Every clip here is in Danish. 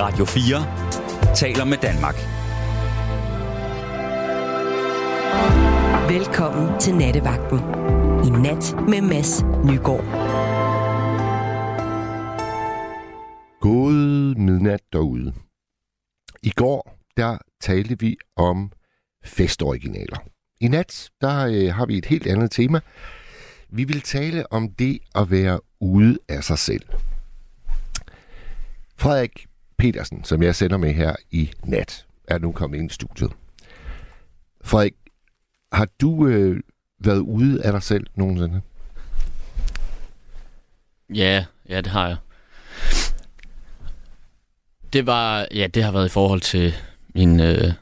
Radio 4 taler med Danmark. Velkommen til Nattevagten. I nat med Mads Nygaard. God midnat derude. I går, der talte vi om festoriginaler. I nat, der øh, har vi et helt andet tema. Vi vil tale om det at være ude af sig selv. Frederik Petersen, som jeg sender med her i nat, er nu kommet ind i studiet. Frederik, har du øh, været ude af dig selv nogensinde? Ja, ja, det har jeg. Det var, ja, det har været i forhold til min, øh,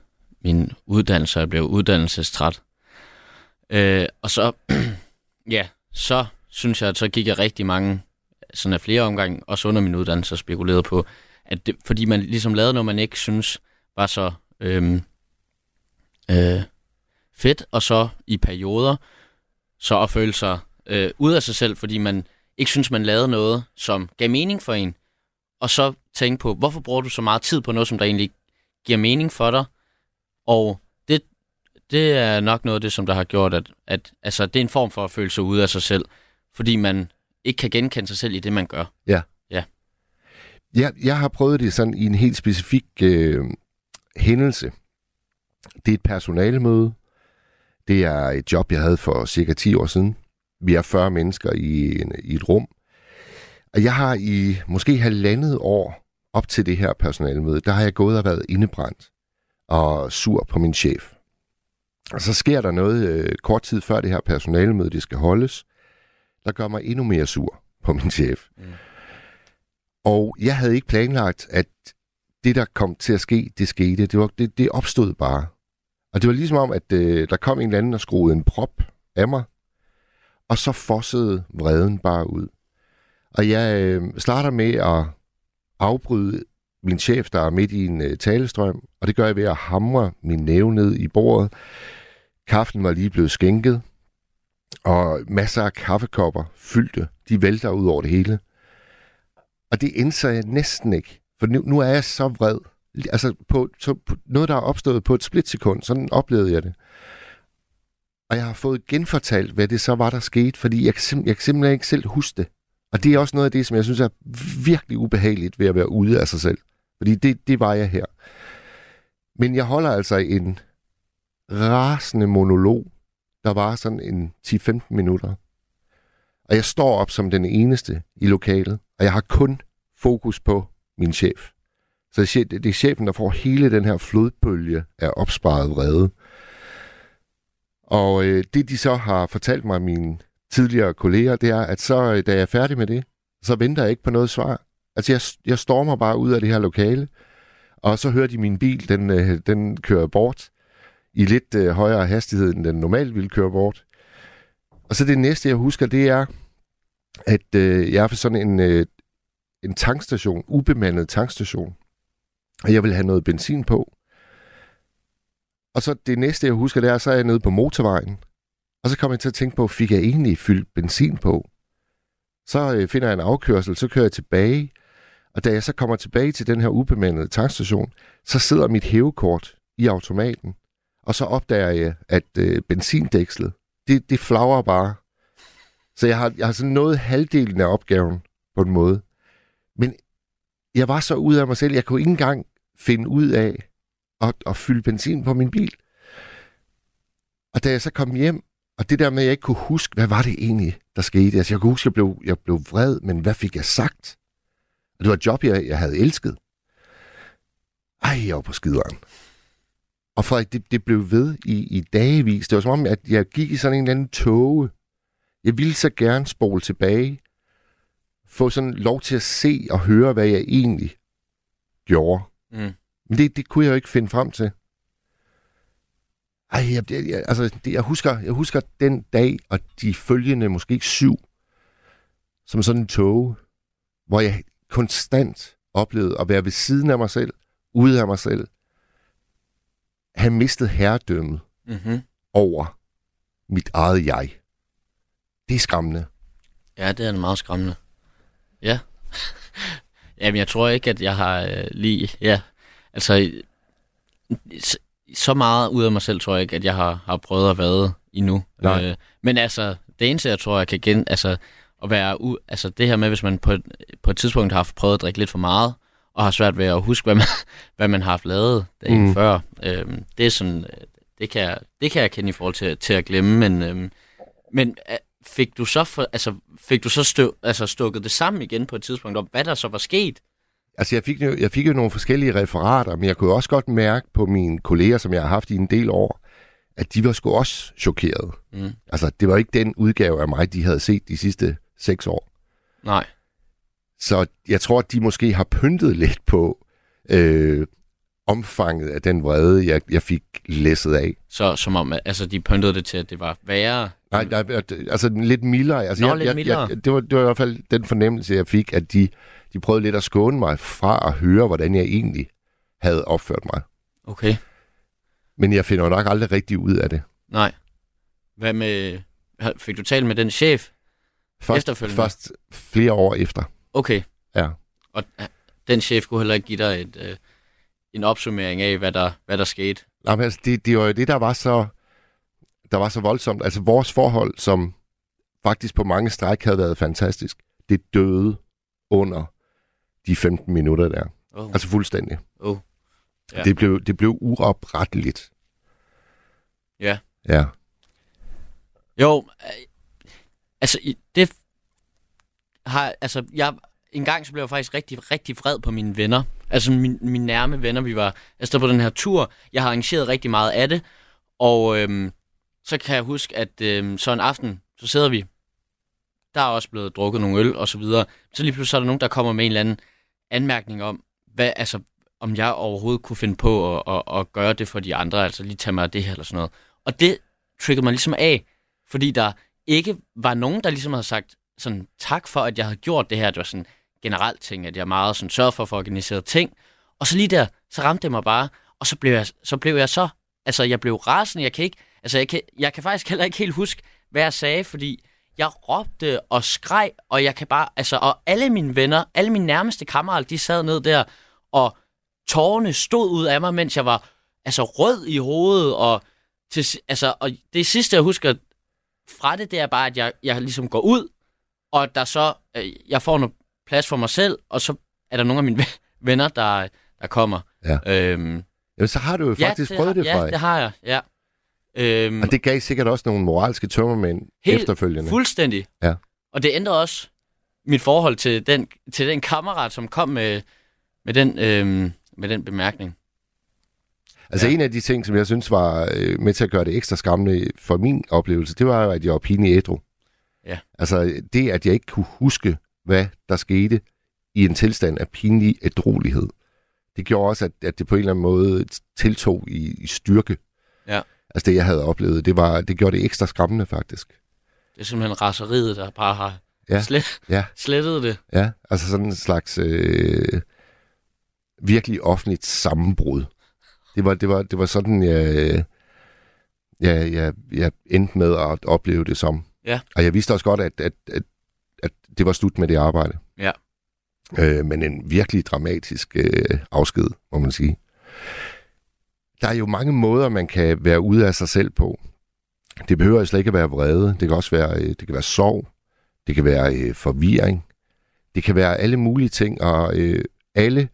min uddannelse. Jeg blev uddannelsestræt. Øh, og så, ja, så synes jeg, at så gik jeg rigtig mange, sådan af flere omgange, også under min uddannelse, og spekulerede på, at det, fordi man ligesom lavede noget, man ikke synes var så øhm, øh, fedt, og så i perioder, så at føle sig øh, ud af sig selv, fordi man ikke synes, man lavede noget, som gav mening for en, og så tænke på, hvorfor bruger du så meget tid på noget, som der egentlig giver mening for dig, og det, det er nok noget af det, som der har gjort, at, at altså, det er en form for at føle sig ude af sig selv, fordi man ikke kan genkende sig selv i det, man gør. Ja. Ja. Jeg, jeg har prøvet det sådan i en helt specifik øh, hændelse. Det er et personalemøde. Det er et job, jeg havde for cirka 10 år siden. Vi er 40 mennesker i, en, i et rum. Og jeg har i måske halvandet år op til det her personalemøde, der har jeg gået og været indebrændt og sur på min chef. Og så sker der noget øh, kort tid før det her personalemøde, det skal holdes, der gør mig endnu mere sur på min chef. Mm. Og jeg havde ikke planlagt, at det, der kom til at ske, det skete. Det, var, det, det opstod bare. Og det var ligesom om, at øh, der kom en eller anden og skruede en prop af mig, og så fossede vreden bare ud. Og jeg øh, starter med at afbryde min chef, der er midt i en øh, talestrøm, og det gør jeg ved at hamre min næve ned i bordet. Kaffen var lige blevet skænket, og masser af kaffekopper fyldte. De vælter ud over det hele. Og det indser jeg næsten ikke, for nu, nu er jeg så vred. Altså på, så, på noget, der er opstået på et splitsekund, sådan oplevede jeg det. Og jeg har fået genfortalt, hvad det så var, der skete, fordi jeg, sim- jeg kan simpelthen ikke selv huske det. Og det er også noget af det, som jeg synes er virkelig ubehageligt ved at være ude af sig selv. Fordi det, det var jeg her. Men jeg holder altså en rasende monolog, der var sådan en 10-15 minutter. Og jeg står op som den eneste i lokalet, og jeg har kun fokus på min chef. Så det er chefen, der får hele den her flodbølge af opsparet vrede. Og øh, det, de så har fortalt mig, mine tidligere kolleger, det er, at så, øh, da jeg er færdig med det, så venter jeg ikke på noget svar. Altså, jeg, jeg stormer bare ud af det her lokale, og så hører de min bil, den, øh, den kører bort i lidt øh, højere hastighed, end den normalt ville køre bort. Og så det næste, jeg husker, det er, at øh, jeg er for sådan en, øh, en tankstation, ubemandet tankstation, og jeg vil have noget benzin på. Og så det næste, jeg husker, det er, så er jeg nede på motorvejen, og så kommer jeg til at tænke på, fik jeg egentlig fyldt benzin på? Så øh, finder jeg en afkørsel, så kører jeg tilbage, og da jeg så kommer tilbage til den her ubemandede tankstation, så sidder mit hævekort i automaten, og så opdager jeg, at øh, benzindækslet, det, det flagrer bare. Så jeg har, jeg har sådan nået halvdelen af opgaven på en måde. Men jeg var så ud af mig selv, jeg kunne ikke engang finde ud af at, at fylde benzin på min bil. Og da jeg så kom hjem, og det der med, at jeg ikke kunne huske, hvad var det egentlig, der skete? Altså, jeg kunne huske, at jeg blev, jeg blev vred, men hvad fik jeg sagt? Og det var et job, jeg, jeg havde elsket. Ej, jeg var på skideren. Og Frederik, det, det blev ved i, i dagevis. Det var som om, at jeg gik i sådan en eller anden tåge. Jeg ville så gerne spole tilbage. Få sådan lov til at se og høre, hvad jeg egentlig gjorde. Mm. Men det, det kunne jeg jo ikke finde frem til. Ej, jeg, jeg, jeg, altså, det, jeg, husker, jeg husker den dag og de følgende måske syv, som sådan en tog, hvor jeg konstant oplevede at være ved siden af mig selv, ude af mig selv, have mistet herredømmet Mm-hmm. over mit eget jeg. Det er skræmmende. Ja, det er meget skræmmende. Ja. Jamen, jeg tror ikke, at jeg har øh, lige... Ja, altså... Så, så meget ud af mig selv, tror jeg ikke, at jeg har, har prøvet at være endnu. Nej. Øh, men altså, det eneste, jeg tror, jeg kan gen... Altså, at være u... altså, det her med, hvis man på et, på et tidspunkt har prøvet at drikke lidt for meget, og har svært ved at huske, hvad man, hvad man har haft lavet dagen Mm. før. Øhm, det er sådan, øh, det kan, jeg, det kan jeg kende i forhold til, til at glemme, men, øhm, men øh, fik du så, for, altså, fik du så støv, altså, stukket det sammen igen på et tidspunkt, om hvad der så var sket? Altså, jeg fik, jo, jeg fik jo nogle forskellige referater, men jeg kunne også godt mærke på mine kolleger, som jeg har haft i en del år, at de var sgu også chokerede. Mm. Altså, det var ikke den udgave af mig, de havde set de sidste seks år. Nej, Så jeg tror, at de måske har pyntet lidt på øh, omfanget af den vrede, jeg, jeg fik læsset af. så som om, altså, de pyntede det til, at det var værre. Nej, nej, altså lidt mildere. Altså, Nå, jeg, lidt jeg, mildere. Jeg, det, var, det var i hvert fald den fornemmelse, jeg fik, at de, de prøvede lidt at skåne mig fra at høre, hvordan jeg egentlig havde opført mig. Okay, Men jeg finder nok aldrig rigtig ud af det. nej. Hvad med, fik du talt med den chef? Først, Efterfølgende? først flere år efter. Okay, Ja. og øh, den chef kunne heller ikke give dig et, øh, en opsummering af, hvad der, hvad der skete. Nej, men altså, det, det var jo det, der var så der var så voldsomt. Altså vores forhold, som faktisk på mange stræk havde været fantastisk, det døde under de 15 minutter der. Oh. Altså fuldstændig. Oh. Ja. Det, blev, det blev uopretteligt. Ja. Ja. Jo, øh, altså det har, altså jeg, en gang så blev jeg faktisk rigtig, rigtig vred på mine venner. Altså min, mine nærme venner, vi var afsted på den her tur. Jeg har arrangeret rigtig meget af det, og øhm, så kan jeg huske, at øhm, så en aften, så sidder vi, der er også blevet drukket nogle øl og så videre. Så lige pludselig så er der nogen, der kommer med en eller anden anmærkning om, hvad, altså, om jeg overhovedet kunne finde på at, at, at gøre det for de andre, altså lige tage mig af det her eller sådan noget. Og det triggede mig ligesom af, fordi der ikke var nogen, der ligesom havde sagt sådan, tak for, at jeg havde gjort det her. Det var sådan generelt ting, at jeg meget sådan sørgede for at få organiseret ting. Og så lige der, så ramte det mig bare, og så blev jeg så, blev jeg så altså jeg blev rasende, jeg kan ikke, altså jeg kan, jeg kan faktisk heller ikke helt huske, hvad jeg sagde, fordi jeg råbte og skreg, og jeg kan bare, altså, og alle mine venner, alle mine nærmeste kammerater, de sad ned der, og tårerne stod ud af mig, mens jeg var, altså, rød i hovedet, og, til, altså, og det sidste, jeg husker fra det, det er bare, at jeg, jeg ligesom går ud, og der så, øh, jeg får noget plads for mig selv, og så er der nogle af mine venner, der, der kommer. Ja. Øhm, Jamen, så har du jo faktisk prøvet det, har, Ja, Frederik. det har jeg, ja. Øhm, Og det gav sikkert også nogle moralske tømmermænd Helt efterfølgende. Fuldstændig. Ja. Og det ændrer også mit forhold til den, til den kammerat, som kom med, med, den, øhm, med den bemærkning. Altså Ja. en af de ting, som jeg synes var øh, med til at gøre det ekstra skræmmende for min oplevelse, det var jo, at jeg var pinlig ædru. Ja. Altså det, at jeg ikke kunne huske, hvad der skete i en tilstand af pinlig ædrolighed, det gjorde også, at, at det på en eller anden måde tiltog i, i styrke. Ja. Altså det, jeg havde oplevet, det, var, det gjorde det ekstra skræmmende faktisk. Det er simpelthen raseriet, der bare har Ja. slet, Ja. slettet det. Ja, altså sådan en slags øh, virkelig offentligt sammenbrud. Det var, det var, det var sådan, jeg, jeg, jeg, jeg endte med at opleve det som. Ja. Og jeg vidste også godt, at, at, at, at det var slut med det arbejde. Ja. Øh, men en virkelig dramatisk øh, afsked, må man sige. Der er jo mange måder, man kan være ude af sig selv på. Det behøver slet ikke at være vrede. Det kan også være, øh, det kan være sorg. Det kan være øh, forvirring. Det kan være alle mulige ting, og øh, alle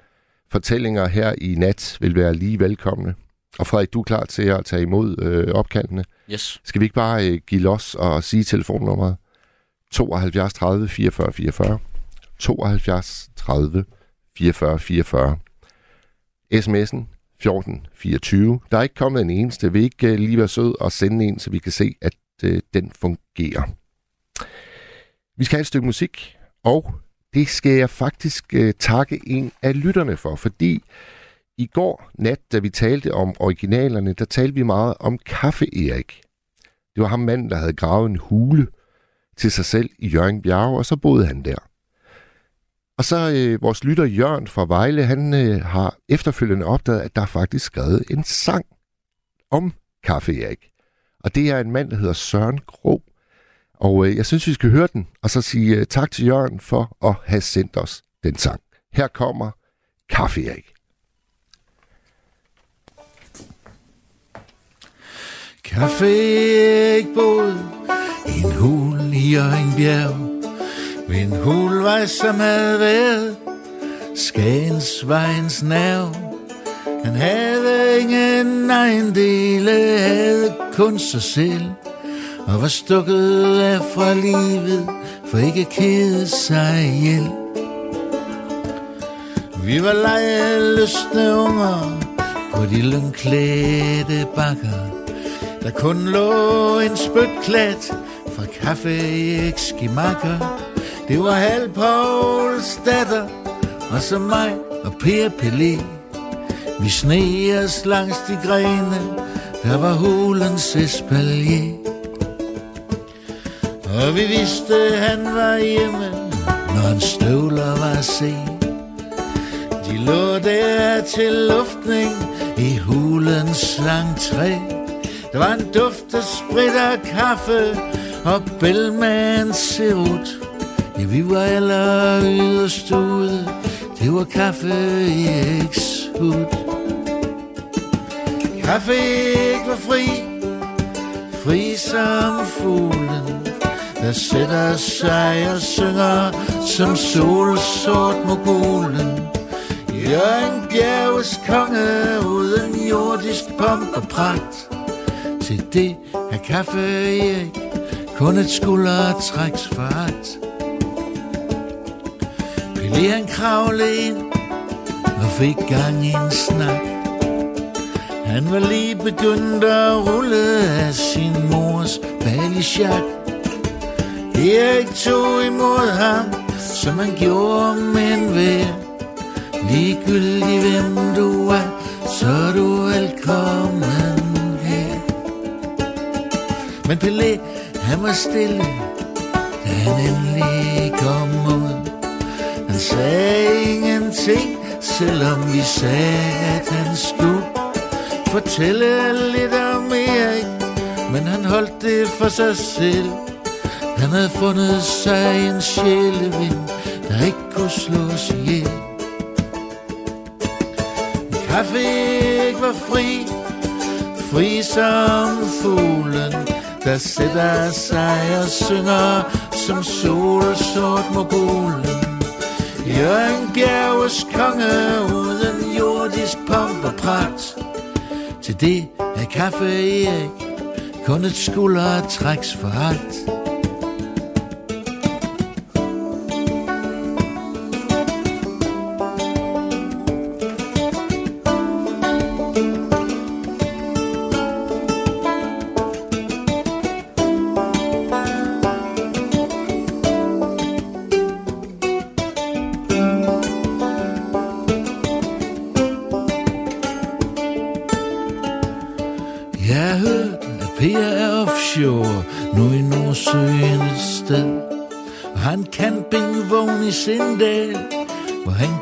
fortællinger her i nat vil være lige velkomne. Og Frederik, du er klar til at tage imod øh, opkaldene. Yes. Skal vi ikke bare øh, give los og sige telefonnummeret? 72 30 44 44. 72 30 44 44. SMS'en 14 24. Der er ikke kommet en eneste. Vil ikke øh, lige være sød og sende en, så vi kan se, at øh, den fungerer. Vi skal have et stykke musik, og det skal jeg faktisk øh, takke en af lytterne for, fordi i går nat, da vi talte om originalerne, der talte vi meget om Kaffe Erik. Det var ham manden, der havde gravet en hule til sig selv i Jørgen Bjerge, og så boede han der. Og så øh, vores lytter Jørgen fra Vejle, han øh, har efterfølgende opdaget, at der er faktisk skrevet en sang om Kaffe Erik. Og det er en mand, der hedder Søren Gro. Og øh, jeg synes, vi skal høre den, og så sige øh, tak til Jørgen for at have sendt os den sang. Her kommer Kaffe Erik. Kaffe Erik boede en hul i Jørgenbjerg Ved en hulvej, som havde været Skagens vejens nerv. Han havde ingen ejendele, havde kun sig selv Og var stukket af fra livet, for ikke at kede sig ihjel. Vi var lejeløsne unger på de lønklædte bakker der kun lå en spytklat fra kaffe i skimakker. Det var halv Pouls datter, og så mig og Per Pelé. Vi sne os langs de grene, der var hulens espalier. Og vi vidste, han var hjemme, når hans støvler var se. De lå der til luftning i hulens lang træ. Der var en duft af sprit og kaffe og Bellman serut. Ja, vi var alle yderst ude. Det var kaffe i ekshud. Kaffe ikke var fri, fri som fuglen, der sætter sig og synger som solsort mogulen. Jørgen Bjerges konge uden jordisk pomp og pragt. Til det er kaffe Erik kun et skuldertræks fart. Pelé han kravle ind og fik gang i en snak. Han var lige begyndt at rulle af sin mors balisjak. Erik tog imod ham, som han gjorde med en vær. Ligegyldig hvem du er, så er du velkommen. Men Pelé, han var stille, da han endelig kom ud. Han sagde ingenting, selvom vi sagde, at han skulle fortælle lidt om Erik. Men han holdt det for sig selv. Han havde fundet sig en sjælevind, der ikke kunne slås ihjel. Kaffe ikke var fri, fri som fuglen, der sætter sig og synger som solsort mogulen. Jørgen Bjerges konge uden jordisk pomp og pragt. Til det er kaffe Erik kun et skuldertræks for alt.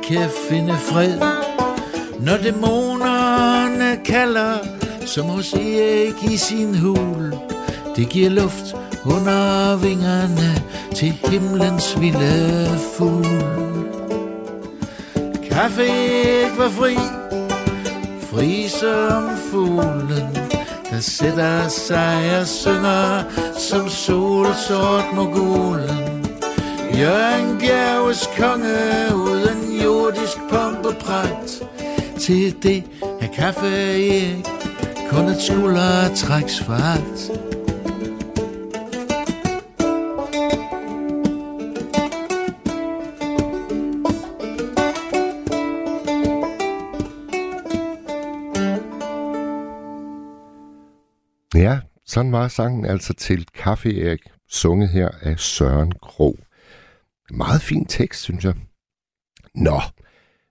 Kan finde fred. Når dæmonerne kalder, som hos Erik i sin hul. Det giver luft under vingerne til himlens vilde fugl. Kaffe ikke var fri, fri som fuglen, der sætter sig og synger som solsort mogulen. Jørgen Bjerges konge uden jordisk pomp og pragt. Til det er kaffe ikke kun et skuldertræks fart. Ja, sådan var sangen altså til Kaffe Erik, sunget her af Søren Krog. Meget fin tekst, synes jeg. Nå,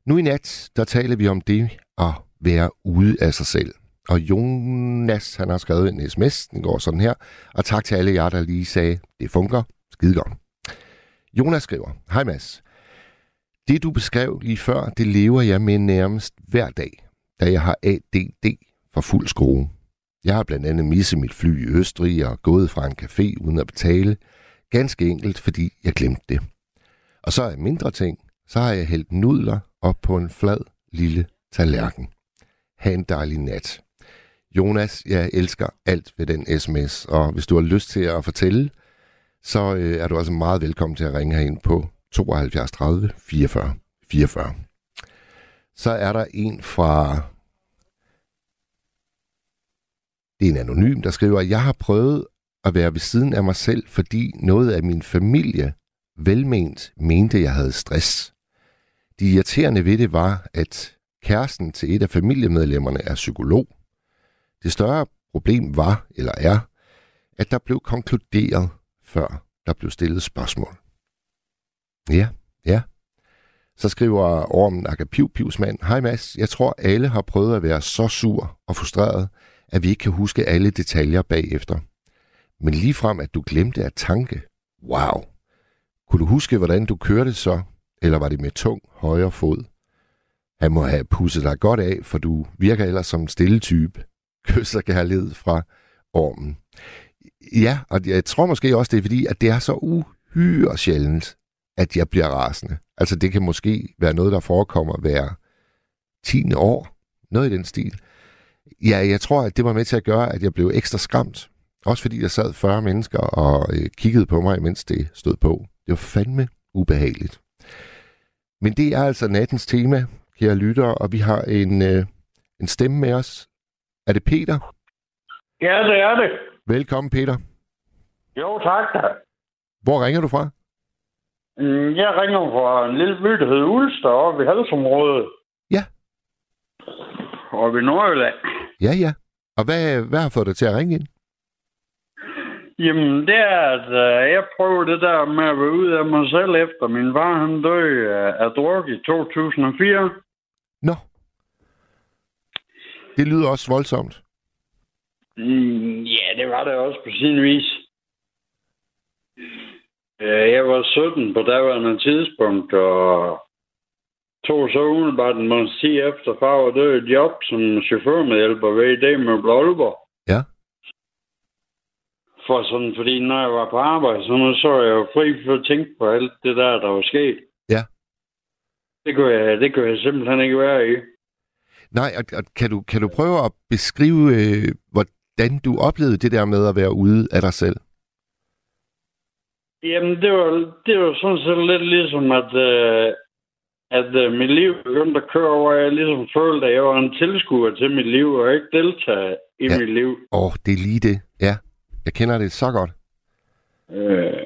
nu i nat, der taler vi om det at være ude af sig selv. Og Jonas, han har skrevet en sms, den går sådan her. Og tak til alle jer, der lige sagde, det fungerer skide godt. Jonas skriver, Hej Mads. Det du beskrev lige før, det lever jeg med nærmest hver dag, da jeg har ADD for fuld skrue. Jeg har blandt andet misset mit fly i Østrig og gået fra en café uden at betale. Ganske enkelt, fordi jeg glemte det. Og så er mindre ting, Så har jeg hældt nudler op på en flad lille tallerken. Ha' en dejlig nat. Jonas, jeg elsker alt ved den sms, og hvis du har lyst til at fortælle, så øh, er du altså meget velkommen til at ringe herind på 72 30 44 44. Så er der en fra... Det er en anonym, der skriver, jeg har prøvet at være ved siden af mig selv, fordi noget af min familie velment mente, jeg havde stress. Det irriterende ved det var, at kæresten til et af familiemedlemmerne er psykolog. Det større problem var, eller er, at der blev konkluderet, før der blev stillet spørgsmål. Ja, ja. Så skriver Ormen Akapiv Pivsmand, Hej Mads, jeg tror alle har prøvet at være så sur og frustreret, at vi ikke kan huske alle detaljer bagefter. Men lige frem at du glemte at tanke. Wow. Kunne du huske, hvordan du kørte så? Eller var det med tung højre fod? Han må have pusset dig godt af, for du virker ellers som en stille type. Kysser kærlighed fra ormen. Ja, og jeg tror måske også, det er fordi, at det er så uhyre sjældent, at jeg bliver rasende. Altså det kan måske være noget, der forekommer hver 10. år. Noget i den stil. Ja, jeg tror, at det var med til at gøre, at jeg blev ekstra skræmt. Også fordi der sad 40 mennesker og øh, kiggede på mig, mens det stod på. Det var fandme ubehageligt. Men det er altså nattens tema, kære lyttere, og vi har en, øh, en stemme med os. Er det Peter? Ja, det er det. Velkommen, Peter. Jo, tak da. Hvor ringer du fra? Mm, Jeg ringer fra en lille by, der hedder Ulster, oppe i Halsområdet. Ja. Oppe i Nordjylland. Ja, ja. Og hvad, hvad har fået dig til at ringe ind? Jamen, det er, at uh, jeg prøver det der med at være ude af mig selv efter min far, han døde uh, af druk i 2004. Nå. Det lyder også voldsomt. Mm, ja, det var det også på sin vis. Uh, jeg var 17 på daværende tidspunkt, og tog så umiddelbart en måneds tid efter far var død et job som chaufførmedhjælper ved idé med Aalborg. For sådan, fordi når jeg var på arbejde, så, så jeg jo fri for at tænke på alt det der, der var sket. Ja. Det kunne jeg, det kunne jeg simpelthen ikke være i. Nej, og, og kan, du, kan du prøve at beskrive, øh, hvordan du oplevede det der med at være ude af dig selv? Jamen, det var, det var sådan set lidt ligesom, at, øh, at øh, mit liv begyndte at køre, hvor jeg ligesom følte, at jeg var en tilskuer til mit liv, og ikke deltager i Ja. mit liv. Åh, oh, det er lige det. Jeg kender det så godt. Øh,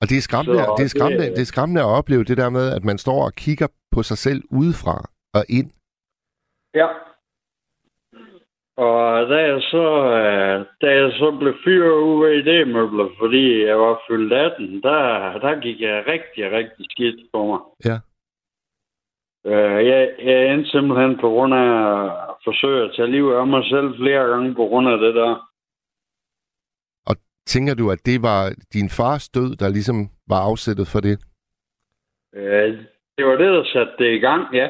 Og det er skræmmende, Så det er skræmmende, det- det er skræmmende at opleve det der med, at man står og kigger på sig selv udefra og ind. ja. Og da jeg så, øh, da jeg så blev fyret ud af idémøbler, fordi jeg var fyldt 18, der, der gik jeg rigtig, rigtig skidt på mig. Ja. Øh, jeg, jeg endte simpelthen på grund af at forsøge at tage livet af mig selv flere gange på grund af det der. Tænker du, at det var din fars død, der ligesom var afsættet for det? Øh, det var det, der satte det i gang, ja.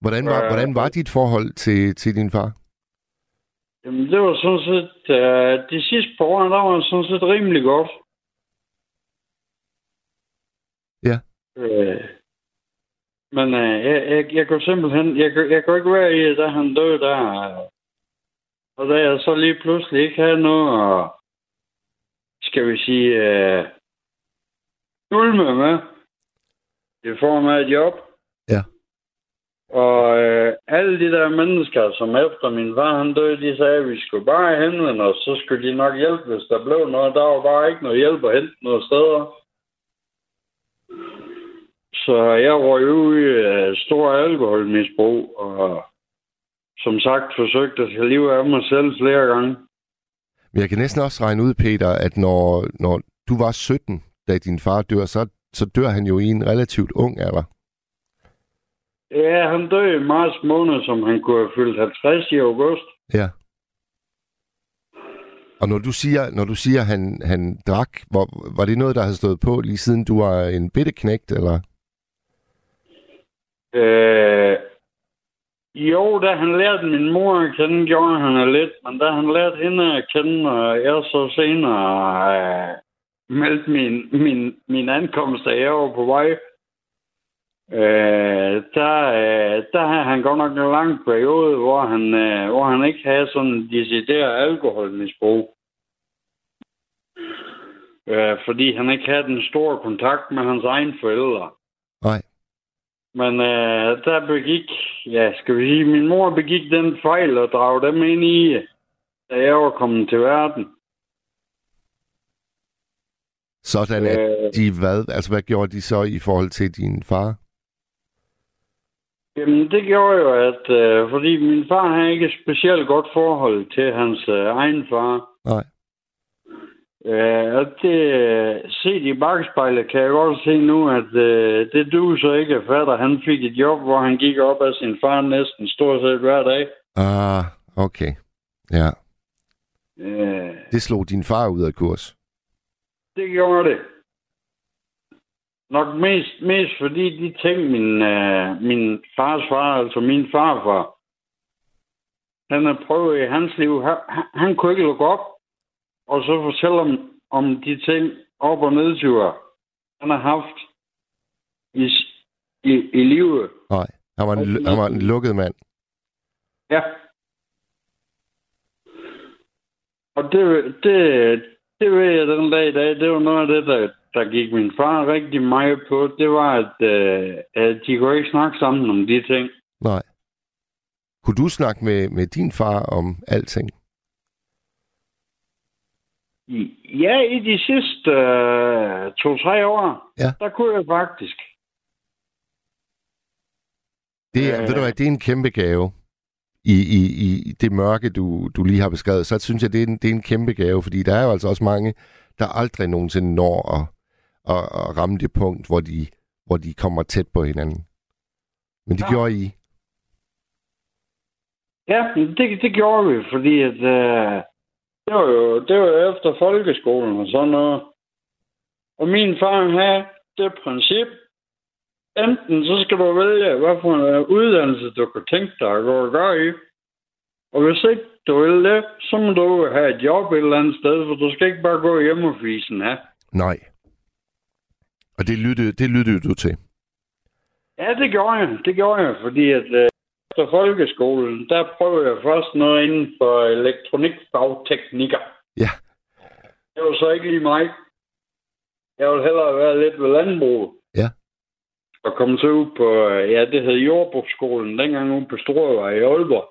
Hvordan var, Øh, hvordan var dit forhold til, til din far? Jamen, det var sådan set... Øh, de sidste par år, der var det sådan set rimelig godt. Ja. Øh, men øh, jeg, jeg, jeg kunne simpelthen... Jeg, jeg kunne ikke være i, da han døde der. Og da jeg så lige pludselig ikke havde noget at, skal vi sige, øh, ulme med, i form af et job. Ja. Og øh, alle de der mennesker, som efter min far han døde, de sagde, at vi skulle bare henvende os, så skulle de nok hjælpe, hvis der blev noget. Der var bare ikke noget hjælp at hente noget steder. Så jeg røg ud i øh, stor alkoholmisbrug, og som sagt forsøgte at tage livet af mig selv flere gange. Men jeg kan næsten også regne ud, Peter, at når, når du var 17, da din far dør, så, så dør han jo i en relativt ung alder. Ja, han døde i marts måned, som han kunne have fyldt 50 i august. Ja. Og når du siger, når du siger han, han drak, hvor, var det noget, der havde stået på lige siden du var en bitte knægt, eller? Øh, jo, da han lærte min mor at kende, gjorde han det lidt, men da han lærte hende at kende, og jeg så senere øh, meldte min, min, min ankomst, da jeg var på vej Øh, der, øh, der har han godt nok en lang periode, hvor han, øh, hvor han ikke havde sådan en decideret alkoholmisbrug. Øh, fordi han ikke havde den store kontakt med hans egen forældre. Men øh, der begik, ja, skal vi sige, min mor begik den fejl at drage dem ind i, da jeg var kommet til verden. Sådan at Øh. de hvad? Altså, hvad gjorde de så i forhold til din far? Jamen, det gjorde jo, at øh, fordi min far har ikke et specielt godt forhold til hans øh, egen far. Nej. Øh, og det, set i bagspejlet kan jeg godt se nu, at øh, det du så ikke fatter. Han fik et job, hvor han gik op af sin far næsten stort set hver dag. Ah, okay. Ja. Øh, Det slog din far ud af kurs. det gjorde det. Nok mest, mest fordi de ting, min, øh, min fars far, altså min farfar, han har prøvet i hans liv. Han, han, han kunne ikke lukke op, og så fortælle om, om de ting op- og nedture, han har haft i, i, i livet. Nej. Han var, en, han var en lukket mand. Ja. Og det, det, det ved jeg den dag i dag, det var noget af det, der, der gik min far rigtig meget på. Det var, at, øh, at de kunne ikke snakke sammen om de ting. Nej. Kunne du snakke med, med din far om alting? Ja, i de sidste øh, to-tre år, Ja. der kunne jeg faktisk. Det, er, Øh. ved du hvad, det er en kæmpe gave. I, i, i det mørke, du, du lige har beskrevet, så synes jeg, det er, en, det er en kæmpe gave, fordi der er jo altså også mange, der aldrig nogensinde når at, at, at ramme det punkt, hvor de, hvor de kommer tæt på hinanden. Men det Ja. gjorde I. Ja, det, det gjorde vi, fordi at, øh, det, var jo, det var efter folkeskolen og sådan noget. Og min far havde det princip, enten så skal du vælge, hvad for en øh, uddannelse du kan tænke dig at gå og gøre i. Og hvis ikke du vil det, så må du have et job et eller andet sted, for du skal ikke bare gå hjem og fisen af. Nej. Og det lyttede, det lyttede du til. Ja, det gjorde jeg. Det gjorde jeg, fordi at øh, efter folkeskolen, der prøvede jeg først noget inden for elektronikfagteknikker. Ja. Det var så ikke lige mig. Jeg ville hellere være lidt ved landbrug. Ja. Og komme så ud på, øh, ja, det hed Jordbrugsskolen, dengang ude på Storøvej i Aalborg.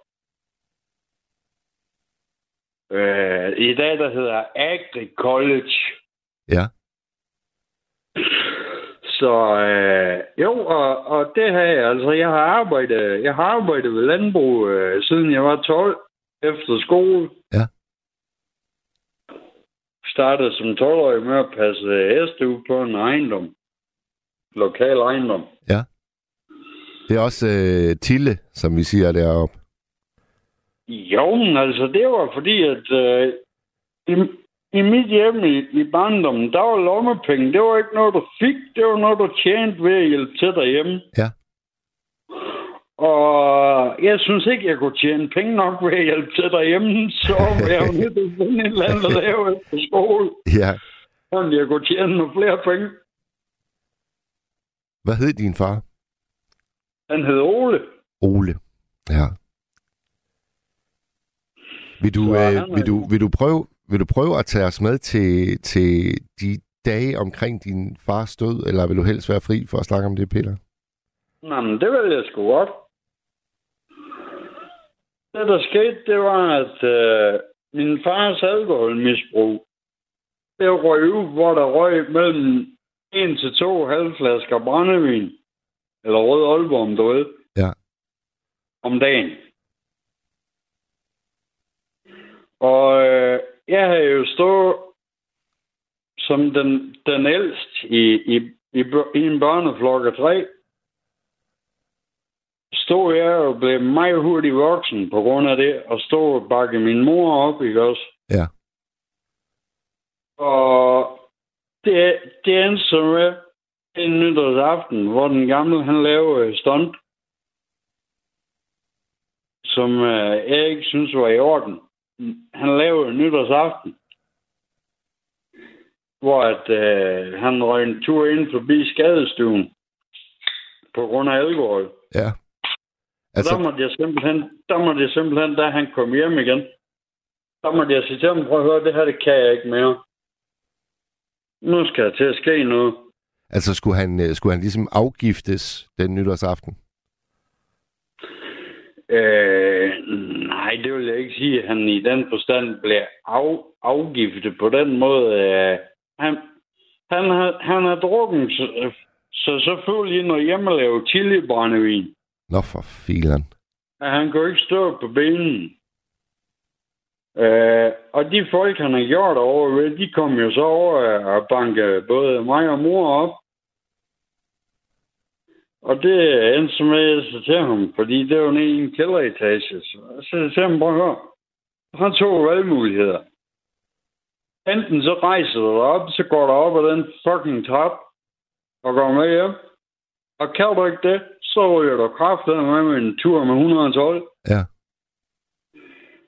Øh, I dag, der hedder Agri College. Ja. Så øh, jo, og, og det har jeg, altså, jeg har arbejdet, jeg har arbejdet ved landbrug, øh, siden jeg var 12, efter skole. Ja. Startede som 12-årig med at passe heste ud på en ejendom. Lokal ejendom. Det er også øh, Tille, som vi siger deroppe. Jo, men altså, det var fordi, at øh, i, mit hjem i, i barndommen, der var lommepenge. Det var ikke noget, du fik. Det var noget, du tjente ved at hjælpe til derhjemme. Ja. Og jeg synes ikke, jeg kunne tjene penge nok ved at hjælpe til derhjemme, så var jeg nødt til at finde et eller andet at lave efter skole, Ja. så jeg kunne tjene nogle flere penge. Hvad hed din far? Han hed Ole. Ole. Ja. Vil du, Så øh, vil, du, vil, du prøve, vil du prøve at tage os med til, til de dage omkring din fars død, eller vil du helst være fri for at snakke om det, Peter? Nå, men det ville jeg sgu godt. Det, der skete, det var, at øh, min fars alkoholmisbrug, det røg ud, hvor der røg mellem en til to halvflasker brændevin. Eller rød Aalborg, om du ved. Ja. Om dagen. Og øh, jeg havde jo stået som den, den ældste i, i, i, i en børneflok af tre stod jeg og blev meget hurtigt voksen på grund af det, og stod og bakke min mor op, ikke også? Ja. Og det, det endte så med en nytårsaften, hvor den gamle, han lavede stunt, som øh, jeg ikke synes var i orden. Han lavede nytårsaften, hvor at, øh, han røg en tur ind forbi skadestuen på grund af alkohol. Ja. Altså... Der måtte jeg simpelthen, der måtte jeg simpelthen, da han kom hjem igen, der måtte jeg sige til ham, prøv at høre, det her, det kan jeg ikke mere. Nu skal jeg til at ske noget. Altså, skulle han, øh, skulle han ligesom afgiftes den nytårsaften? Øh, nej, det vil jeg ikke sige, at han i den forstand blev af, afgiftet på den måde. Øh, han, han, har, han har drukket så, så selvfølgelig noget hjemmelavet chili brændevin. Nå for filen. Han kunne ikke stå på benen. Øh, og de folk, han har gjort over, de kom jo så over og banke både mig og mor op. Og det endte med så til ham, fordi det var en, en kælderetage. Så jeg sagde ham, prøv at. Han tog valgmuligheder. Enten så rejser du op, så går du op ad den fucking trap og går med hjem. Og kan du ikke det, så ryger du kraftet med en tur med 112. Ja.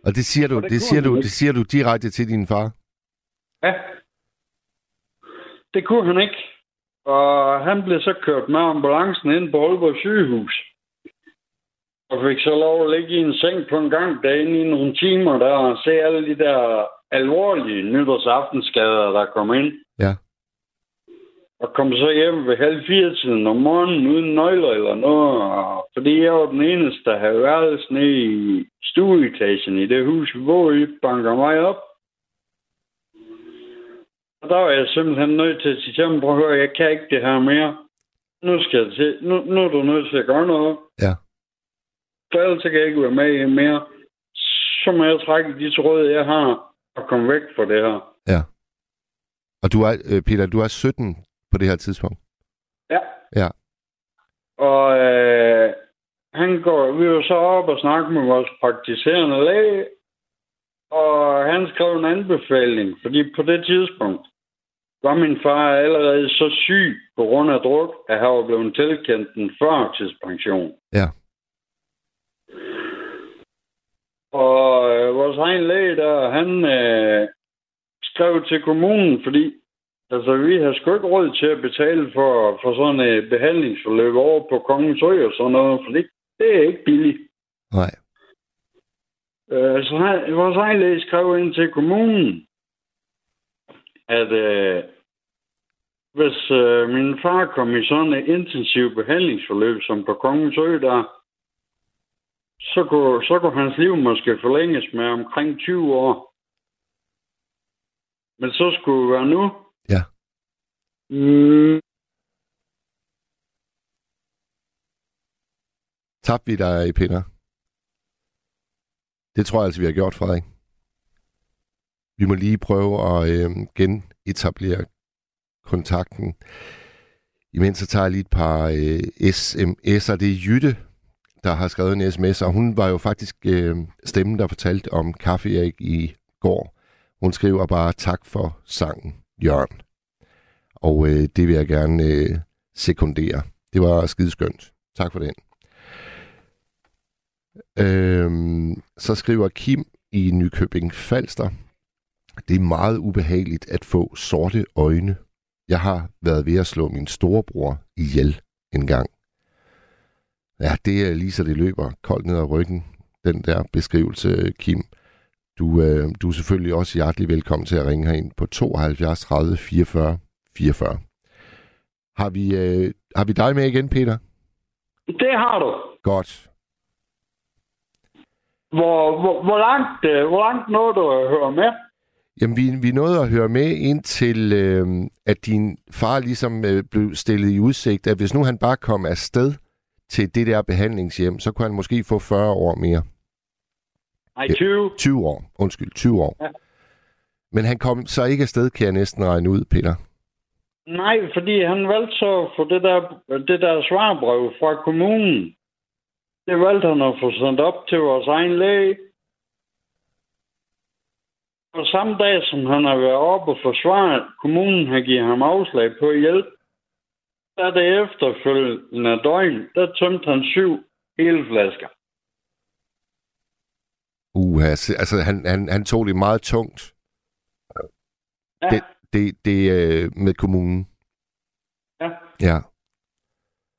Og det siger du, Og det, det siger du, han det siger du direkte til din far? Ja. Det kunne han ikke. Og han blev så kørt med ambulancen ind på Aalborg sygehus. Og fik så lov at ligge i en seng på en gang derinde i nogle timer der og se alle de der alvorlige nytårsaftensskader, der kom ind. Ja. Og kom så hjem ved halv fire tiden om morgenen uden nøgler eller noget. Og fordi jeg var den eneste, der havde været nede i stueetagen i det hus, hvor I banker mig op. Og der var jeg simpelthen nødt til at sige til ham, prøv at høre, jeg kan ikke det her mere. Nu, skal jeg til, nu, nu er du nødt til at gøre noget. Ja. For ellers kan jeg ikke være med mere. Så må jeg trække de tråde, jeg har, og komme væk fra det her. Ja. Og du er, øh, Peter, du er 17 på det her tidspunkt? Ja. Ja. Og øh, han går, vi var så op og snakke med vores praktiserende læge, og han skrev en anbefaling, fordi på det tidspunkt var min far allerede så syg på grund af druk, at han var blevet tilkendt en førtidspension. Ja. Og øh, vores egen læge der, han øh, skrev til kommunen, fordi altså, vi har sgu ikke råd til at betale for, for sådan et behandlingsforløb over på Kongens Ø og sådan noget, for det, det er ikke billigt. Nej. Øh, så han, vores egen læge skrev ind til kommunen, at øh, hvis øh, min far kom i sådan et intensivt behandlingsforløb, som på Kongens Ø, der, så kunne, så kunne hans liv måske forlænges med omkring 20 år. Men så skulle det være nu. Ja. Mm, Tabte vi dig, Peter? Det tror jeg altså, vi har gjort, Frederik. Vi må lige prøve at øh, genetablere kontakten. Imens så tager jeg lige et par øh, sms'er. Det er Jytte, der har skrevet en sms, og hun var jo faktisk øh, stemmen, der fortalte om kaffe Erik i går. Hun skriver bare tak for sangen, Jørgen. Og øh, det vil jeg gerne øh, sekundere. Det var skideskønt. Tak for den. Øhm, så skriver Kim i Nykøbing Falster. Det er meget ubehageligt at få sorte øjne. Jeg har været ved at slå min storebror ihjel en gang. Ja, det er lige så det løber koldt ned ad ryggen, den der beskrivelse, Kim. Du, øh, du er selvfølgelig også hjertelig velkommen til at ringe herind på 72 30 44 44. Har vi, øh, har vi dig med igen, Peter? det har du. Godt. Hvor, hvor, hvor langt, øh, hvor langt nåede du at høre med? Jamen, vi, vi nåede at høre med indtil, øh, at din far ligesom øh, blev stillet i udsigt, at hvis nu han bare kom afsted til det der behandlingshjem, så kunne han måske få 40 år mere. Ej, Ja. 20. 20 år. Undskyld, 20 år. Ja. Men han kom så ikke afsted, kan jeg næsten regne ud, Peter. Nej, fordi han valgte så at få det der, det der svarbrev fra kommunen. Det valgte han at få sendt op til vores egen læge. Og samme dag, som han har været oppe og forsvaret, kommunen har givet ham afslag på hjælp, der det efterfølgende døgn, der tømte han syv hele flasker. Uh, altså han, han, han tog det meget tungt, Ja, Det- det, det øh, med kommunen. ja. Ja.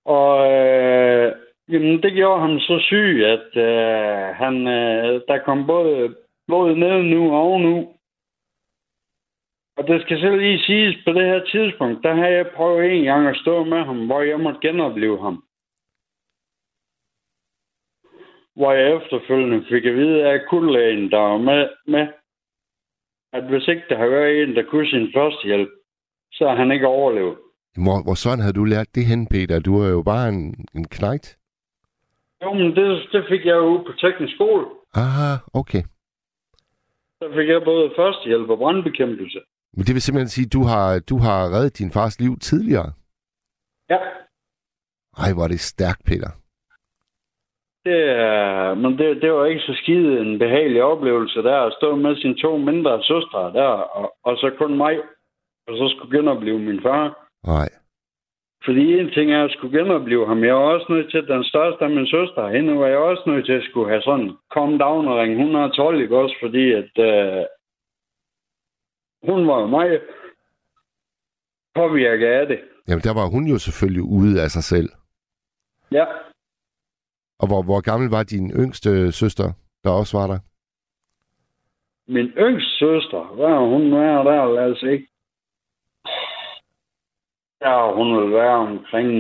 Og øh, jamen, det gjorde ham så syg, at øh, han, øh, der kom både blod ned nu og ovenu. Og det skal selv lige siges, på det her tidspunkt, der har jeg prøvet en gang at stå med ham, hvor jeg måtte genopleve ham. Hvor jeg efterfølgende fik at vide af kundlægen, der var med, med, at hvis ikke der har været en, der kunne sin førstehjælp, så har han ikke overlevet. Hvor, hvor sådan havde du lært det hen, Peter? Du er jo bare en, en knægt. Jo, men det, det fik jeg jo på teknisk skole. Aha, okay. Så fik jeg både førstehjælp og brandbekæmpelse. Men det vil simpelthen sige, at du har, du har reddet din fars liv tidligere. Ja, Ej, hvor er det stærkt, Peter. det er, men det, det var ikke så skide en behagelig oplevelse der, at stå med sine to mindre søstre der, og, og så kun mig, og så skulle genopleve min far. Nej. Fordi en ting er at skulle genopleve ham. Jeg var også nødt til, den største af min søster, hende var jeg også nødt til at skulle have sådan, come down og ringe 112, ikke også? Fordi at øh, hun var mig påvirket af det. Jamen, der var hun jo selvfølgelig ude af sig selv. Ja, Og hvor, hvor gammel var din yngste søster, der også var der? min yngste søster, hvad er hun er der, lad os se. Ja, hun vil være omkring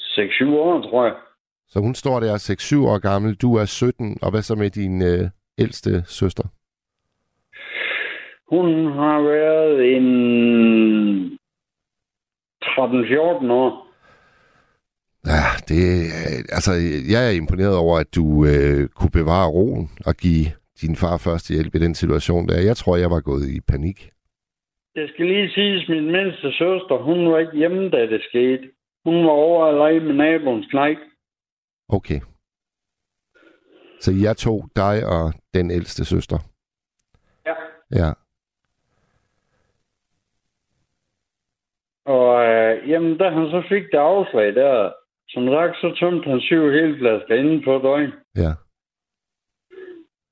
6-7 år, tror jeg. Så hun står der 6-7 år gammel, du er 17, og hvad så med din øh, ældste søster? Hun har været en 13-14 år. Ja, det, altså, jeg er imponeret over, at du øh, kunne bevare roen og give din far første hjælp i den situation der. Jeg tror, jeg var gået i panik. Det skal lige siges, min mindste søster, hun var ikke hjemme, da det skete. Hun var over at lege med naboens knæk. Okay. Så jeg tog dig og den ældste søster. Ja. Ja. Og øh, jamen, da han så fik det afslag der, som sagt, så tømte han syv hele flasker inden på et døgn. Ja.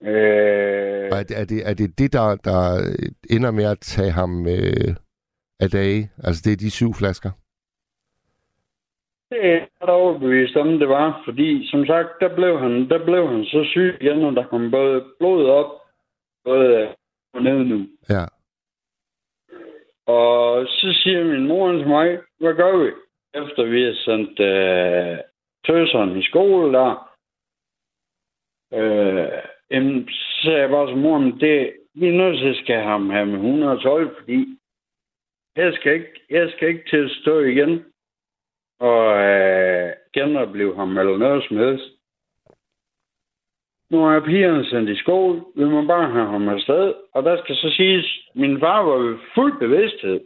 Øh, Og er det er det, er det, det der, der ender med at tage ham øh, af dage? Altså, det er de syv flasker? det er jeg overbevist om, det var, fordi som sagt, der blev han, der blev han så syg igen, og der kom både blod op, både og ned nu. Ja. Og så siger min mor til mig, hvad gør vi? Efter vi har sendt øh, tøseren i skole der. Øh, jamen, så sagde jeg bare til mor, men det, vi er nødt til at skal have ham her med 112, fordi jeg skal ikke, jeg skal ikke til at stå igen og øh, genopleve ham eller noget som helst. Nu er pigerne sendt i skole. Vi må bare have ham afsted. Og der skal så siges, at min far var ved fuld bevidsthed.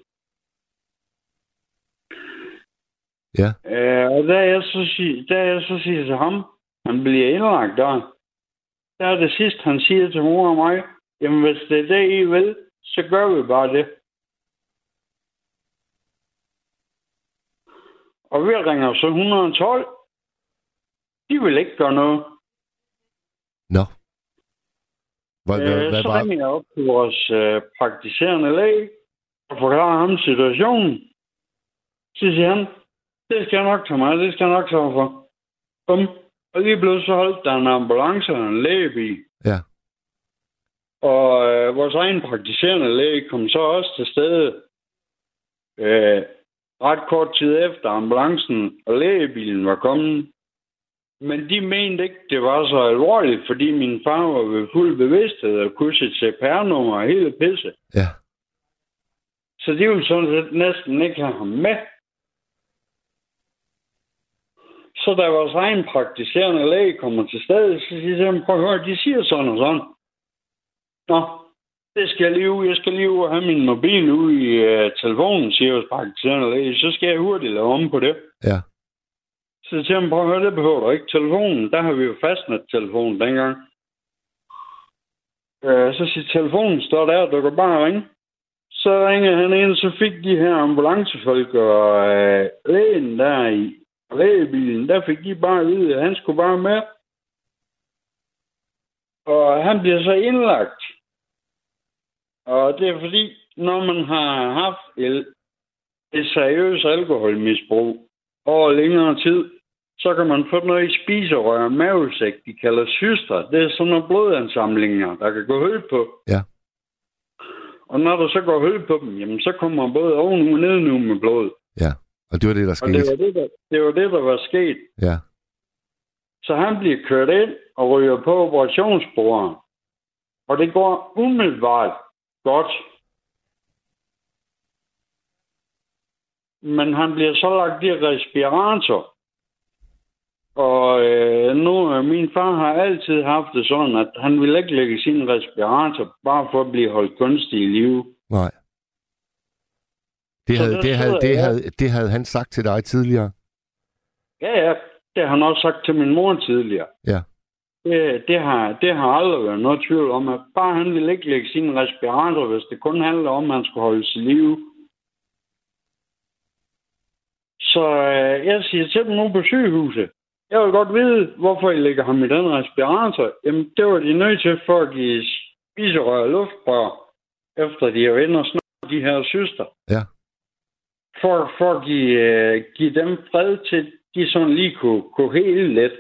Ja. Øh, og da jeg, så sig, da jeg så siger til ham, han bliver indlagt der, der er det sidste, han siger til mor og mig, jamen hvis det er det, I vil, så gør vi bare det. Og vi ringer så 112. De vil ikke gøre noget. Nå. Hvad, hvad, Øh, hvad så var... ringer jeg op til vores øh, praktiserende læge og forklarer ham situationen. Så siger han, det skal jeg nok tage mig, det skal jeg nok tage for. Bum. Og lige pludselig så holdt der en ambulance og en lægebil. Ja. Og øh, vores egen praktiserende læge kom så også til stede øh, ret kort tid efter ambulancen og lægebilen var kommet. Men de mente ikke, det var så alvorligt, fordi min far var ved fuld bevidsthed og kunne sit CPR-nummer og hele pisse. Ja. Så de ville sådan set næsten ikke have ham med. Så da vores egen praktiserende læge kommer til stedet, så siger jeg, prøv at høre, de siger sådan og sådan. Nå, det skal jeg lige ud. Jeg skal lige ud og have min mobil ud i uh, telefonen, siger vores praktiserende læge. Så skal jeg hurtigt lave om på det. Ja. Så siger han, prøv at høre, det behøver du ikke. Telefonen, der har vi jo fastnet telefonen dengang. Øh, så siger telefonen, står der, du kan bare ringe. Så ringer han ind, så fik de her ambulancefolk og øh, lægen der i lægebilen, der fik de bare at vide, at han skulle bare med. Og han bliver så indlagt. Og det er fordi, når man har haft et, et seriøst alkoholmisbrug, over længere tid, så kan man få noget i spiserør og mavesæk, de kalder syster. Det er sådan nogle blodansamlinger, der kan gå højt på. Ja. Og når der så går højt på dem, jamen så kommer både oven og ned nu med blod. Ja, og det var det, der Og skete. det var det, der, det var det, der var sket. Ja, Så han bliver kørt ind og ryger på operationsbordet. Og det går umiddelbart godt. Men han bliver så lagt i respirator. Og øh, nu, øh, min far har altid haft det sådan, at han vil ikke lægge sin respirator, bare for at blive holdt kunstig i live. nej. Det havde, det, havde, det, havde, det havde han sagt til dig tidligere. Ja, ja, det har han også sagt til min mor tidligere. Ja. Det, det, har, det har aldrig været noget tvivl om, at bare han ville ikke lægge sin respirator, hvis det kun handler om, at han skulle holde sig i live. Så øh, jeg siger til dem nu på sygehuset, jeg vil godt vide, hvorfor I lægger ham i den respirator. Jamen, det var de nødt til for at spiserør og luftbrør, efter de har været inde og de her søster. Ja. For, for at give, øh, give dem fred til, de sådan lige kunne, kunne hele lidt.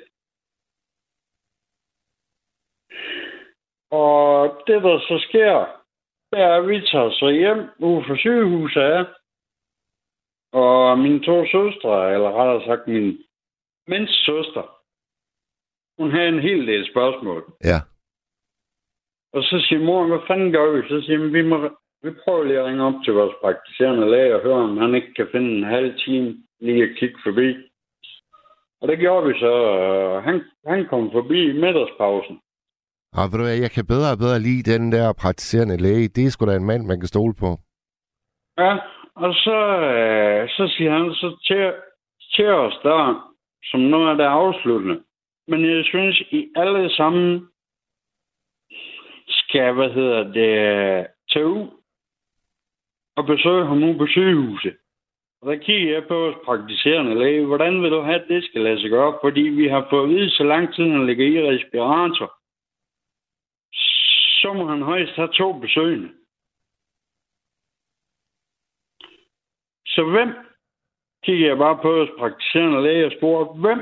Og det, der så sker, det er, at vi tager så hjem ude for sygehuset af. Og mine to søstre, eller rettere sagt min mindste søster, hun havde en hel del spørgsmål. Ja, Og så siger mor, hvad fanden gør vi? Så siger hun, vi må vi prøver lige at ringe op til vores praktiserende læge og høre, om han ikke kan finde en halv time lige at kigge forbi. Og det gjorde vi så. øh, Han, han kom forbi i middagspausen. og ved du hvad, jeg kan bedre og bedre lide den der praktiserende læge. Det er sgu da en mand, man kan stole på. Ja, og så, øh, så siger han så til, til os der, som noget af det afsluttende. Men jeg synes, I alle sammen skal, hvad hedder det, tage ud og besøge ham ude på sygehuset. Og der kigger jeg på vores praktiserende læge. Hvordan vil du have, at det skal lade sig gøre? Fordi vi har fået at vide, så lang tid han ligger i respirator, så må han højst have to besøgende. Så hvem, kigger jeg bare på vores praktiserende læge og spurgte, hvem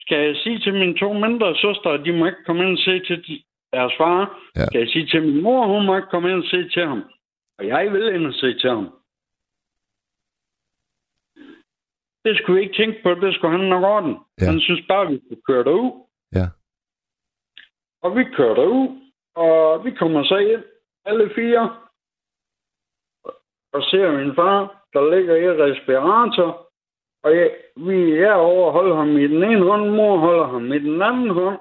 skal jeg sige til mine to mindre søstre, at de må ikke komme ind og se til de, deres far? Ja. Skal jeg sige til min mor, hun må ikke komme ind og se til ham? Og jeg vil ind og se til ham. Det skulle vi ikke tænke på, det skulle han nok orden. Ja. Han synes bare, vi skulle køre derud. Ja. Og vi kører derud, og vi kommer så ind, alle fire, og ser min far, der ligger i respirator, og jeg, vi er over at holde ham i den ene hånd, mor holder ham i den anden hånd.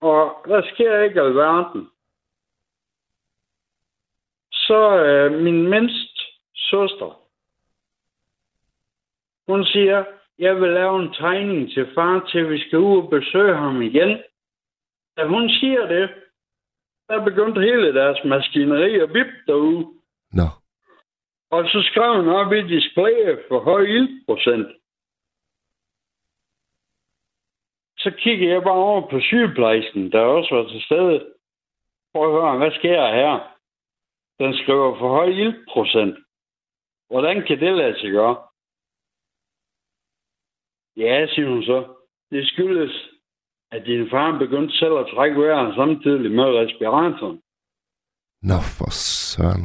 Og der sker ikke alverden. Så øh, min mindste søster, hun siger, jeg vil lave en tegning til far, til vi skal ud og besøge ham igen. Da hun siger det, der begyndte hele deres maskineri at bippe derude. Nå, Og så skrev hun op i displayet for høj ildprocent. Så kiggede jeg bare over på sygeplejersken, der også var til stede. Prøv at høre, hvad sker her? Den skriver for høj ildprocent. Hvordan kan det lade sig gøre? Ja, siger hun så. Det skyldes, at din far begyndte selv at trække vejret samtidig med respiratoren. nå for søren.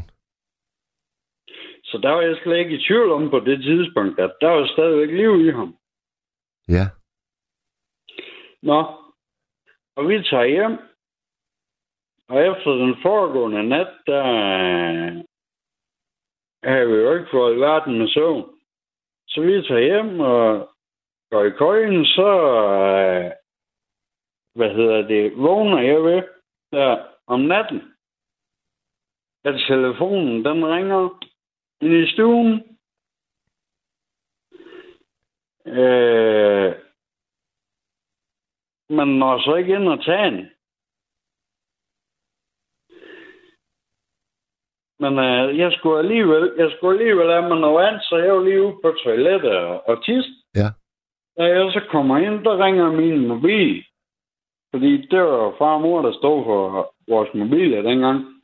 Så der var jeg slet ikke i tvivl om på det tidspunkt, at der var stadigvæk liv i ham. Ja, Nå, og vi tager hjem. Og efter den foregående nat, der øh, havde vi jo ikke fået verden med søvn. Så vi tager hjem og går i køjen, så øh, hvad hedder det, vågner jeg ved der om natten. At telefonen, den ringer ind i stuen. Øh, man når så ikke ind og tage den. Men øh, jeg skulle alligevel, jeg skulle alligevel have mig noget andet, så jeg var lige ude på toilettet og, og. Ja. Da jeg så kommer ind, der ringer min mobil. Fordi det var far og mor, der stod for vores mobiler dengang.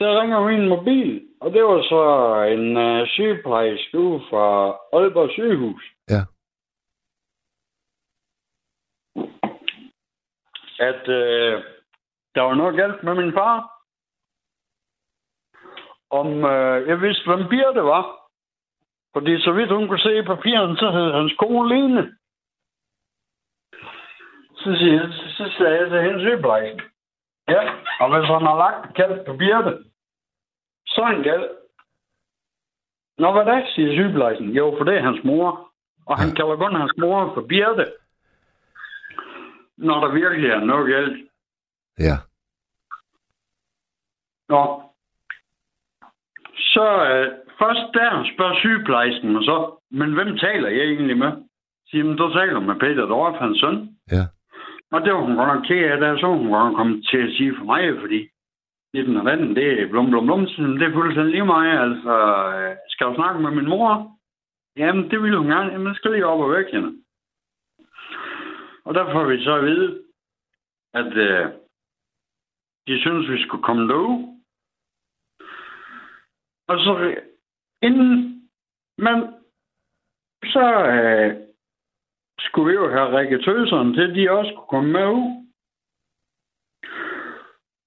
der ringer min mobil, og det var så en uh, sygeplejerske ude fra Aalborg sygehus. Ja. At uh, der var noget galt med min far. Om uh, jeg vidste, hvem Birte var. Fordi så vidt hun kunne se i papirerne, så hed hans kone Lene. Så, siger, så sagde jeg til hende sygeplejersken. Ja, og hvis han har lagt et kald på Birte, så er han galt. Nå, hvad det, siger sygeplejersken. Jo, for det er hans mor. Og han kalder kun hans mor for Birte. Når der virkelig er noget galt. Ja. Nå. Så øh, først der spørger sygeplejersken mig så, men hvem taler jeg egentlig med? Siger, men du taler med Peter Dorf, hans søn. Ja. Og det var hun godt nok ked af, der så hun godt nok kommet til at sige for mig, fordi 19 og 18, det er blum blum blum, så det er fuldstændig lige mig, altså, øh, skal du snakke med min mor? Jamen, det ville hun gerne, jamen, skal lige op og væk hende. Og der får vi så at vide, at øh, de synes, vi skulle komme derud. Og så inden man så øh, skulle vi jo have rækket tøserne til, at de også kunne komme med ud.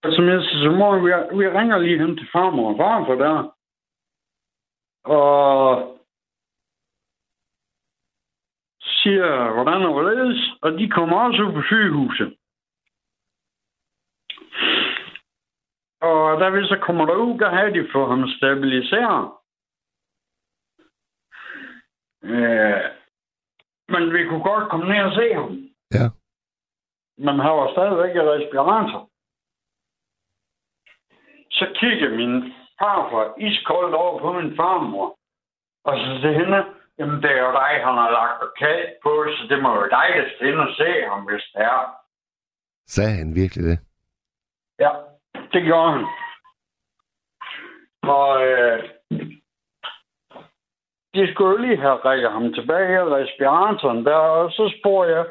Og som jeg siger, så må vi, vi ringer lige hen til farmor og farfar der. Og siger, hvordan og hvorledes. Og de kommer også ud på sygehuset. Og da vi så kommer derud, der har de fået ham stabiliseret. Øh, men vi kunne godt komme ned og se ham. Ja. Men han var stadigvæk i respirator. Så kigger min farfar iskoldt over på min farmor. Og så til hende, jamen det er jo dig, han har lagt plakat på, så det må jo dig, der skal ind og se ham, hvis det er. Sagde han virkelig det? Ja, det gjorde han. Og øh, de skulle jo lige have rækket ham tilbage i respiratoren der, og så spurgte jeg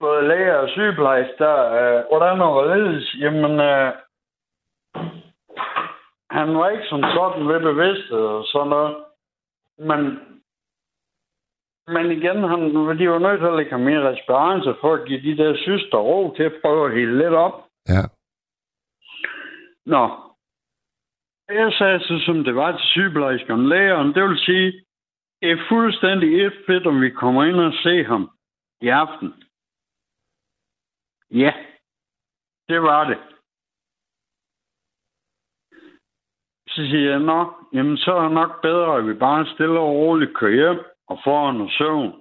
både læger og sygeplejerske der, øh, hvordan var hvorledes? Jamen, øh, han var ikke som sådan ved bevidsthed og sådan noget. Men, men igen, han, de var nødt til at lægge ham i respirator for at give de der syster ro til at prøve at hele lidt op. Ja. Nå. Jeg sagde så, som det var til sygeplejerskeren lægeren. Det vil sige, det er fuldstændig et fedt, om vi kommer ind og ser ham i aften. Ja, det var det. Så siger jeg, nå, jamen så er det nok bedre, at vi bare stille og roligt kører hjem og får en søvn.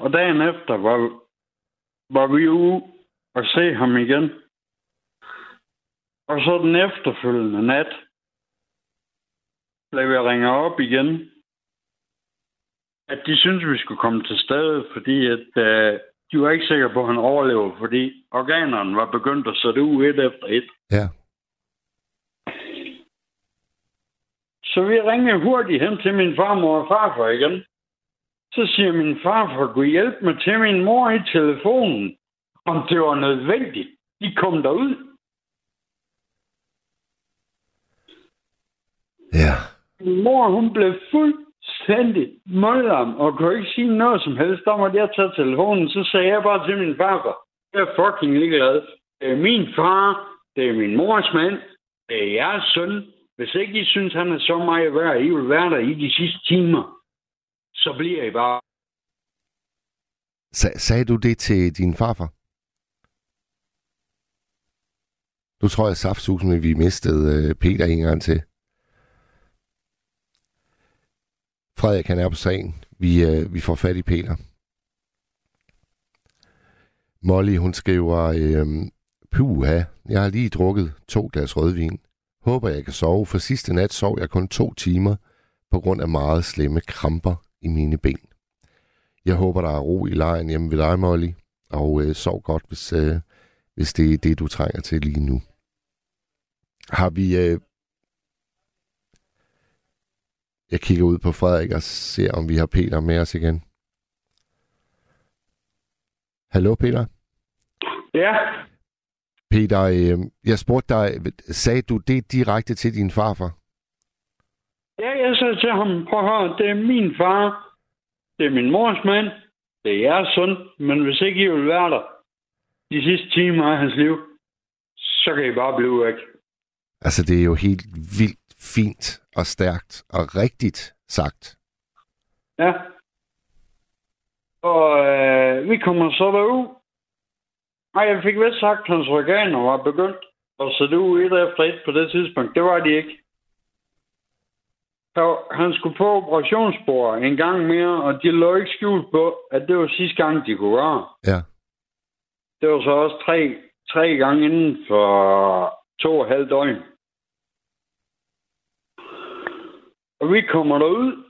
Og dagen efter var, var vi ude og se ham igen. Og så den efterfølgende nat blev jeg ringer op igen, at de synes, vi skulle komme til stedet, fordi at, øh, de var ikke sikre på, at han overlever, fordi organerne var begyndt at sætte ud et efter et. Ja. Så vi ringede hurtigt hen til min farmor og farfar igen. Så siger min farfar, kunne hjælpe mig til min mor i telefonen, om det var nødvendigt. De kom derud. Ja. Min mor, hun blev fuldstændig mundlam og kunne ikke sige noget som helst om, at jeg tager telefonen. Så sagde jeg bare til min farfar, jeg er fucking ligeglad. Det er min far, det er min mors mand, det er jeres søn. Hvis ikke I synes, han er så meget værd, I vil være der i de sidste timer, så bliver I bare. Sa- sagde du det til din farfar? Nu tror jeg at vi mistede øh, Peter en gang til. Frederik, han er på sagen. Vi, øh, vi får fat i Peter. Molly, hun skriver, øh, puha, jeg har lige drukket to glas rødvin. Håber, jeg kan sove, for sidste nat sov jeg kun to timer på grund af meget slemme kramper i mine ben. Jeg håber, der er ro i lejen hjemme ved dig, Molly, og øh, sov godt, hvis, øh, hvis det er det, du trænger til lige nu. Har vi... Øh... Jeg kigger ud på Frederik og ser, om vi har Peter med os igen. Hallo, Peter? Ja, Peter, øh, jeg spurgte dig, sagde du det direkte til din farfar? Ja, jeg sagde til ham, prøv at høre, det er min far, det er min mors mand, det er jeres søn, men hvis ikke I vil være der de sidste timer af hans liv, så kan I bare blive væk. Altså, det er jo helt vildt fint og stærkt og rigtigt sagt. Ja. Og øh, vi kommer så derud. Nej, jeg fik vist sagt, at hans organer var begyndt at sætte ud et efter et på det tidspunkt. Det var de ikke. Så han skulle på operationsbord en gang mere, og de lå ikke skjult på, at det var sidste gang, de kunne gøre. Ja. Det var så også tre, tre gange inden for to og et halvt døgn. Og vi kommer derud,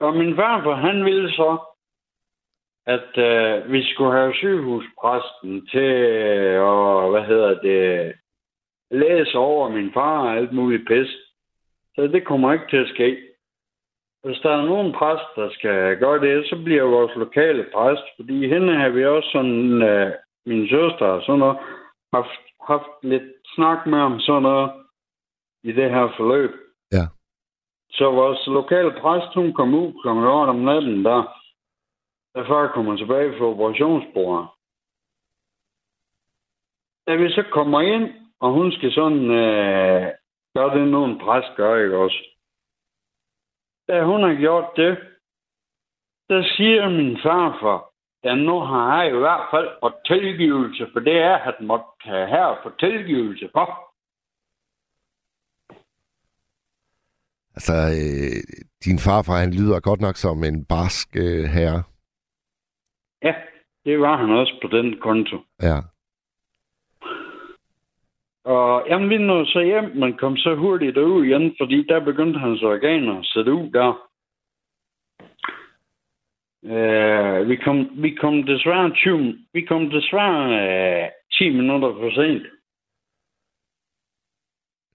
og min farfar, han ville så, at øh, vi skulle have sygehuspræsten til og hvad hedder det, læse over min far og alt muligt pis. Så det kommer ikke til at ske. Hvis der er nogen præst, der skal gøre det, så bliver vores lokale præst, fordi hende har vi også sådan, øh, min søster og sådan noget, haft, haft lidt snak med om sådan noget i det her forløb. Ja. Så vores lokale præst, hun kom ud kl. 8 om natten der, da far kommer tilbage fra operationsbordet. Da vi så kommer ind, og hun skal sådan øh, gøre det, en præst gør, ikke også? Da hun har gjort det, der siger min farfar, ja, nu har jeg i hvert fald fået tilgivelse, for det er, at måtte have få tilgivelse for. Altså, øh, din farfar, han lyder godt nok som en barsk øh, herre. Ja, det var han også på den konto. Ja. Og jamen, vi nåede så hjem, men kom så hurtigt ud igen, fordi der begyndte hans organer at sætte ud der. Uh, vi, kom, vi kom desværre 20, vi kom desværre uh, 10 minutter for sent.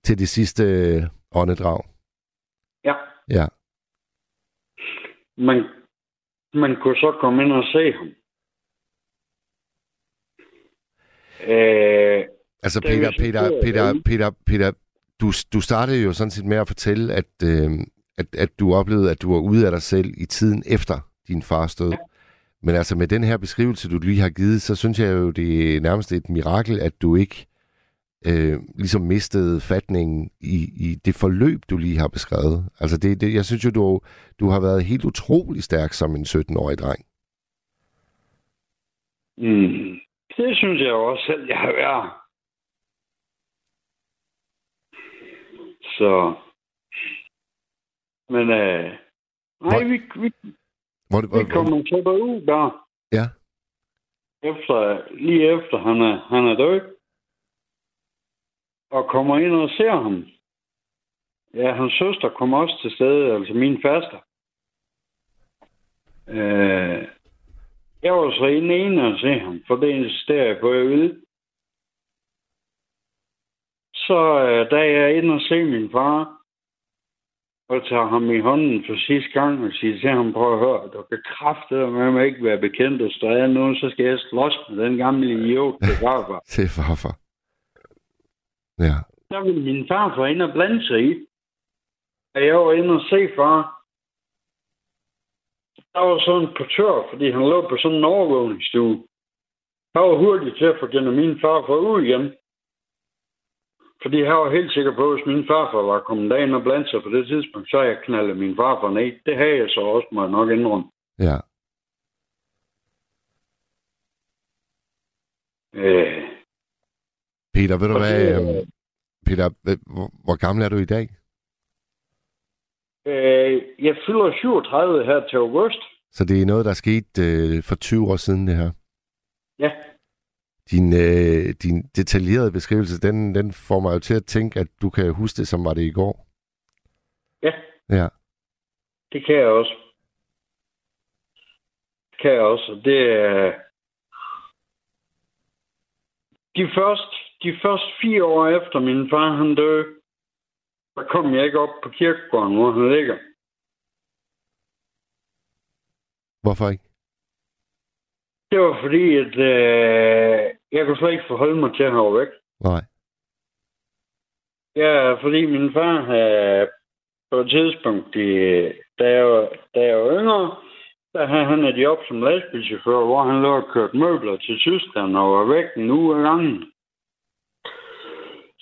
Til det sidste øh, åndedrag. Ja. Man, man kunne så komme ind og se ham. Uh, Altså, er Peter, Peter, Peter? Peter, Peter, du, du startede jo sådan set med at fortælle, at, øh, at, at du oplevede, at du var ude af dig selv i tiden efter din fars død. Ja. Men altså, med den her beskrivelse, du lige har givet, så synes jeg jo, det er nærmest et mirakel, at du ikke øh, ligesom mistede fatningen i, i det forløb, du lige har beskrevet. Altså, det, det, jeg synes jo, du, du har været helt utrolig stærk som en 17-årig dreng. mm, det synes jeg også selv, jeg har været. Så... Men øh, nej, vi, vi, Hvor, hvor, vi kommer så derud der. Ja. Efter, lige efter han er, han er død. Og kommer ind og ser ham. Ja, hans søster kom også til stede, altså min faster. Øh, jeg var så inde ene og se ham, for det insisterer jeg på, at jeg ville. Så øh, da jeg er inde og se min far, og tager ham i hånden for sidste gang og siger til ham, prøv at høre, du kan kraftedeme med mig ikke være bekendt, og der er nu, så skal jeg slås med den gamle idiot, til farfar. Til farfar. Ja. Der ville min far få ind og blande sig i. Og jeg var inde og se far. Der var sådan en portør, fordi han lå på sådan en overvågningsstue. Han var hurtigt til at få gennem min far for ud igen. Fordi jeg var helt sikker på, at hvis min farfar var kommet derind og blandt sig på det tidspunkt, så jeg knaldet min farfar ned. Det havde jeg så også, må jeg nok indrømme. Ja. Øh, Peter, ved du og hvad? det, øhm, Peter, hvor, hvor gammel er du i dag? øh, jeg fylder 37 her til august. Så det er noget, der skete øh, for 20 år siden, det her. Ja, Din, øh, din detaljerede beskrivelse, den, den får mig jo til at tænke, at du kan huske det, som var det i går. ja, Ja. det kan jeg også. Det kan jeg også. Det er... De første, de første fire år efter min far han døde, der kom jeg ikke op på kirkegården, hvor han ligger. Hvorfor ikke? Det var fordi, at øh, jeg kunne slet ikke forholde mig til, at væk. Nej. Ja, fordi min far havde på et tidspunkt, i, da, jeg, var- da jeg var yngre, der havde han et job som lastbilchauffør, hvor han lå og kørte møbler til Tyskland og var væk en uge ad gangen.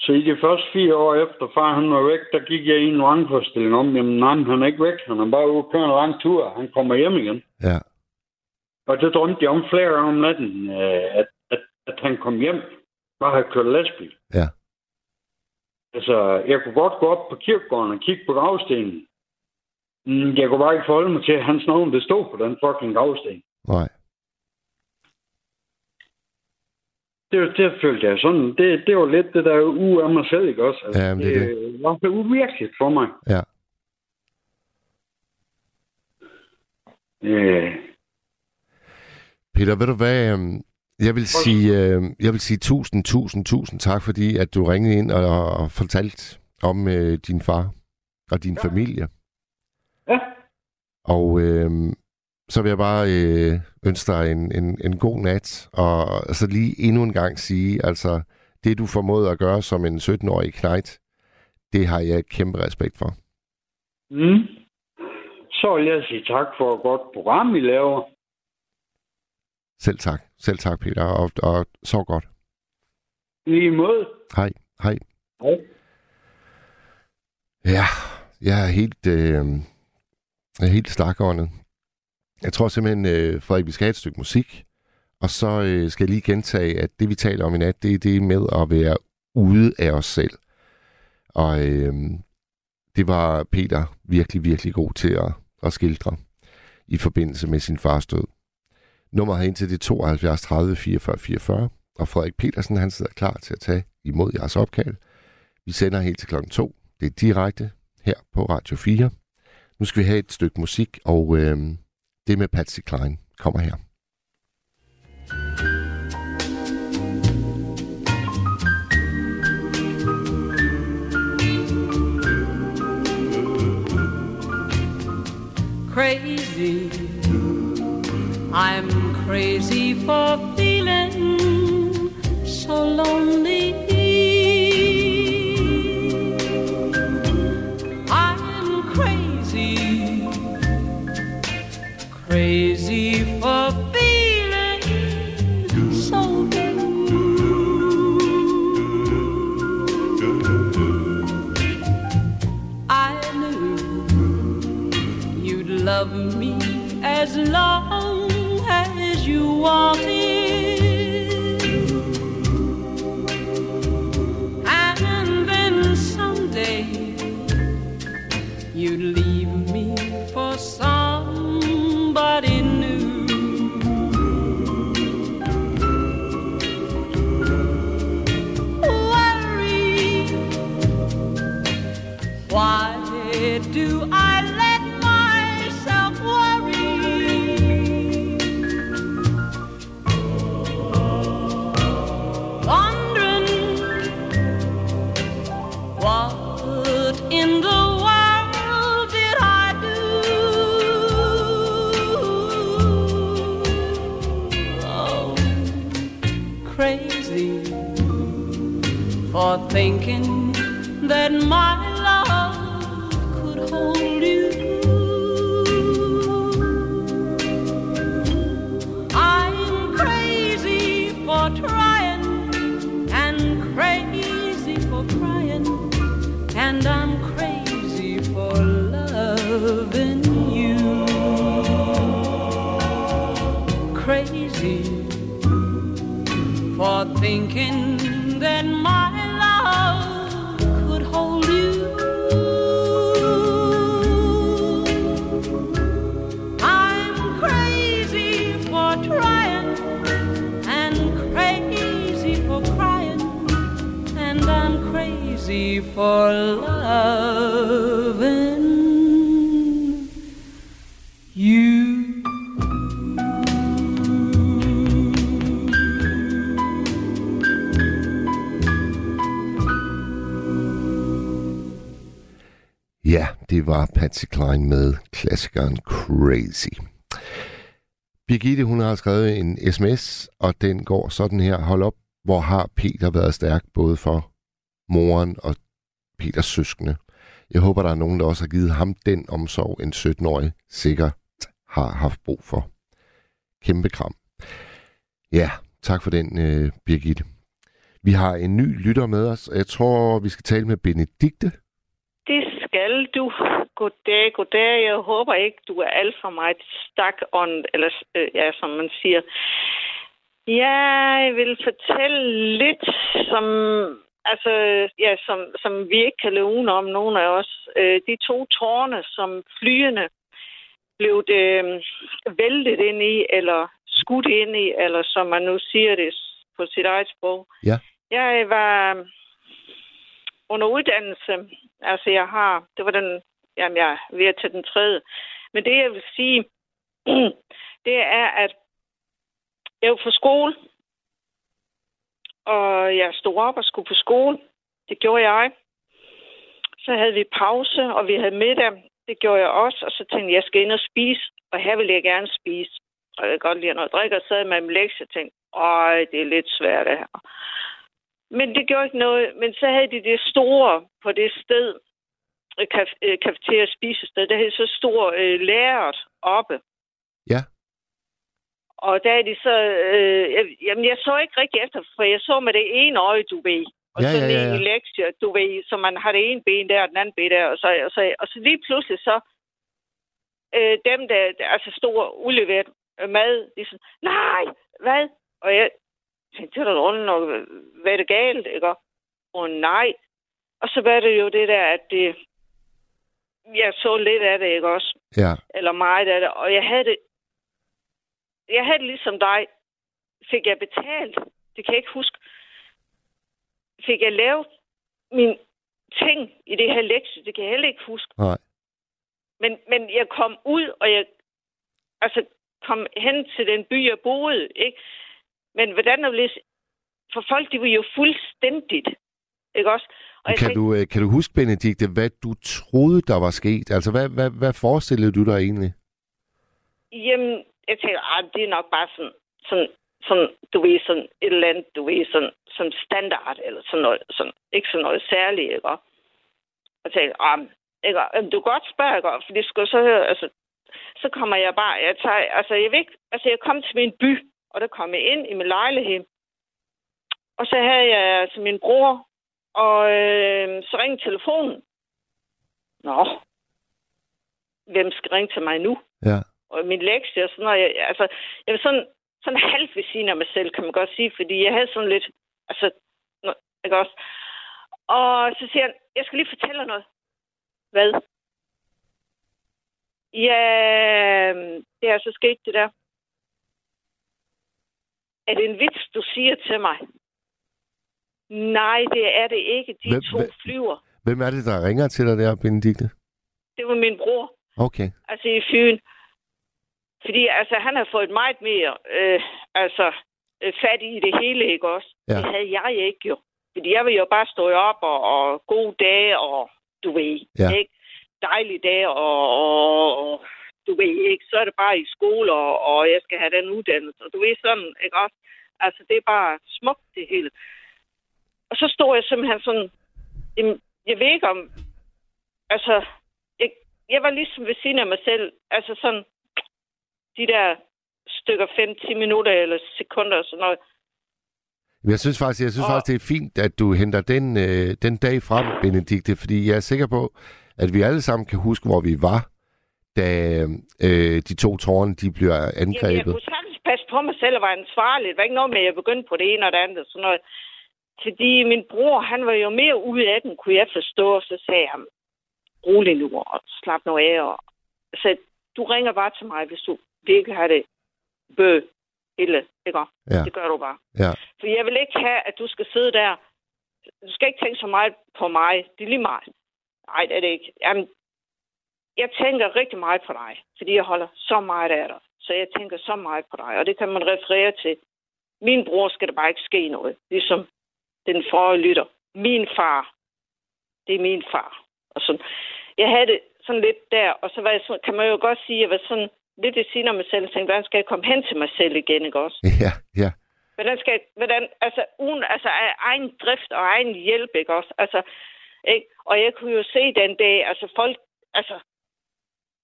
Så i de første fire år efter far han var væk, der gik jeg i en vrangforestilling om, jamen nej, han er ikke væk, han er bare ude og køre en lang tur, han kommer hjem igen. Ja. Og det drømte jeg om flere gange om natten, øh, at, at, at han kom hjem, bare havde kørt lastbil. Ja. Altså, jeg kunne godt gå op på kirkegården og kigge på gravstenen. Mm, Jeg kunne bare ikke forholde mig til, at hans navn det stod på den fucking gravsten. Nej. Det, det følte jeg sådan. Det, det var lidt det der u af mig selv, ikke også? Altså, Ja, det er det var så uvirkeligt for mig. Ja. Øh, Peter, ved du hvad? øhm, Jeg vil sige, øh, jeg vil sige tusind, tusind, tusind tak, fordi at du ringede ind og, og fortalte om øh, din far og din ja. familie. ja, Og øh, så vil jeg bare øh, ønske dig en, en, en god nat, og så lige endnu en gang sige, altså, det du formåede at gøre som en 17-årig knægt, det har jeg kæmpe respekt for. mm. Så vil jeg sige tak for et godt program, I laver. Selv tak. Selv tak, Peter, og, og så godt. I lige måde. Hej. Hej. Hej. Ja, jeg er helt, øh, jeg er helt stakåndet. Jeg tror simpelthen, øh, Frederik, vi skal have et stykke musik, og så øh, skal jeg lige gentage, at det vi taler om i nat, det er det med at være ude af os selv. Og øh, det var Peter virkelig, virkelig god til at, at skildre i forbindelse med sin fars død. Nummeret ind til det 72 30 44 44, og Frederik Petersen han sidder klar til at tage imod jeres opkald. Vi sender helt til klokken 2. Det er direkte her på Radio 4. Nu skal vi have et stykke musik, og øh, det er med Patsy Klein kommer her. crazy. I'm crazy for feeling so lonely. Crazy thinking Patsy Klein med klassikeren Crazy. Birgitte, hun har skrevet en sms, og den går sådan her. Hold op, hvor har Peter været stærk, både for moren og Peters søskende. Jeg håber, der er nogen, der også har givet ham den omsorg, en 17-årig sikkert har haft brug for. Kæmpe kram. Ja, tak for den, øh, Birgitte. Vi har en ny lytter med os, og jeg tror, vi skal tale med Benedikte. Det skal du. Goddag, goddag. Jeg håber ikke, du er alt for meget stak on, eller øh, ja, som man siger. Jeg vil fortælle lidt, som, altså, ja, som, som vi ikke kan løbe om, nogen af os. Øh, de to tårne, som flyene blev det øh, væltet ind i, eller skudt ind i, eller som man nu siger det på sit eget sprog. Ja. Jeg var under uddannelse. Altså, jeg har... Det var den... Jamen, jeg er ved at tage den tredje. Men det, jeg vil sige, det er, at jeg var på skole, og jeg stod op og skulle på skole. Det gjorde jeg. Så havde vi pause, og vi havde middag. Det gjorde jeg også, og så tænkte jeg, jeg skal ind og spise, og her vil jeg gerne spise. Og jeg kan godt lide noget drik, og så med min lektie og tænkte, øj, det er lidt svært det her. Men det gjorde ikke noget. Men så havde de det store på det sted, kafeteria spisested, der havde så stor øh, lærert oppe. Ja. Og der er de så... Øh, jeg, jamen, jeg så ikke rigtig efter, for jeg så med det ene øje, du ved. Og Ja, så ja, ja, lektier, du ved, så man har det ene ben der, og den anden ben der, og så, og så, og så lige pludselig så, øh, dem, der, der altså stod udleveret øh, mad, de sådan, nej, hvad? Og jeg tænkte, det er da nok, hvad er det galt, ikke? Og nej. Og så var det jo det der, at det, jeg så lidt af det, ikke også? Ja. Eller meget af det, og jeg havde det, jeg havde det ligesom dig. Fik jeg betalt? Det kan jeg ikke huske. Fik jeg lavet min ting i det her lektie? Det kan jeg heller ikke huske. Nej. Men, men jeg kom ud, og jeg altså, kom hen til den by, jeg boede. Ikke? Men hvordan er det? For folk, de var jo fuldstændigt. Ikke også? Og Kan tænkte, du, øh, kan du huske, Benedikte, hvad du troede, der var sket? Altså, hvad, hvad, hvad forestillede du dig egentlig? Jamen, jeg tænker, ah, det er nok bare sådan, sådan, sådan, du ved, sådan et eller andet, du ved, sådan, sådan standard, eller sådan noget, sådan, ikke sådan noget særligt, ikke? Og jeg tænkte, ah, ikke? Jamen, du kan godt spørge, ikke? For det skulle så høre, altså, så kommer jeg bare, jeg tager, altså, jeg ved ikke, altså, jeg kom til min by, og der kom jeg ind i min lejlighed, og så havde jeg altså min bror, og øh, så ringede telefonen. Nå, hvem skal ringe til mig nu? Ja. og min lektie og sådan noget. Jeg, altså, jeg var sådan, sådan halvt ved siden af mig selv, kan man godt sige, fordi jeg havde sådan lidt, altså, ikke også? Og så siger han, jeg skal lige fortælle dig noget. Hvad? Ja, det er så sket det der. Er det en vits, du siger til mig? Nej, det er det ikke. De Hvem- to hvem- flyver. Hvem er det, der ringer til dig der, Benedikte? Det var min bror. Okay. altså i Fyn. Fordi altså, han har fået meget mere øh, altså, øh, fat i det hele, ikke også? Ja. Det havde jeg ikke jo. Fordi jeg vil jo bare stå op og, og gode dage, og du ved, Ja. ikke? Dejlige dage, og, og, og du ved ikke, så er det bare i skole, og, og jeg skal have den uddannelse. Og du ved sådan, ikke også? Altså, det er bare smukt, det hele. Og så stod jeg simpelthen sådan, jamen, jeg ved ikke om, altså, jeg, jeg var ligesom ved siden af mig selv, altså sådan, de der stykker 5-10 minutter eller sekunder og sådan noget. Jeg synes faktisk, jeg synes Og- faktisk, det er fint, at du henter den, øh, den dag frem, Benedikte, fordi jeg er sikker på, at vi alle sammen kan huske, hvor vi var, da øh, de to tårne de bliver Jamen, jeg angrebet. kunne sagtens passe på mig selv og var ansvarlig. Det var ikke noget med, at jeg begyndte på det ene og det andet. Sådan noget. Fordi min bror, han var jo mere ude af den, kunne jeg forstå. Så sagde jeg, rolig nu og slap nu af. Og så du ringer bare til mig, hvis du virkelig har det bø ille. Ikke? Ja. Det gør du bare. Ja. For jeg vil ikke have, at du skal sidde der. Du skal ikke tænke så meget på mig. Det er lige meget. Nej, det er det ikke. Jamen, jeg tænker rigtig meget på dig, fordi jeg holder så meget af dig. Så jeg tænker så meget på dig, og det kan man referere til. Min bror skal der bare ikke ske noget, ligesom den forrige lytter. Min far, det er min far. Og sådan. Jeg havde det sådan lidt der, og så var jeg sådan, kan man jo godt sige, at jeg var sådan lidt ved siden af mig selv og tænkte, hvordan skal jeg komme hen til mig selv igen, ikke også? Ja, ja. Hvordan skal, hvordan, altså, uden, altså egen drift og egen hjælp, ikke også? Altså, ikke? Og jeg kunne jo se den dag, altså folk, altså,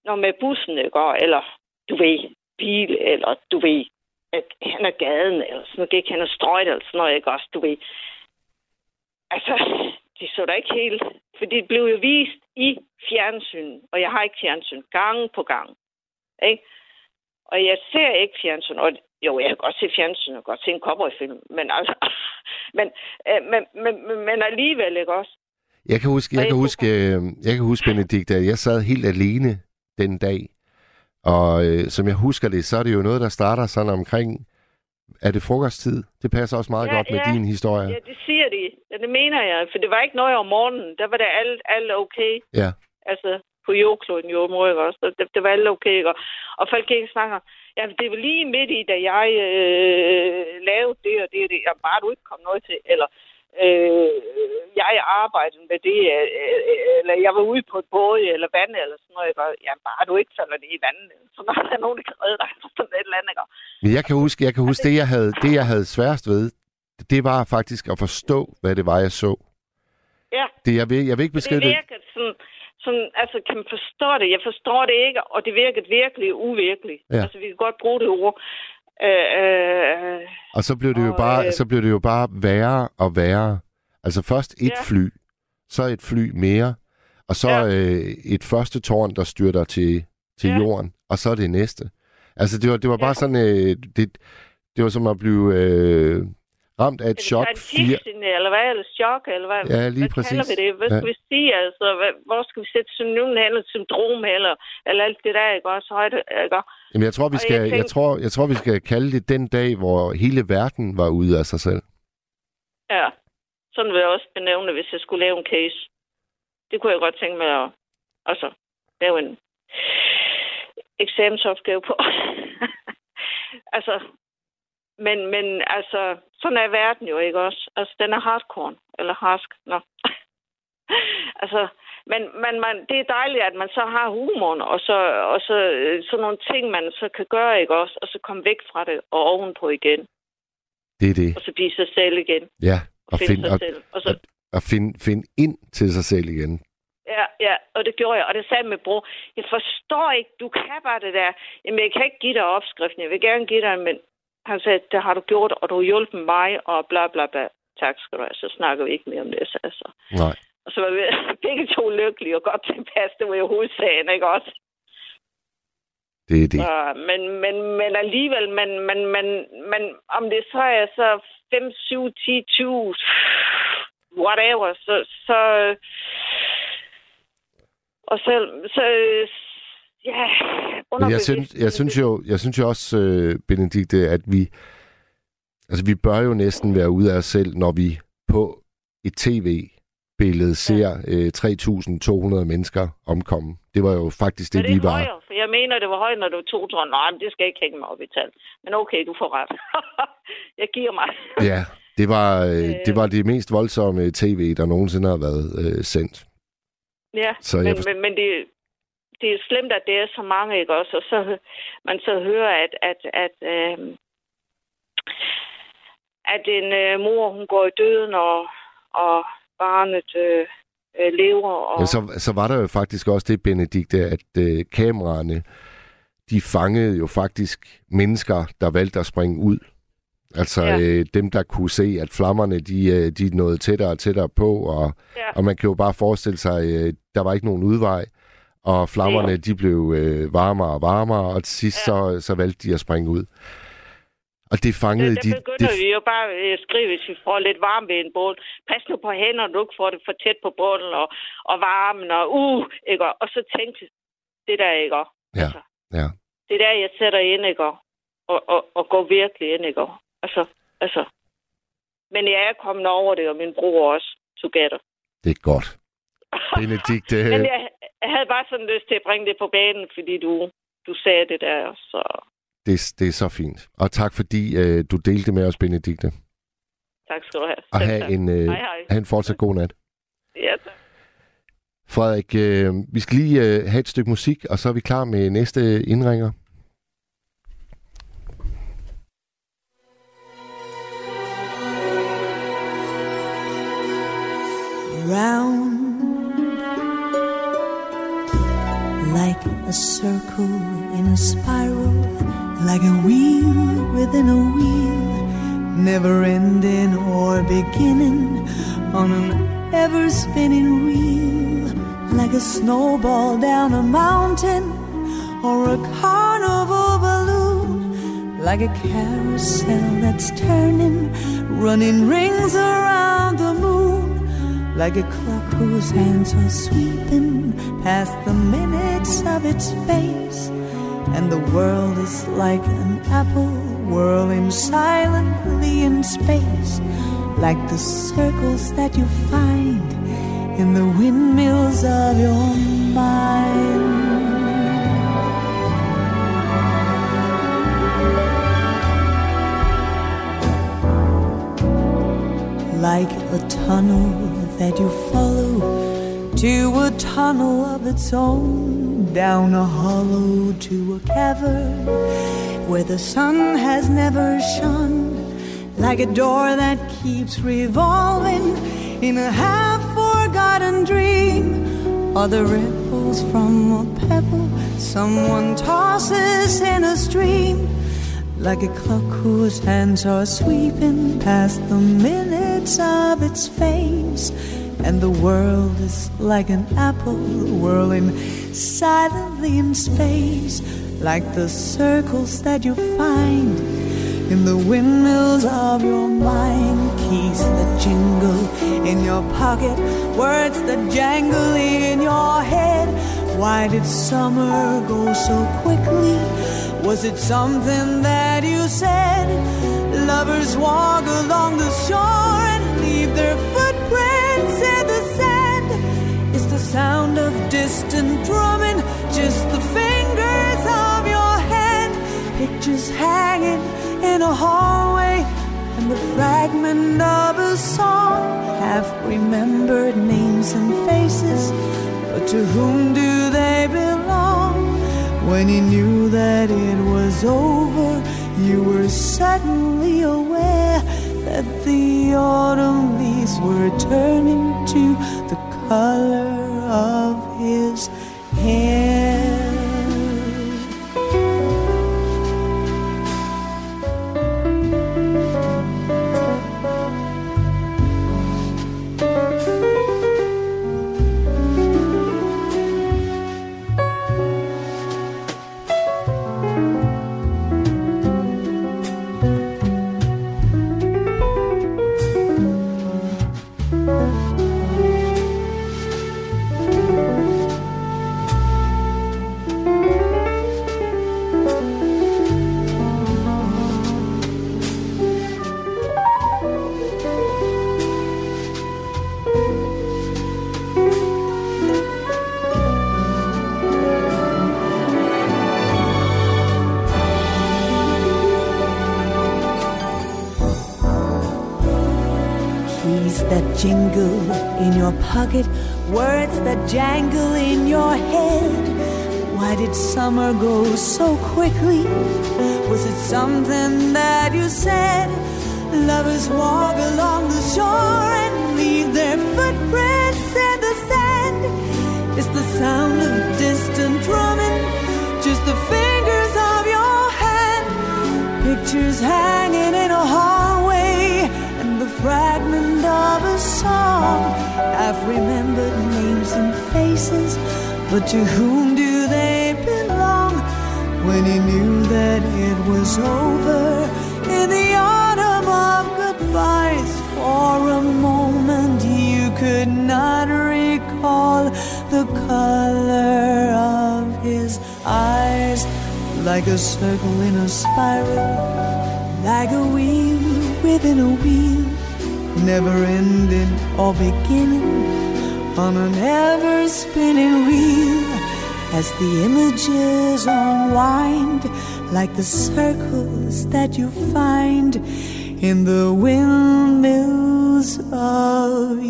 når med bussen, ikke også? Eller, du ved, bil, eller du ved, at han er gaden, eller sådan noget, gik han og strøjt, eller sådan noget, ikke også, du ved. Altså, de så da ikke helt, for det blev jo vist i fjernsyn, og jeg har ikke fjernsyn, gang på gang, ikke? Og jeg ser ikke fjernsyn, og jo, jeg kan godt se fjernsyn, og godt se en cowboyfilm, men altså, men, øh, men, men, men, men alligevel, ikke også? Jeg kan huske, jeg kan huske, øh, jeg kan huske, Benedikt, at jeg sad helt alene den dag. Og øh, som jeg husker det, så er det jo noget, der starter sådan omkring, er det frokosttid? Det passer også meget Ja, godt med ja. din historie. Ja, det siger de. Ja, det mener jeg, for det var ikke noget om morgenen. Der var det alt, alt okay. Ja. Altså, på jordkloden jordmor, ikke også? Det, det var alt okay, ikke? Og folk gik og snakker, ja, det var lige midt i, da jeg øh, lavede det og det og det. Ja, bare du ikke kom noget til. Eller, øh, jeg arbejdede med det, øh, øh, eller jeg var ude på et båd, eller vand, eller sådan noget? Og, Ja, bare du ikke falder det i vandet. Så der er nogen, der kan redde dig, eller sådan et eller andet? Men jeg kan huske, jeg kan huske det, jeg havde, det, jeg havde sværest ved, det var faktisk at forstå, hvad det var, jeg så. Ja. Det, jeg, vil, jeg vil ikke beskrive det det. virker sådan, sådan, altså kan man forstå det? Jeg forstår det ikke, og det virkede virkelig uvirkeligt. Ja. Altså vi kan godt bruge det ord. Øh, øh, Og så blev det jo Og, bare, øh, så blev det jo bare værre og værre. Altså først et Ja. fly, så et fly mere, og så Ja. øh, et første tårn, der styrter til, til Ja. jorden, og så det næste. Altså det var, det var bare Ja. sådan, øh, det, det var som at blive øh, ramt af et er det chok. Fire, eller hvad? Eller chok, eller hvad? Ja, lige hvad præcis. kalder vi det? Hvad Ja. skal vi sige? Altså, hvad, hvor skal vi sætte synonym hen, eller syndrom eller, eller alt det der, ikke også? Højde, ikke? jamen jeg tror, vi jeg skal, jeg, tænkte- tror, jeg tror, vi skal kalde det den dag, hvor hele verden var ude af sig selv. Ja. Sådan vil jeg også benævne det, hvis jeg skulle lave en case. Det kunne jeg godt tænke mig at altså, lave en eksamensopgave på. altså, men, men altså, sådan er verden jo ikke også. Altså, den er hardcore, eller harsk. Nå. altså, men, men man, det er dejligt, at man så har humoren, og så, og så øh, sådan nogle ting, man så kan gøre, ikke også? Og så komme væk fra det, og ovenpå igen. Det er det. Og så blive sig selv igen. Ja, Og og finde finde sig og, selv. Og så, og find, find ind til sig selv igen. Ja, ja, og det gjorde jeg. Og det sagde min bror, jeg forstår ikke, du kan bare det der. Jamen, jeg kan ikke give dig opskriften. Jeg vil gerne give dig, men han sagde, det har du gjort, og du har hjulpet mig, og bla bla bla. Tak skal du have. Så snakker vi ikke mere om det, så altså. Nej. Og så var vi begge to lykkelige og godt tilpas. Det var jo hovedsagen, ikke også? Det er det. Så, men, men, men alligevel, men, men, men, men om det så er så 5, 7, 10, 20, whatever, så, så og så, så ja, Men jeg synes, jeg synes jo, jeg synes jo også, øh, Benedikte, at vi, altså vi bør jo næsten være ude af os selv, når vi på et tv-billede ser øh, 3.200 mennesker omkomme. Det var jo faktisk det, Men det vi var. højere, for jeg mener, det var højere, når det var to ton. Nej, men det skal jeg ikke hænge mig op i tal. Men okay, du får ret. jeg giver mig. Ja, det var, øh, Øh. det var det mest voldsomme tv, der nogensinde har været øh, sendt. Ja, Så jeg men, forst- men, men det, det er slemt, at det er så mange, ikke også? Og så man så hører, at, at, at, øh, at en øh, mor, hun går i døden, og, og barnet øh, øh, lever. Og, Men så, så var der jo faktisk også det, Benedikte, at øh, kameraerne, de fangede jo faktisk mennesker, der valgte at springe ud. Altså Ja. øh, dem, der kunne se, at flammerne, de, øh, de nåede tættere og tættere på, og, ja, og man kan jo bare forestille sig, øh, der var ikke nogen udvej, og flammerne, de blev øh, varmere og varmere, og til sidst Ja. så, så valgte de at springe ud. Og det fangede der, de... der begynder det, vi jo bare at skrive, hvis vi får lidt varme ved en bål. Pas nu på hænderne, du ikke får det for tæt på bålen, og, og varmen, og uh, ikke? Og så tænkte det der, ikke? Ja, ja. Det der, jeg sætter ind, ikke? Og, og, og går virkelig ind, ikke? Altså, altså. Men jeg er kommet over det, og min bror også, together. det er godt. Benedikte, Men jeg, jeg havde bare sådan lyst til at bringe det på banen, fordi du, du sagde det der, så... Det, det er så fint. Og tak, fordi øh, du delte med os, Benedikte. Tak skal du have. Og have en, øh, hej, hej. have en fortsat god nat. Ja, tak. Frederik, øh, vi skal lige øh, have et stykke musik, og så er vi klar med næste indringer. Round like a circle in a spiral, like a wheel within a wheel, never ending or beginning on an ever spinning wheel, like a snowball down a mountain or a carnival balloon, like a carousel that's turning, running rings around the moon, like a clock whose hands are sweeping past the minutes of its face. And the world is like an apple whirling silently in space, like the circles that you find in the windmills of your mind. like a tunnel that you follow to a tunnel of its own, down a hollow to a cavern where the sun has never shone, like a door that keeps revolving in a half forgotten dream, or the ripples from a pebble someone tosses in a stream like a clock whose hands are sweeping past the minutes of its face. And the world is like an apple whirling silently in space, like the circles that you find in the windmills of your mind. Keys that jingle in your pocket, words that jangle in your head. Why did summer go so quickly? Was it something that you said? Lovers walk along the shore and leave their footprints in the sand. It's the sound of distant drumming, just the fingers of your hand. Pictures hanging in a hallway, and the fragment of a song. Half remembered names and faces, but to whom do they belong? When he knew that it was over, you were suddenly aware that the autumn leaves were turning to the color of his hair. Jangle in your head. Why did summer go so quickly? Was it something that you said? Lovers walk along the shore and leave their footprints in the sand. It's the sound of distant drumming, just the fingers of your hand. Pictures hanging in a hallway and the fragment of a song. I've remembered but to whom do they belong? When he knew that it was over in the autumn of goodbyes, for a moment you could not recall the color of his eyes, like a circle in a spiral, like a wheel within a wheel, never ending or beginning on an ever spinning wheel as the images unwind like the circles that you find in the windmills of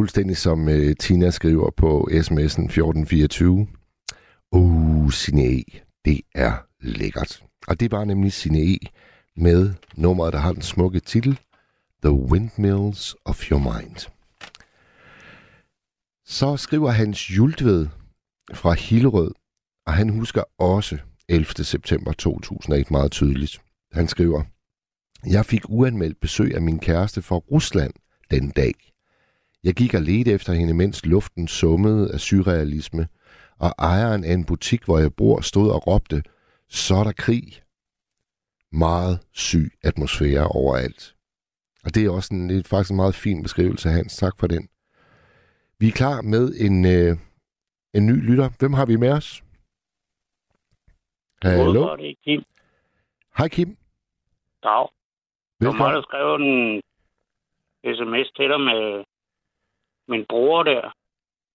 fuldstændig som uh, Tina skriver på sms'en 1424. Uh, Sine e, det er lækkert. Og det var nemlig Sine e med nummeret, der har den smukke titel The Windmills of Your Mind. Så skriver Hans Jultved fra Hillerød, og han husker også 11. september 2001 meget tydeligt. Han skriver, Jeg fik uanmeldt besøg af min kæreste fra Rusland den dag. Jeg gik og ledte efter hende, mens luften summede af surrealisme, og ejeren af en butik, hvor jeg bor, stod og råbte, så er der krig. Meget syg atmosfære overalt. Og det er også en, det er faktisk en meget fin beskrivelse, Hans. Tak for den. Vi er klar med en, øh, en ny lytter. Hvem har vi med os? Hallo? Hallo? Det er Kim. Hej Kim. Dag. Velkommen. der skrev en sms til dig med min bror der.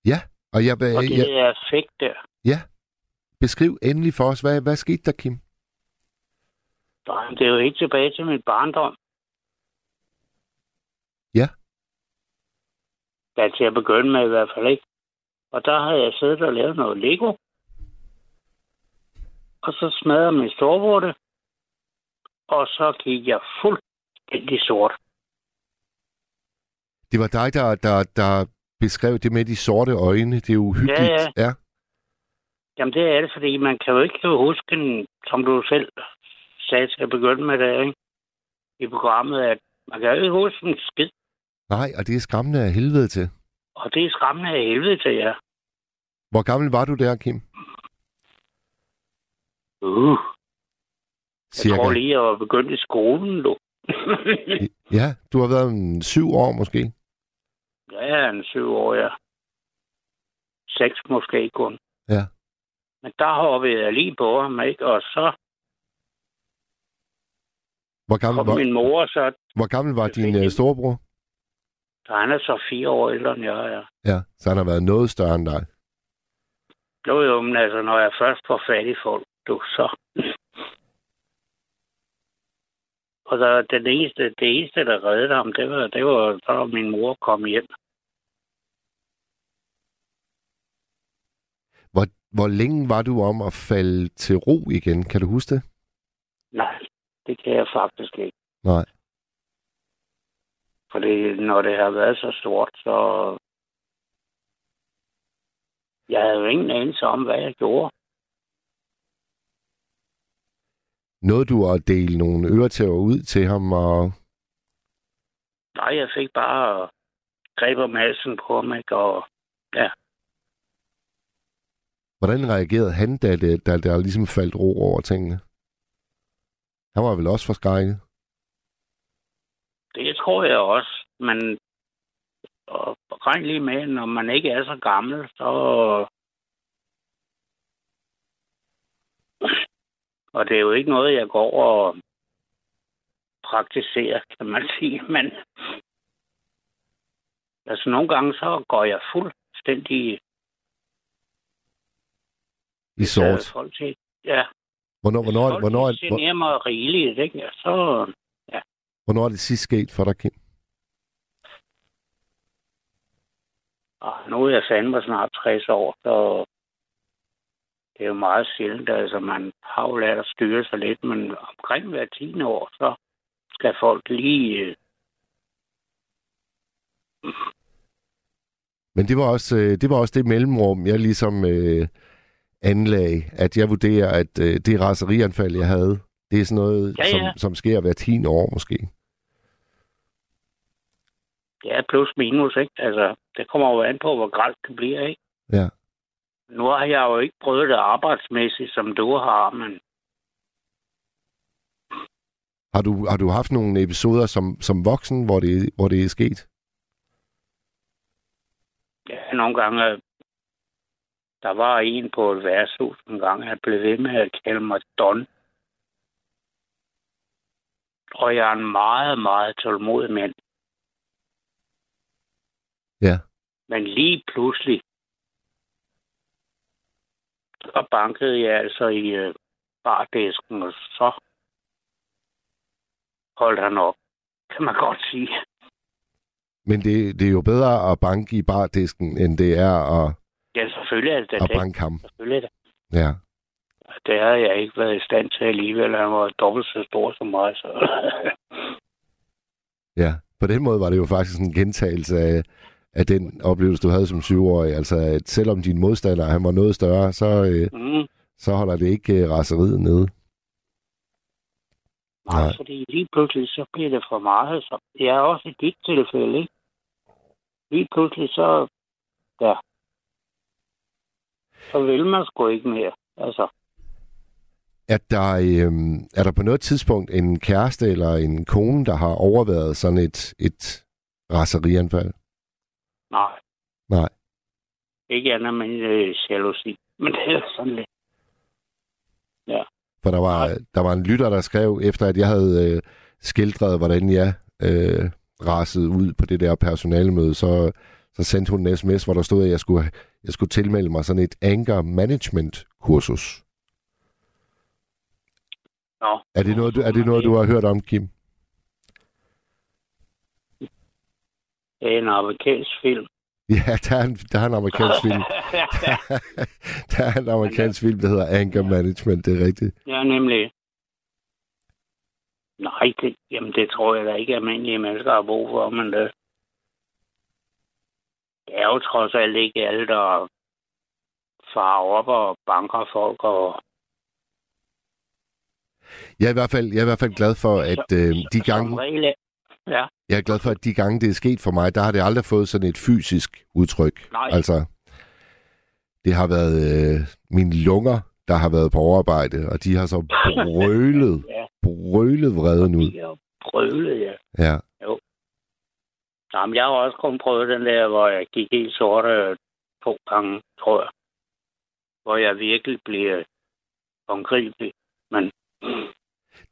Ja, og jeg, Og det jeg, der effekt der. ja. Beskriv endelig for os, hvad, hvad skete der, Kim? Nej, det er jo helt tilbage til min barndom. Ja. Ja, til at begynde med i hvert fald ikke. Og der havde jeg siddet og lavet noget Lego. Og så smadrede min storebror det. Og så gik jeg fuldstændig sort. Det var dig, der, der, der beskrev det med de sorte øjne. Det er uhyggeligt. Ja, ja. Jamen det er det, fordi man kan jo ikke huske, som du selv sagde til at begynde med det, ikke? i programmet, at man kan jo ikke huske en skid. Nej, og det er skræmmende af helvede til. Og det er skræmmende af helvede til jer. Hvor gammel var du der, Kim? Uh, jeg Cirka. tror lige, jeg var begyndt i skolen, du. Ja, du har været en syv år måske. ja, en syv år, ja. Seks måske kun. Ja. Men der hoppede jeg lige på ham, ikke? Og så Hvor gammel, kom hvor, min mor, så hvor gammel var din uh, storebror? han er så fire år ældre end jeg er. Ja, så han har været noget større end dig. Jo, jo, men altså, når jeg først får fat i folk, du, så... Og der, den eneste, det eneste, der reddede ham, det var, det var, så var min mor kom hjem. Hvor, hvor længe var du om at falde til ro igen? Kan du huske det? Nej, det kan jeg faktisk ikke. Nej. Fordi når det har været så stort, så... Jeg havde jo ingen anelse om, hvad jeg gjorde. Nåede du at dele nogle øretæver ud til ham? Og... Nej, jeg fik bare greb om halsen på ham, ikke? Og Hvordan reagerede han, da, det, da der ligesom faldt ro over tingene? Han var vel også forskrækket? det tror jeg også. Men og regn lige med, når man ikke er så gammel, så... Og det er jo ikke noget, jeg går og praktiserer, kan man sige. Men altså nogle gange, så går jeg fuldstændig I sort. øh, folk til. Ja, Hvornår, hvornår, folk hvornår, de hvor, generer mig rigeligt, ikke? Ja, Så hvornår er det sidst sket for dig, Kim? Og nu er jeg fandme snart 60 år, så det er jo meget sjældent. Altså, man har jo lært at styre sig lidt, men omkring hver 10 år, så skal folk lige... øh, Men det var også, øh, det, var også det mellemrum, jeg ligesom øh, anlagde, at jeg vurderer, at øh, det raserianfald, jeg havde, det er sådan noget, Ja, ja. Som, som sker hver 10 år måske. Er plus minus, ikke? Altså, det kommer jo an på, hvor gralt det bliver, ikke? Ja. Nu har jeg jo ikke prøvet det arbejdsmæssigt, som du har, men Har du, har du haft nogle episoder som, som voksen, hvor det, hvor det er sket? ja, nogle gange... øh, Der var en på et værtshus en gang, han blev ved med at kalde mig Don. Og jeg er en meget, meget tålmodig mand. Ja. Men lige pludselig, så bankede jeg altså i øh, bardisken, og så holdt han op, kan man godt sige. Men det, det er jo bedre at banke i bardisken, end det er at, Ja, selvfølgelig er det at det. banke ham. Selvfølgelig er det. Ja. Det har jeg ikke været i stand til alligevel. Han var dobbelt så stor som mig, så... Ja, på den måde var det jo faktisk en gentagelse af, af den oplevelse, du havde som syvårig. Altså, at selvom din modstander han var noget større, så, øh, mm. så holder det ikke øh, raseriet nede. Nej, Nej. fordi lige pludselig så bliver det for meget. Så jeg er også i dit tilfælde, ikke? Lige pludselig så... Ja. Så vil man sgu ikke mere. Altså, Er der, øh, er der på noget tidspunkt en kæreste eller en kone, der har overværet sådan et, et raserianfald? Nej. Nej. Ikke andet men øh, jalousi. Men det er sådan lidt. Ja. For der var, der var en lytter, der skrev, efter at jeg havde øh, skildret, hvordan jeg øh, rasede ud på det der personalemøde, så, så sendte hun en sms, hvor der stod, at jeg skulle, jeg skulle tilmelde mig sådan et anger management kursus. Nå. Er det noget, du, er det noget, du har hørt om, Kim? Er en amerikansk film. Ja, der er en, der er en amerikansk film. der er en amerikansk film, der hedder Anger Management, det er rigtigt. Ja, nemlig. Nej, det, jamen det tror jeg da ikke, at almindelige mennesker har brug for, men det, det er jo trods alt ikke alle, der farer op og banker folk og Jeg er i hvert fald, jeg er i hvert fald glad for, at øh, de gange, som regel, ja, jeg er glad for, at de gange, det er sket for mig, der har det aldrig fået sådan et fysisk udtryk. Nej. Altså, det har været øh, mine lunger, der har været på overarbejde, og de har så brølet, ja, brølet vreden ud. de brølet, ja. Ja. Jamen, jeg har også kun prøvet den der, hvor jeg gik helt sort øh, to gange, tror jeg. Hvor jeg virkelig blev håndgribelig. Men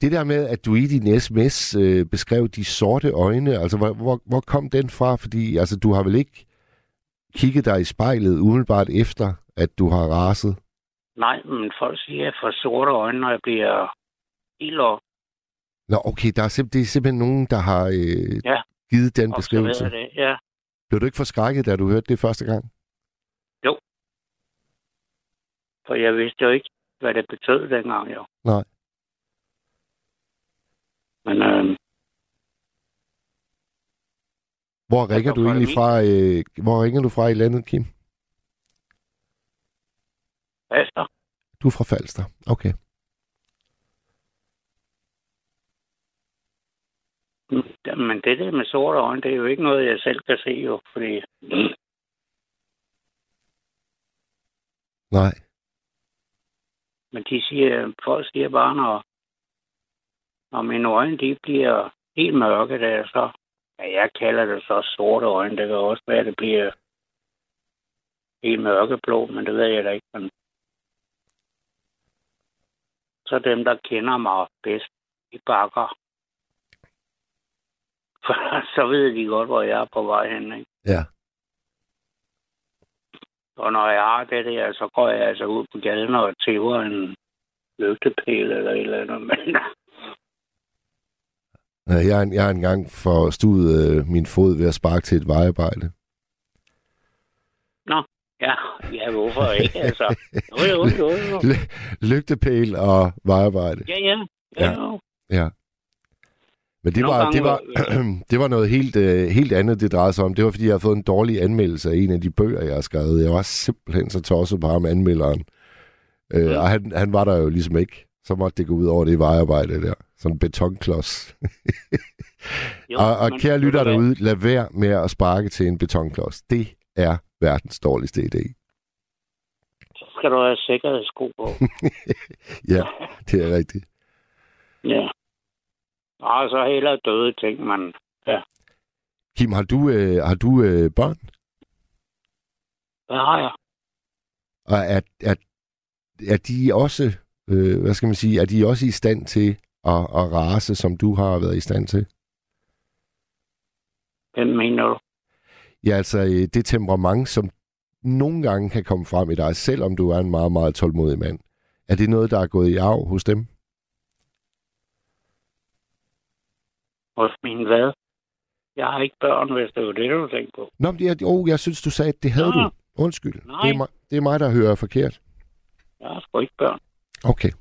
Det der med, at du i din sms øh, beskrev de sorte øjne, altså hvor, hvor, hvor kom den fra? Fordi altså, du har vel ikke kigget dig i spejlet umiddelbart efter, at du har raset? nej, men folk siger, at jeg får sorte øjne, når jeg bliver helt op. Nå, okay, der er simp- det er simpelthen nogen, der har øh, Ja. givet den beskrivelse. Det. Ja, Blev du ikke forskrækket, da du hørte det første gang? for jeg vidste jo ikke, hvad det betød dengang, jo. Nej. Men øh, Hvor ringer du egentlig fra? Øh, hvor ringer du fra i landet, Kim? Falster, Du er fra Falster. Okay. men det der med sorte øjne, det er jo ikke noget, jeg selv kan se, jo. Fordi Nej. Men de siger, folk siger bare, når, når mine øjne de bliver helt mørke, der så, ja, jeg kalder det så sorte øjne, det kan også være, at det bliver helt mørkeblå, men det ved jeg da ikke. Men... Så dem, der kender mig bedst, de bakker. For så ved de godt, hvor jeg er på vej hen. Ikke? Ja. Og når jeg har det der, så går jeg altså ud på gaden og tæver en lygtepæl eller et eller andet. Men Jeg har, jeg har engang forstuet øh, min fod ved at sparke til et vejarbejde. ja, ja, hvorfor ikke? Altså, jo, jo, jo, jo. Ly- Lygtepæl og vejarbejde. Ja, ja. Ja. ja. Ja. Men det Nogle var, gange det, var, det var noget helt, øh, helt andet, det drejede sig om. Det var, fordi jeg havde fået en dårlig anmeldelse af en af de bøger, jeg har skrevet. Jeg var simpelthen så tosset på ham, anmelderen. Øh, Mm. og han, han var der jo ligesom ikke. Så måtte det gå ud over det vejarbejde der. Sådan en betonklods. jo og, og kære lytter derude, lad være med at sparke til en betonklods. Det er verdens dårligste idé. Så skal du have sikkerhedssko på. Ja, det er rigtigt. ja. Og så heller døde ting, man... Kim, har du, øh, har du øh, børn? Hvad har jeg? Og er, er, er de også, øh, hvad skal man sige, er de også i stand til at, at rase, som du har været i stand til? Hvem mener du? Ja, altså øh, det temperament, som nogle gange kan komme frem i dig, selvom du er en meget, meget tålmodig mand. Er det noget, der er gået i arv hos dem? Hos min hvad? Jeg har ikke børn, hvis det var det, du tænkte på. Nå, men jeg, oh, jeg synes, du sagde, at det havde Nå. du. Undskyld. Nej. Det er, mig, det er mig, der hører forkert. Jeg har sgu ikke børn. Okay.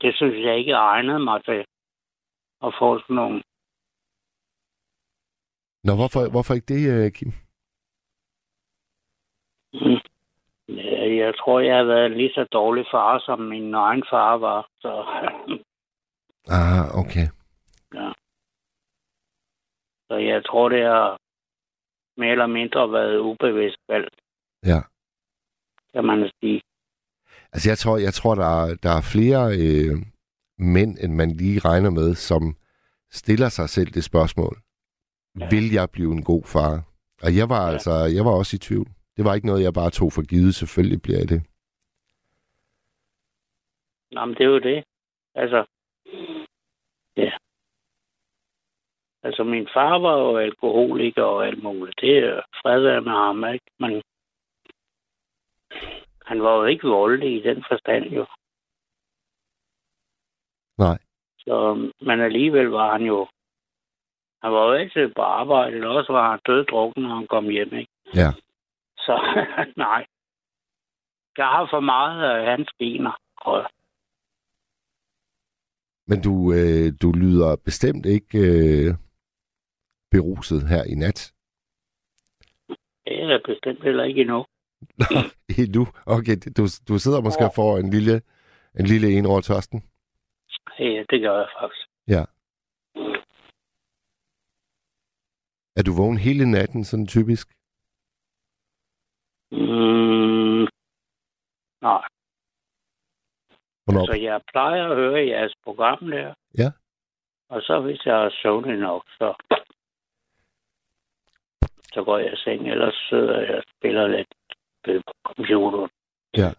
Det synes jeg ikke egnede mig til at få sådan nogle. Nå, hvorfor, hvorfor ikke det, øh, Kim? Mm. Jeg tror, jeg har været en lige så dårlig far, som min egen far var. Så Ah, okay. Ja. Så jeg tror, det har mere eller mindre været ubevidst valg, Ja. kan man sige. Altså, jeg tror, jeg tror der, er, der er flere øh, mænd, end man lige regner med, som stiller sig selv det spørgsmål. Ja. Vil jeg blive en god far? Og jeg var ja. altså, jeg var også i tvivl. Det var ikke noget, jeg bare tog for givet. Selvfølgelig bliver jeg det. Nå, men det er jo det. Altså, ja. Altså, min far var jo alkoholiker og alt muligt. Det er fred med ham, ikke? Men han var jo ikke voldelig i den forstand, jo. Nej. Så, men alligevel var han jo... Han var jo altid på arbejde, eller også var han døddrukken, når han kom hjem, ikke? Ja. Så nej. Jeg har for meget af hans gener, tror jeg. Men du, øh, du lyder bestemt ikke øh, beruset her i nat. Det er jeg bestemt heller ikke endnu. Endnu. Okay, du, du sidder måske og får en lille, en lille en over tørsten. Ja, det gør jeg faktisk. Ja. Er du vågen hele natten, sådan typisk? Mm, nej. Hvornår? Altså, jeg plejer at høre jeres program der. Ja. Og så hvis jeg er søvnig nok, så, så går jeg i seng, ellers sidder jeg og spiller lidt på computeren. Ja.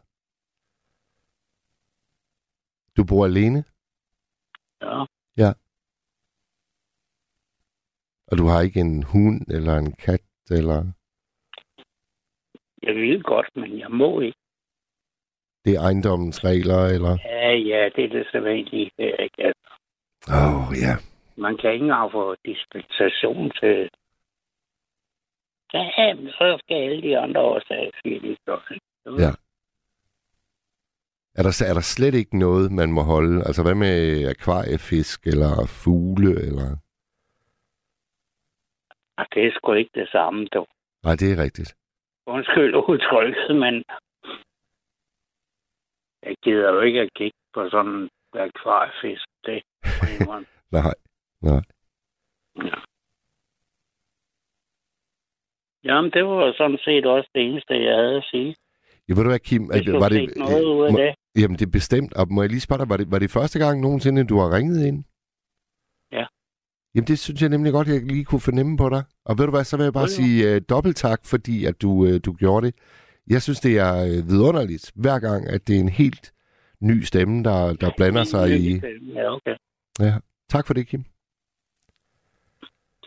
Du bor alene? Ja. Ja. Og du har ikke en hund eller en kat eller... Jeg vil godt, men jeg må ikke. Det er ejendommens regler, eller... Ja, ja, det er det sædvanlige. Det er ikke. Åh, oh, ja. man kan ikke få dispensation til... Ja, men så skal alle de andre også have sige det godt. ikke? Ja. Er der, er der slet ikke noget, man må holde? Altså, hvad med akvariefisk eller fugle, eller... Ah, Det er sgu ikke det samme, dog. Nej, det er rigtigt. Undskyld udtrykket, men jeg gider jo ikke at kigge på sådan en akvariefisk. Det. Nej, nej. ja. Jamen, det var sådan set også det eneste, jeg havde at sige. Ja, ved du hvad, Kim? Du var det, noget ud af må, det. Jamen, det er bestemt. Og må jeg lige spørge dig, var det, var det første gang nogensinde, du har ringet ind? Ja. Jamen, det synes jeg nemlig godt, jeg lige kunne fornemme på dig. Og ved du hvad, så vil jeg bare jo. sige uh, dobbelt tak, fordi at du, uh, du gjorde det. Jeg synes, det er uh, vidunderligt, hver gang, at det er en helt ny stemme, der, der blander sig i... Ja, okay. Ja. Tak for det, Kim.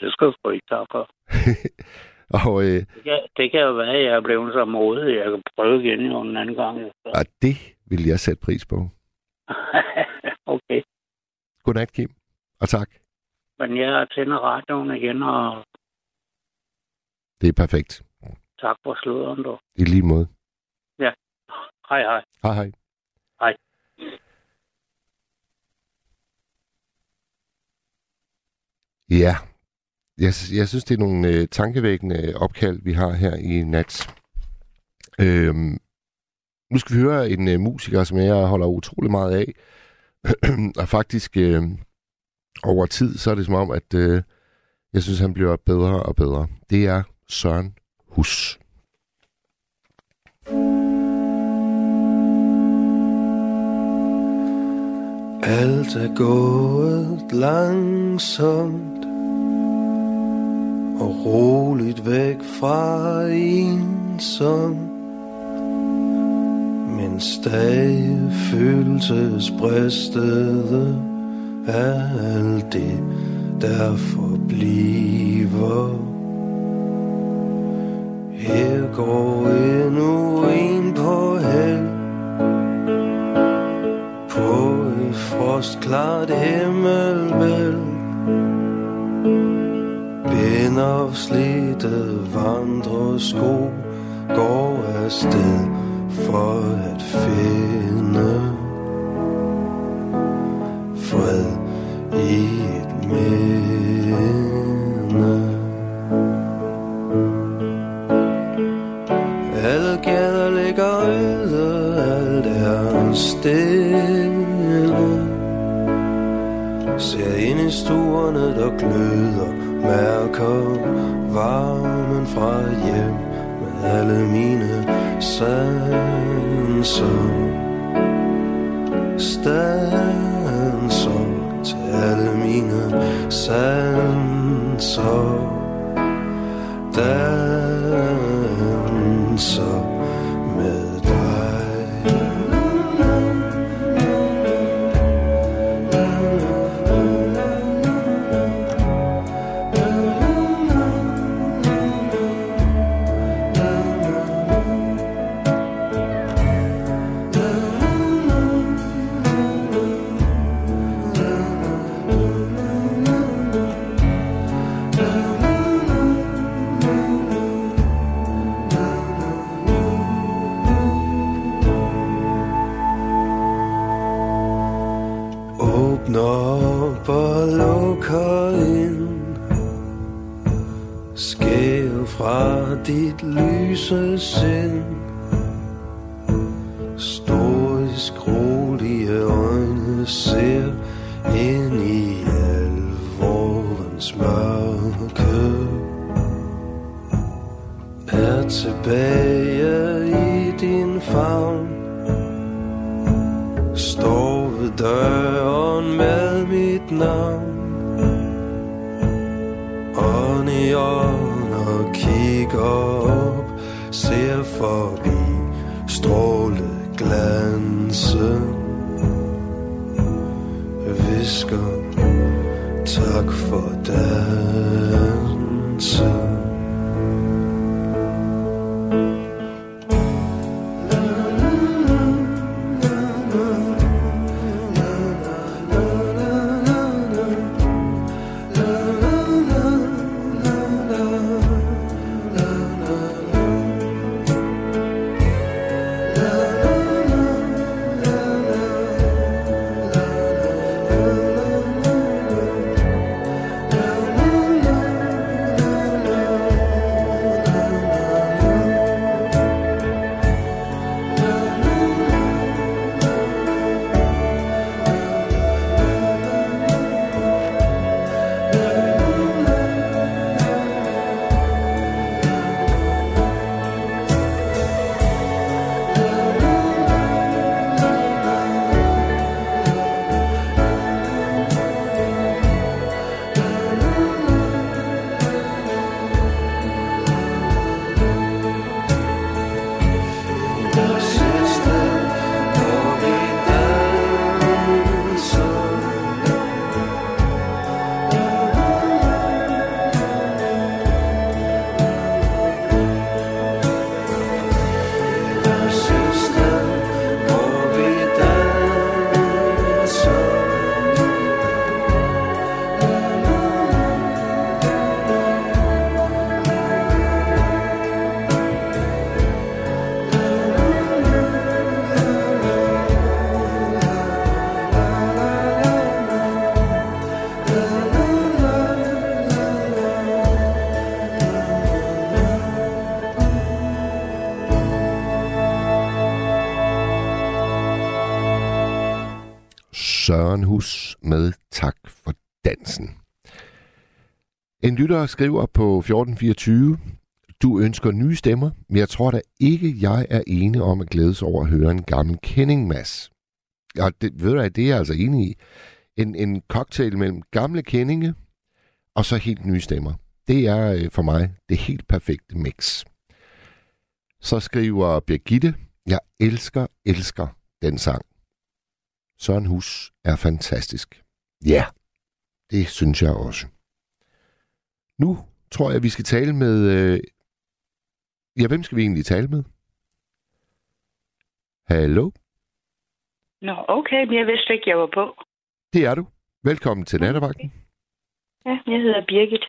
Det skal du ikke tage for. Og øh, Det kan, det kan jo være, at jeg er blevet så modig. Jeg kan prøve igen jo en anden gang. Så. og det vil jeg sætte pris på. okay. Godnat, Kim. Og tak. Men jeg tænder radioen igen, og Det er perfekt. tak for sluderen, du. I lige måde. Ja. Hej, hej. Hej, hej. Hej. Ja, jeg, jeg synes, det er nogle øh, tankevækkende opkald, vi har her i nat. Øhm, nu skal vi høre en øh, musiker, som jeg holder utrolig meget af. og faktisk øh, over tid, så er det som om, at øh, jeg synes, han bliver bedre og bedre. Det er Søren Hus. Alt er gået langsomt og roligt væk fra ensom. Men stadig følelsesbristede er alt det, der forbliver. Her går endnu en på held på et frostklart himmelvælv Genopslidte vandresko går afsted for at finde fred i et minde. Alle gader ligger øde, alt er stille. Ser ind i stuerne, der gløder, mærker varmen fra hjem med alle mine sanser. Stanser til alle mine sanser. Danser Åbner lukker ind. Skæv fra dit lyse sind. Storisk rolige øjne ser ind i alvorens mørke. Er tilbage. Kigger op Ser forbi stråle glanse Visker tak for dansen. En lytter skriver på 1424, du ønsker nye stemmer, men jeg tror da ikke, jeg er enig om at glædes over at høre en gammel kending, Mads. Ja, det, ved du hvad, det er jeg altså enig i. En, en cocktail mellem gamle kendinge og så helt nye stemmer. Det er øh, for mig det helt perfekte mix. Så skriver Birgitte, jeg elsker, elsker den sang. Søren Hus er fantastisk. Ja, det synes jeg også. Nu tror jeg, vi skal tale med... Øh... Ja, hvem skal vi egentlig tale med? Hallo? Nå, okay, men jeg vidste ikke, jeg var på. Det er du. Velkommen til nattevagten. Ja, jeg hedder Birgit.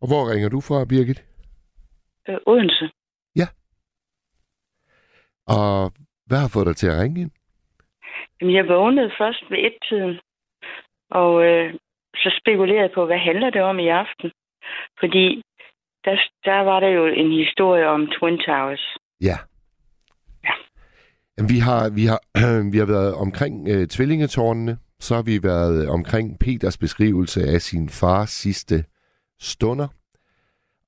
Og hvor ringer du fra, Birgit? Øh, Odense. Og hvad har fået dig til at ringe ind? Jamen, jeg vågnede først ved et-tiden, og øh, så spekulerede jeg på, hvad handler det om i aften? Fordi der, der var der jo en historie om Twin Towers. Ja. Jamen, Vi har, vi har, vi har været omkring øh, tvillingetårnene, så har vi været omkring Peters beskrivelse af sin fars sidste stunder,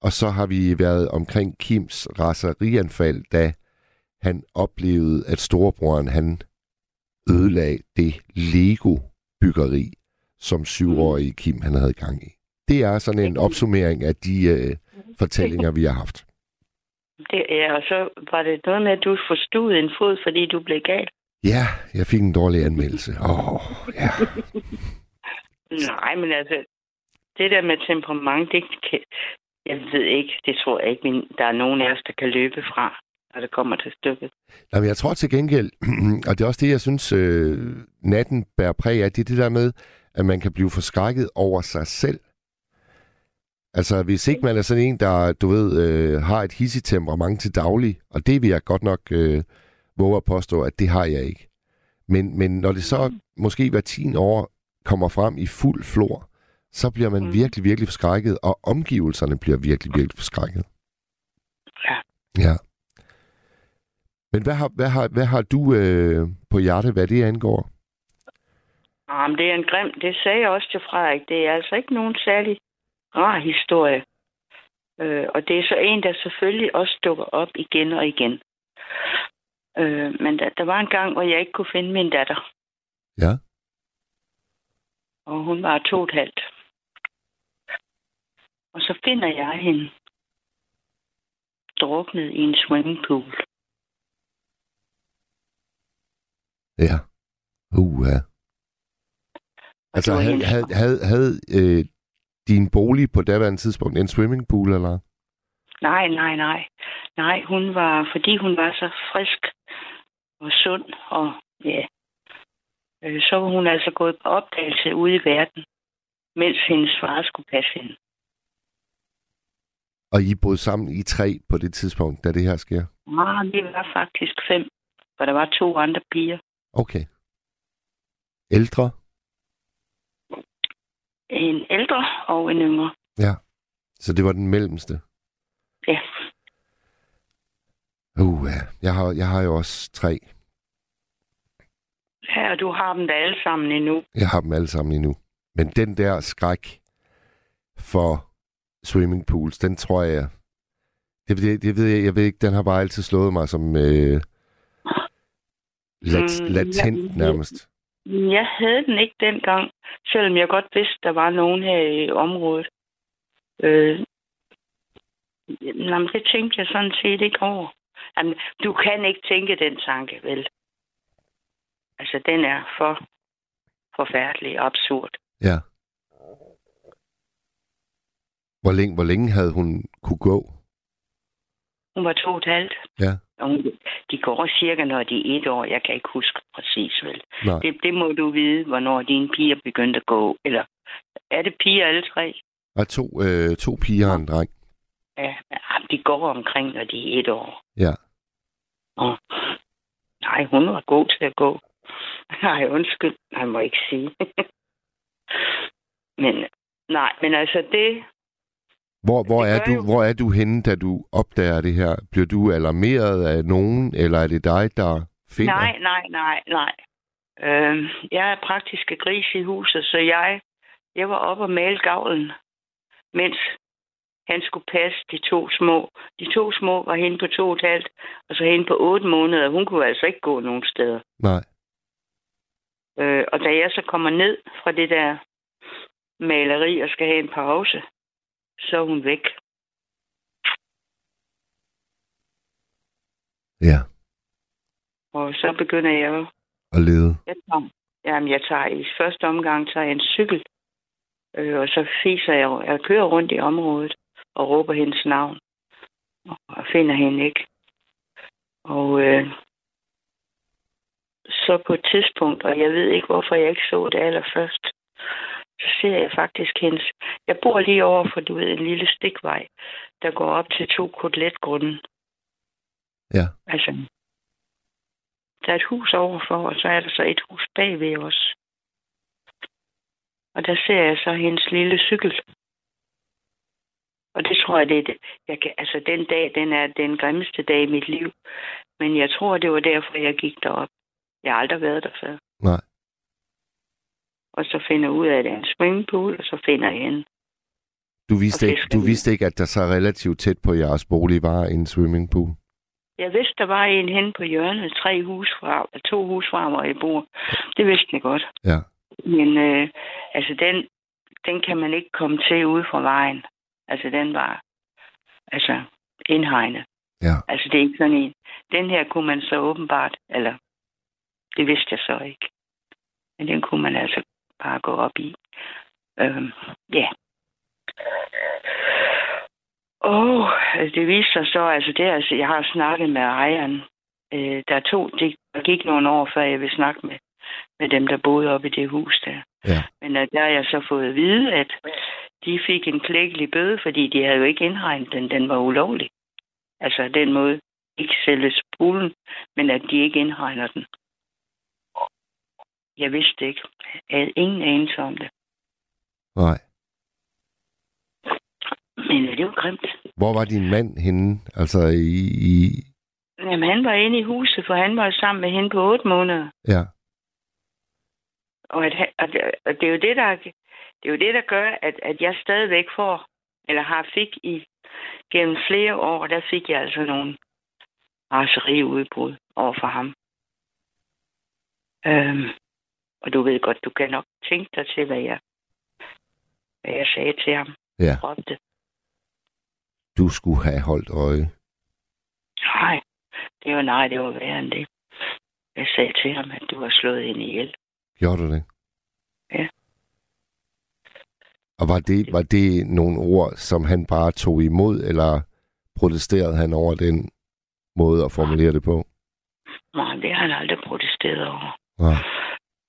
og så har vi været omkring Kims raserianfald, da han oplevede, at storebroren han ødelagde det Lego-byggeri, som syvårige Kim han havde gang i. Det er sådan en opsummering af de øh, fortællinger, vi har haft. Det, ja, og så var det noget med, at du forstod en fod, fordi du blev gal. Ja, jeg fik en dårlig anmeldelse. Åh, oh, ja. Nej, men altså, det der med temperament, det kan, jeg ved ikke, det tror jeg ikke, men der er nogen af os, der kan løbe fra, når det kommer til stykket. Jamen, jeg tror til gengæld, og det er også det, jeg synes, øh, natten bærer præg af, det er det der med, at man kan blive forskrækket over sig selv. Altså, hvis ikke man er sådan en, der, du ved, øh, har et hissigt temperament til daglig, og det vil jeg godt nok øh, våge at påstå, at det har jeg ikke. Men, men når det så måske hver 10 år kommer frem i fuld flor, så bliver man mm. virkelig, virkelig forskrækket, og omgivelserne bliver virkelig, virkelig forskrækket. Ja. Ja. Men hvad har, hvad har, hvad har du øh, på hjerte, hvad det angår? Jamen, det er en grim, det sagde jeg også til Frederik, det er altså ikke nogen særlig rar historie. Øh, og det er så en, der selvfølgelig også dukker op igen og igen. Øh, men der, der var en gang, hvor jeg ikke kunne finde min datter. Ja. Og hun var to og et halvt. Og så finder jeg hende druknet i en swimmingpool. Ja. Uh, ja. Altså, det havde, havde, havde, havde øh, din bolig på daværende tidspunkt en swimmingpool, eller? Nej, nej, nej. Nej, hun var, fordi hun var så frisk og sund, og ja, øh, så var hun altså gået på opdagelse ude i verden, mens hendes far skulle passe hende. Og I boede sammen i tre på det tidspunkt, da det her sker? Ah, vi var faktisk fem, for der var to andre piger. Okay. Ældre? En ældre og en yngre. Ja. Så det var den mellemste? Ja. Uh. Jeg har, jeg har jo også tre. Ja, og du har dem da alle sammen endnu. Jeg har dem alle sammen endnu. Men den der skræk for swimmingpools, den tror jeg... Det, det, det ved jeg, jeg ved ikke, den har bare altid slået mig som øh, lat, Mm, latent ja, nærmest. Jeg havde den ikke dengang, selvom jeg godt vidste, der var nogen her i området. Øh, jamen, det tænkte jeg sådan set ikke over. Jamen, du kan ikke tænke den tanke, vel? Altså, den er for forfærdelig og absurd. Ja. Hvor længe, hvor længe havde hun kunne gå? Hun var to og et halvt. Ja. De går cirka, når de er et år. Jeg kan ikke huske præcis, vel? Nej. Det, det må du vide, hvornår dine piger begyndte at gå. Eller er det piger alle tre? Og to, øh, to piger og en dreng. Ja, de går omkring, når de er et år. Ja. Og, nej, hun var god til at gå. Nej, undskyld, han må ikke sige. men nej, men altså det, Hvor, hvor, er du, jo- hvor er du henne, da du opdager det her? Bliver du alarmeret af nogen, eller er det dig, der finder? nej, nej, nej, nej. Øh, jeg er praktisk gris i huset, så jeg, jeg var oppe og male gavlen, mens han skulle passe de to små. De to små var hende på to og et halvt, og så hende på otte måneder. Hun kunne altså ikke gå nogen steder. Nej. Øh, og da jeg så kommer ned fra det der maleri og skal have en pause, så er hun væk. Ja. Og så begynder jeg jo... Og lede. Jeg tager, jamen, jeg tager i første omgang tager jeg en cykel, øh, og så fiser jeg, jeg kører rundt i området og råber hendes navn, og finder hende ikke. Og øh, så på et tidspunkt, og jeg ved ikke, hvorfor jeg ikke så det allerførst, så ser jeg faktisk hendes... Jeg bor lige over for, du ved, en lille stikvej, der går op til to koteletgrunde. Ja. Altså, der er et hus overfor, og så er der så et hus bagved os. Og der ser jeg så hendes lille cykel. Og det tror jeg, det er det. Jeg kan, altså, den dag, den er den grimmeste dag i mit liv. Men jeg tror, det var derfor, jeg gik derop. Jeg har aldrig været der før. Nej. Og så finder ud af, at det er en swimmingpool, og så finder jeg hende. Du vidste, ikke, du vidste ikke, at der så relativt tæt på jeres bolig var en swimmingpool? Jeg vidste, der var en hen på hjørnet, tre hus fra, to hus fra, hvor jeg bor. Det vidste jeg godt. Ja. Men øh, altså, den, den kan man ikke komme til ude fra vejen. Altså, den var altså indhegnet. Ja. Altså, det er ikke sådan en. Den her kunne man så åbenbart, eller det vidste jeg så ikke. Men den kunne man altså bare gå op i. Øhm, ja. Åh, oh, det viste sig så, altså det altså, jeg har snakket med ejeren. Øh, der er to, det gik nogle år, før jeg vil snakke med, med dem, der boede oppe i det hus der. Ja. Men uh, der har jeg så fået at vide, at de fik en klækkelig bøde, fordi de havde jo ikke indregnet den. Den var ulovlig. Altså den måde, ikke selve spulen, men at de ikke indregner den. Jeg vidste det ikke. Jeg havde ingen anelse om det. Nej. Men det var grimt. Hvor var din mand henne? Altså i... i... Jamen, han var inde i huset, for han var sammen med hende på otte måneder. Ja. Og, at, og, det, og det er jo det, der, det er jo det, der gør, at, at jeg stadigvæk får, eller har fik i gennem flere år, der fik jeg altså nogle raseriudbrud over for ham. Øhm, og du ved godt, du kan nok tænke dig til, hvad jeg, hvad jeg sagde til ham. Ja. Råbte. Du skulle have holdt øje. Nej, det var nej, det var værre end det. Jeg sagde til ham, at du har slået hende ihjel. Gjorde du det? Ja. Og var det, var det nogle ord, som han bare tog imod, eller protesterede han over den måde at formulere det på? Nej, det har han aldrig protesteret over. Nej.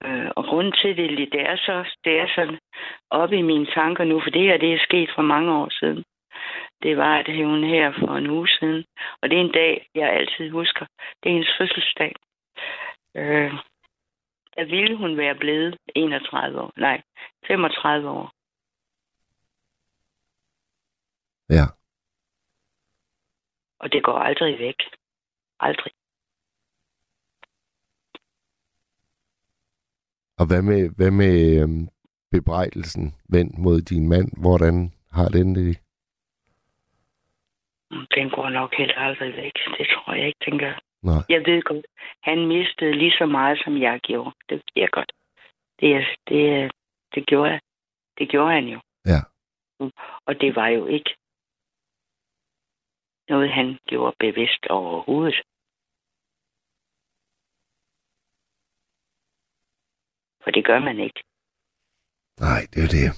Øh, og grunden til det, det er så, det er sådan oppe i mine tanker nu, for det her, det er sket for mange år siden. Det var, at hun her for en uge siden, og det er en dag, jeg altid husker. Det er hendes fødselsdag. Øh, der ville hun være blevet 31 år. Nej, 35 år. Ja. Og det går aldrig væk. Aldrig. Og hvad med, hvad med øhm, bebrejdelsen vendt mod din mand? Hvordan har den det? Den går nok helt aldrig væk. Det tror jeg ikke, den gør. Nej. Jeg ved godt, han mistede lige så meget, som jeg gjorde. Det ved jeg godt. Det, det, det, gjorde. Det gjorde han jo. Ja. Og det var jo ikke noget, han gjorde bevidst overhovedet. For det gør man ikke. Nej, det er det.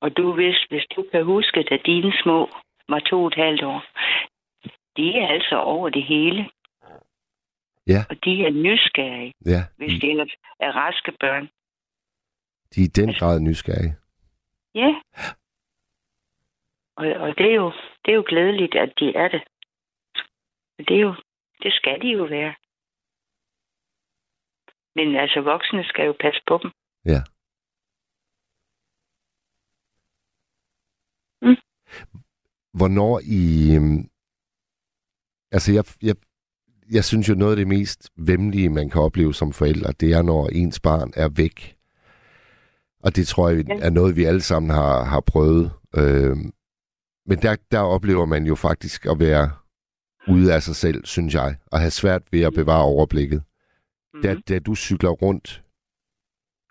Og du vidste, hvis du kan huske, da dine små var to og et halvt år, de er altså over det hele. Ja. Og de er nysgerrige, Ja, hvis de ellers er raske børn. de er i den grad nysgerrige. Ja. Og, og det, er jo, det er jo glædeligt, at de er det. Det er jo, det skal de jo være. Men altså, voksne skal jo passe på dem. Ja. Mm. Hvornår i... øhm, Altså, jeg, jeg, jeg synes jo, noget af det mest vemmelige, man kan opleve som forældre, det er, når ens barn er væk. Og det tror jeg Ja. er noget, vi alle sammen har, har prøvet. Øhm, men der, der oplever man jo faktisk at være ude af sig selv, synes jeg, og have svært ved at bevare overblikket. Mhm. Da, da du cykler rundt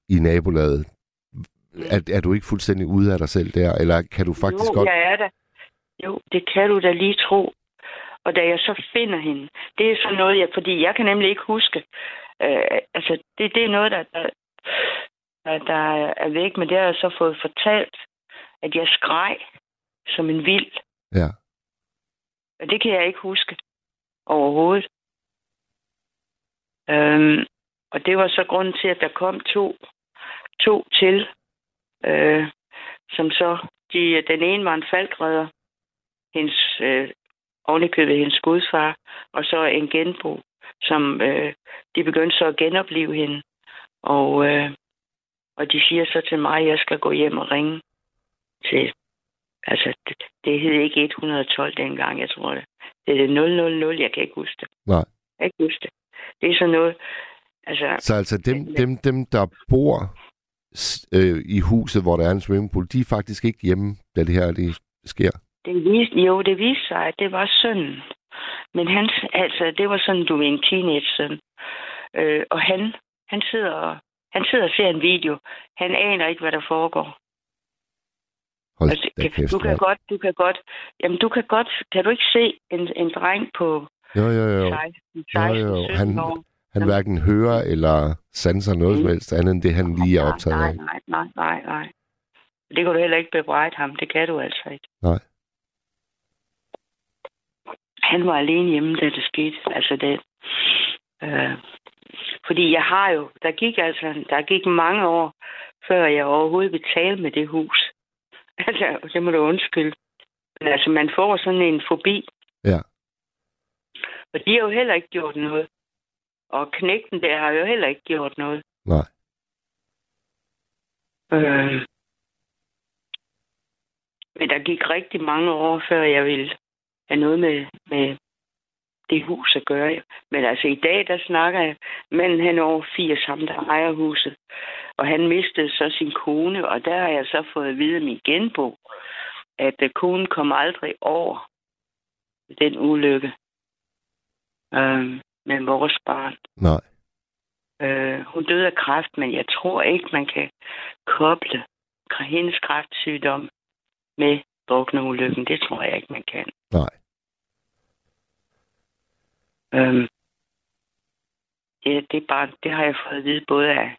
i nabolaget, er, er du ikke fuldstændig ude af dig selv der, eller kan du faktisk jo, godt... jeg er der. Jo, det kan du da lige tro. Og da jeg så finder hende, det er sådan noget, jeg, fordi jeg kan nemlig ikke huske. Øh, altså, det, det er noget, der, der, der, der er væk, men det har jeg så fået fortalt, at jeg skreg som en vild. Ja. Og det kan jeg ikke huske overhovedet. Øhm, og det var så grunden til, at der kom to, to til, øh, som så de, den ene var en falkredder, hendes, øh, ovenikøbet hendes gudsfar, og så en genbo, som øh, de begyndte så at genopleve hende. Og, øh, og de siger så til mig, at jeg skal gå hjem og ringe til... Altså, det, det hed ikke 112 dengang, jeg tror det. Det er det 000, jeg kan ikke huske det. Nej. Jeg kan ikke huske det. Det er sådan noget... Altså, Så altså dem, dem, dem der bor øh, i huset, hvor der er en swimmingpool, de er faktisk ikke hjemme, da det her det sker. Det viste, jo, det viste sig, at det var sønnen. Men han, altså, det var sådan, du er en teenage-søn. Øh, og han, han sidder, og, han sidder og ser en video. Han aner ikke, hvad der foregår. Hold Altså, kæft, du kan mand. godt, du kan godt, jamen du kan godt, kan du ikke se en, en dreng på Jo, jo, jo. 16, jo, 16 jo. 17 Han, år? han hverken hører eller sanser noget som helst andet end det, han lige er optaget nej, af. nej, nej, nej, nej. Det kan du heller ikke bebrejde ham. Det kan du altså ikke. Nej. Han var alene hjemme, da det skete. Altså det. Øh, fordi jeg har jo, der gik altså, der gik mange år, før jeg overhovedet tale med det hus. Altså, det må du undskylde. Men altså, man får sådan en fobi. Ja. Og de har jo heller ikke gjort noget. Og knægten der har jo heller ikke gjort noget. Nej. Øh, men der gik rigtig mange år, før jeg ville have noget med, med det hus at gøre. Men altså i dag, der snakker jeg, manden han er over 80, ham der ejer huset. Og han mistede så sin kone, og der har jeg så fået at vide af min genbo, at øh, konen kom aldrig over den ulykke øh, med vores barn. Nej. Øh, hun døde af kræft, men jeg tror ikke, man kan koble hendes kræftsygdom med drukneulykken. Det tror jeg ikke, man kan. Nej. Øhm, det, det, er bare, det har jeg fået at vide både af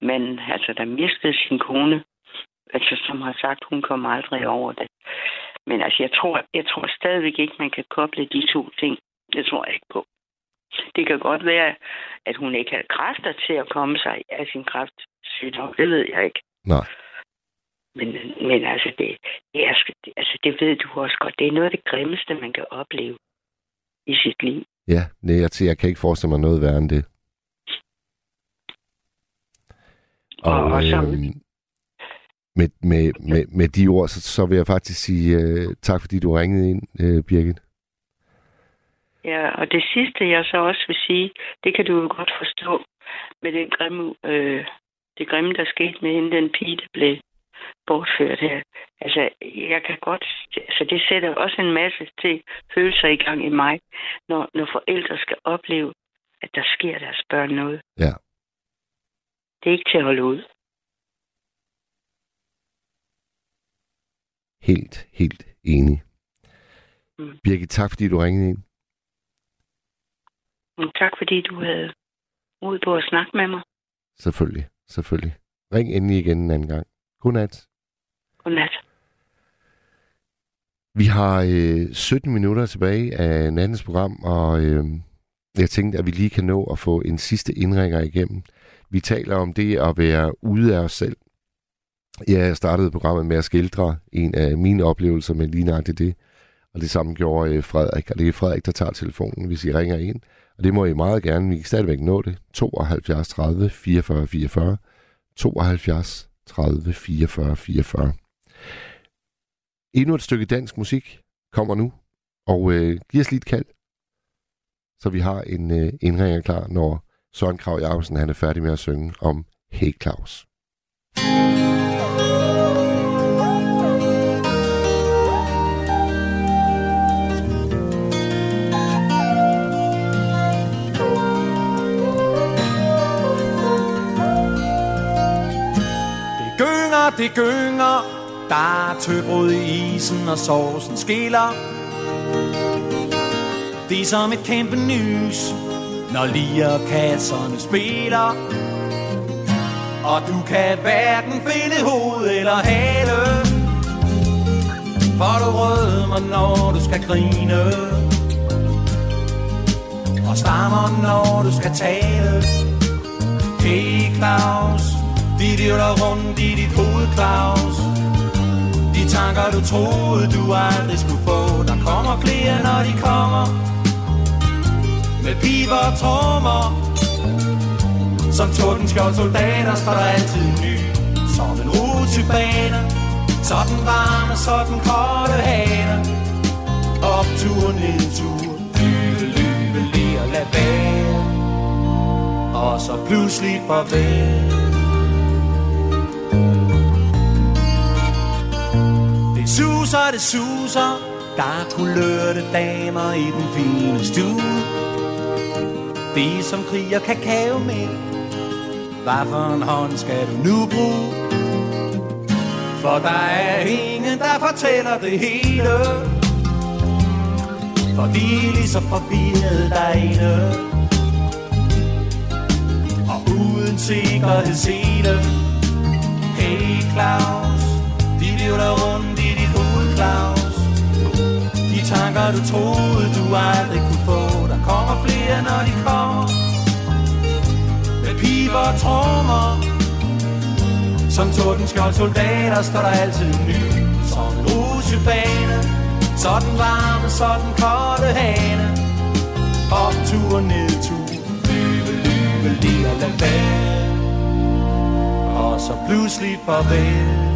manden, altså der mistede sin kone, altså som har sagt, hun kommer aldrig over det. Men altså, jeg tror, jeg tror stadigvæk ikke, man kan koble de to ting. Det tror jeg ikke på. Det kan godt være, at hun ikke havde kræfter til at komme sig af sin kræftsygdom. Det ved jeg ikke. Nej. Men, men altså, det, det, er, altså, det ved du også godt. Det er noget af det grimmeste, man kan opleve i sit liv. Ja, nej, jeg, jeg kan ikke forestille mig noget værre end det. Og, Og- og så- øhm, med, med, med, med de ord, så, så vil jeg faktisk sige øh, tak, fordi du ringede ind, øh, Birgit. Ja, og det sidste, jeg så også vil sige, det kan du jo godt forstå med den grimme, øh, det grimme, der skete med hende, den pige, der blev bortført her. Altså, jeg kan godt, altså det sætter også en masse til følelser i gang i mig, når, når forældre skal opleve, at der sker deres børn noget. Ja. Det er ikke til at holde ud. Helt, helt enig. Mm. Birgit, tak fordi du ringede ind. Tak fordi du havde mod på at snakke med mig. Selvfølgelig, selvfølgelig. Ring endelig igen en anden gang. Godnat. Godnat. Vi har øh, 17 minutter tilbage af nattens program, og øh, jeg tænkte, at vi lige kan nå at få en sidste indringer igennem. Vi taler om det at være ude af os selv. Jeg startede programmet med at skildre en af mine oplevelser med lige nøjagtigt det. Og det samme gjorde øh, Frederik, og det er Frederik, der tager telefonen, hvis I ringer ind. Og det må I meget gerne. Vi kan stadigvæk nå det. 72 30 44 44. 72 30 44 44. Endnu et stykke dansk musik kommer nu, og øh, giv os lige et kald, så vi har en øh, indringer klar, når Søren Krav Jacobsen han er færdig med at synge om Hey Claus. Det gynger, det gynger Der er tøbrød i isen og sovsen skiller. Det er som et kæmpe nys Når lierkasserne spiller. Og du kan hverken finde hoved eller hale For du rødmer når du skal grine. Og stammer når du skal tale. Hey Claus, de virvler rundt i dit hoved, Claus. De tanker du troede du aldrig skulle få. Der kommer flere når de kommer. Med piber og trommer. Som tordenskjold soldater står der altid ny. Som en rutsjebane. Sådan varme, sådan korte kolde hane. Optur, nedtur Lyve, lyve, lige og lad være. Og så pludselig farvel. Suser, det suser. Der er kulørte damer i den fine stue. De som kriger kakao med. Hvad for en hånd skal du nu bruge? For der er ingen, der fortæller det hele. For de er lige så forvirret derinde. Og uden sikkerhedssele Hey Claus De vivler rundt i Claus. De tanker du troede du aldrig kunne få Der kommer flere når de kommer. Med piber og trommer. Som tordenskjold soldater står der altid ny Som en rusjebane Så den varme, så den kolde hane. Optur, nedtur Lyve, lyve, lige og lad være Og så pludselig farvel.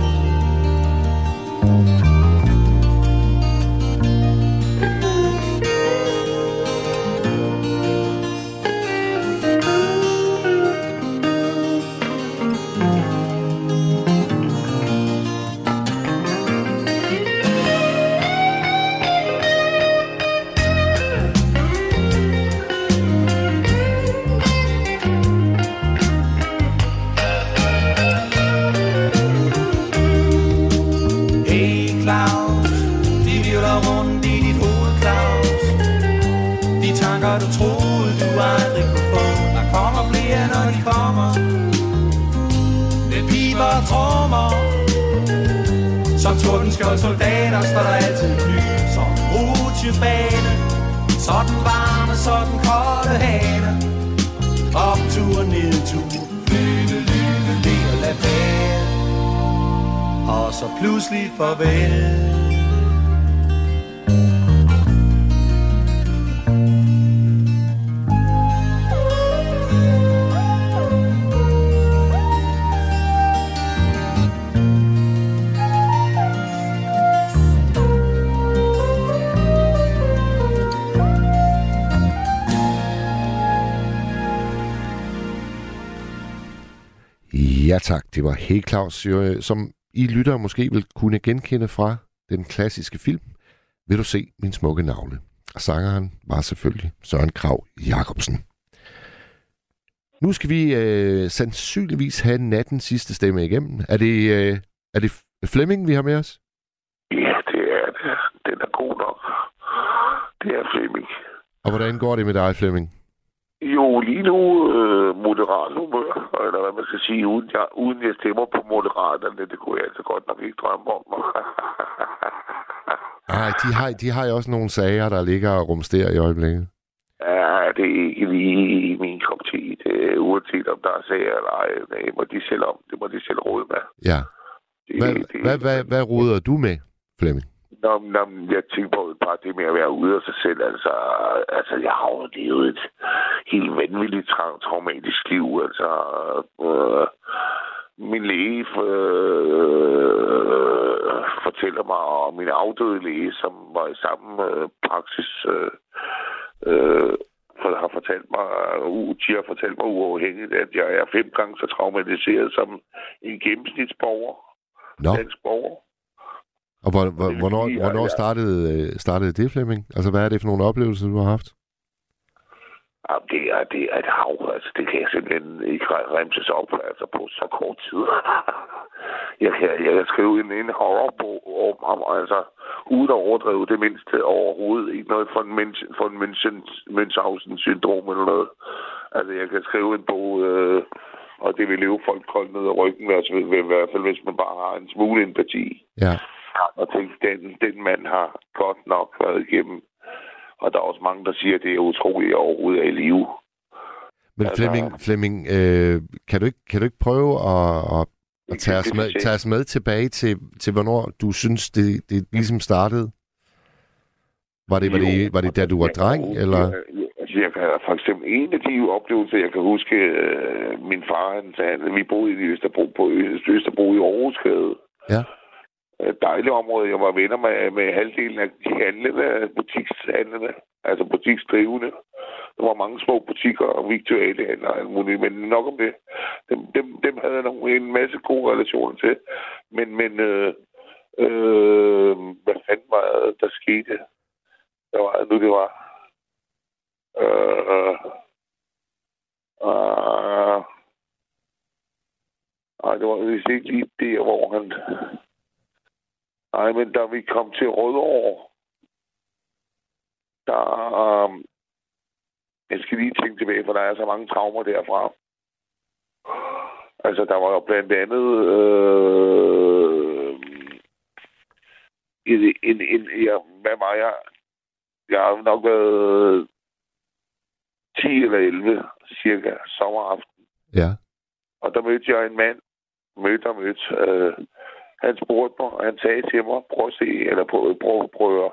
Helt Claus, jo, som I lytter måske vil kunne genkende fra den klassiske film Vil du se min smukke navle? Og sangeren var selvfølgelig Søren Krav Jacobsen. Nu skal vi øh, sandsynligvis have nattens sidste stemme igennem. Er det, øh, er det Flemming, vi har med os? Ja, det er det. Den er god nok. Det er Flemming. Og hvordan går det med dig, Flemming? Jo, lige nu øh, moderat humør, eller hvad man skal sige, uden jeg, uden jeg stemmer på moderaterne, det kunne jeg altså godt nok ikke drømme om. Nej, de har, de har jo også nogle sager, der ligger og rumsterer i øjeblikket. ja, det er ikke lige min kop te. Det uanset om der er sager eller ej, det må de selv om. Det må de selv råde med. Ja. Hvad, hvad, hvad, hvad råder du med, Flemming? Nå, nå, men jeg tænker på bare det med at være ude af sig selv. Altså, altså jeg har jo levet et helt vanvittigt tra- traumatisk liv. Altså, øh, min læge øh, fortæller mig, og min afdøde læge, som var i samme øh, praksis, øh, øh, har fortalt mig, uh, de har fortalt mig uafhængigt, at jeg er fem gange så traumatiseret som en gennemsnitsborger. Nå. Dansk. Og hvor, hvor, hvornår, sige, hvornår jeg- startede, øh, startede det, Flemming? Altså, hvad er det for nogle oplevelser, du har haft? Ja, det er, det er et hav. Altså, det kan jeg simpelthen ikke re- remses op altså, på så kort tid. jeg, kan, jeg kan skrive en, en horrorbog om, om, altså, uden at overdrive det mindste overhovedet. Ikke noget for en, mens, for en München- Münchhausen-syndrom eller noget. Altså, jeg kan skrive en bog, øh, og det vil leve folk koldt ned ad ryggen, altså, i hvert fald hvis man bare har en smule empati. Ja. Og tænke, den, den mand har godt nok været igennem. Og der er også mange, der siger, at det er utroligt, at overhovedet er i live. Men Altså- Flemming, Flemming øh, kan, du ikke, kan du ikke prøve at, at Og tag os med, tag os med tilbage til, til, hvornår du synes, det, det ligesom startede. Var det, var det, var det da du var dreng, eller? Altså, jeg kan, for eksempel en af de oplevelser, jeg kan huske, øh, min far, han, han, vi boede i Østerbro, på Østerbro i Aarhusgade. Ja. Øh, dejligt område. Jeg var venner med, med halvdelen af de handlende, øh, butikshandlende, altså butiksdrivende. Der var mange små butikker og viktuelle handler og alt muligt, men nok om det. Dem, dem, dem havde jeg nogle, en masse gode relationer til. Men, men øh, øh, hvad fanden var det, der skete? Der var nu, det var... Øh, øh, øh, øh, det var vist ikke lige der, hvor han... Nej, men da vi kom til Rødovre, der... Um, jeg skal lige tænke tilbage, for der er så mange traumer derfra. Altså, der var jo blandt andet... Øh, en, en, en, ja, hvad var jeg? Jeg har nok været 10 eller 11, cirka, sommeraften. Ja. Og der mødte jeg en mand, mødte og mødte. Øh, han spurgte mig, og han sagde til mig, prøv at se, eller prøv, prøv, prøv at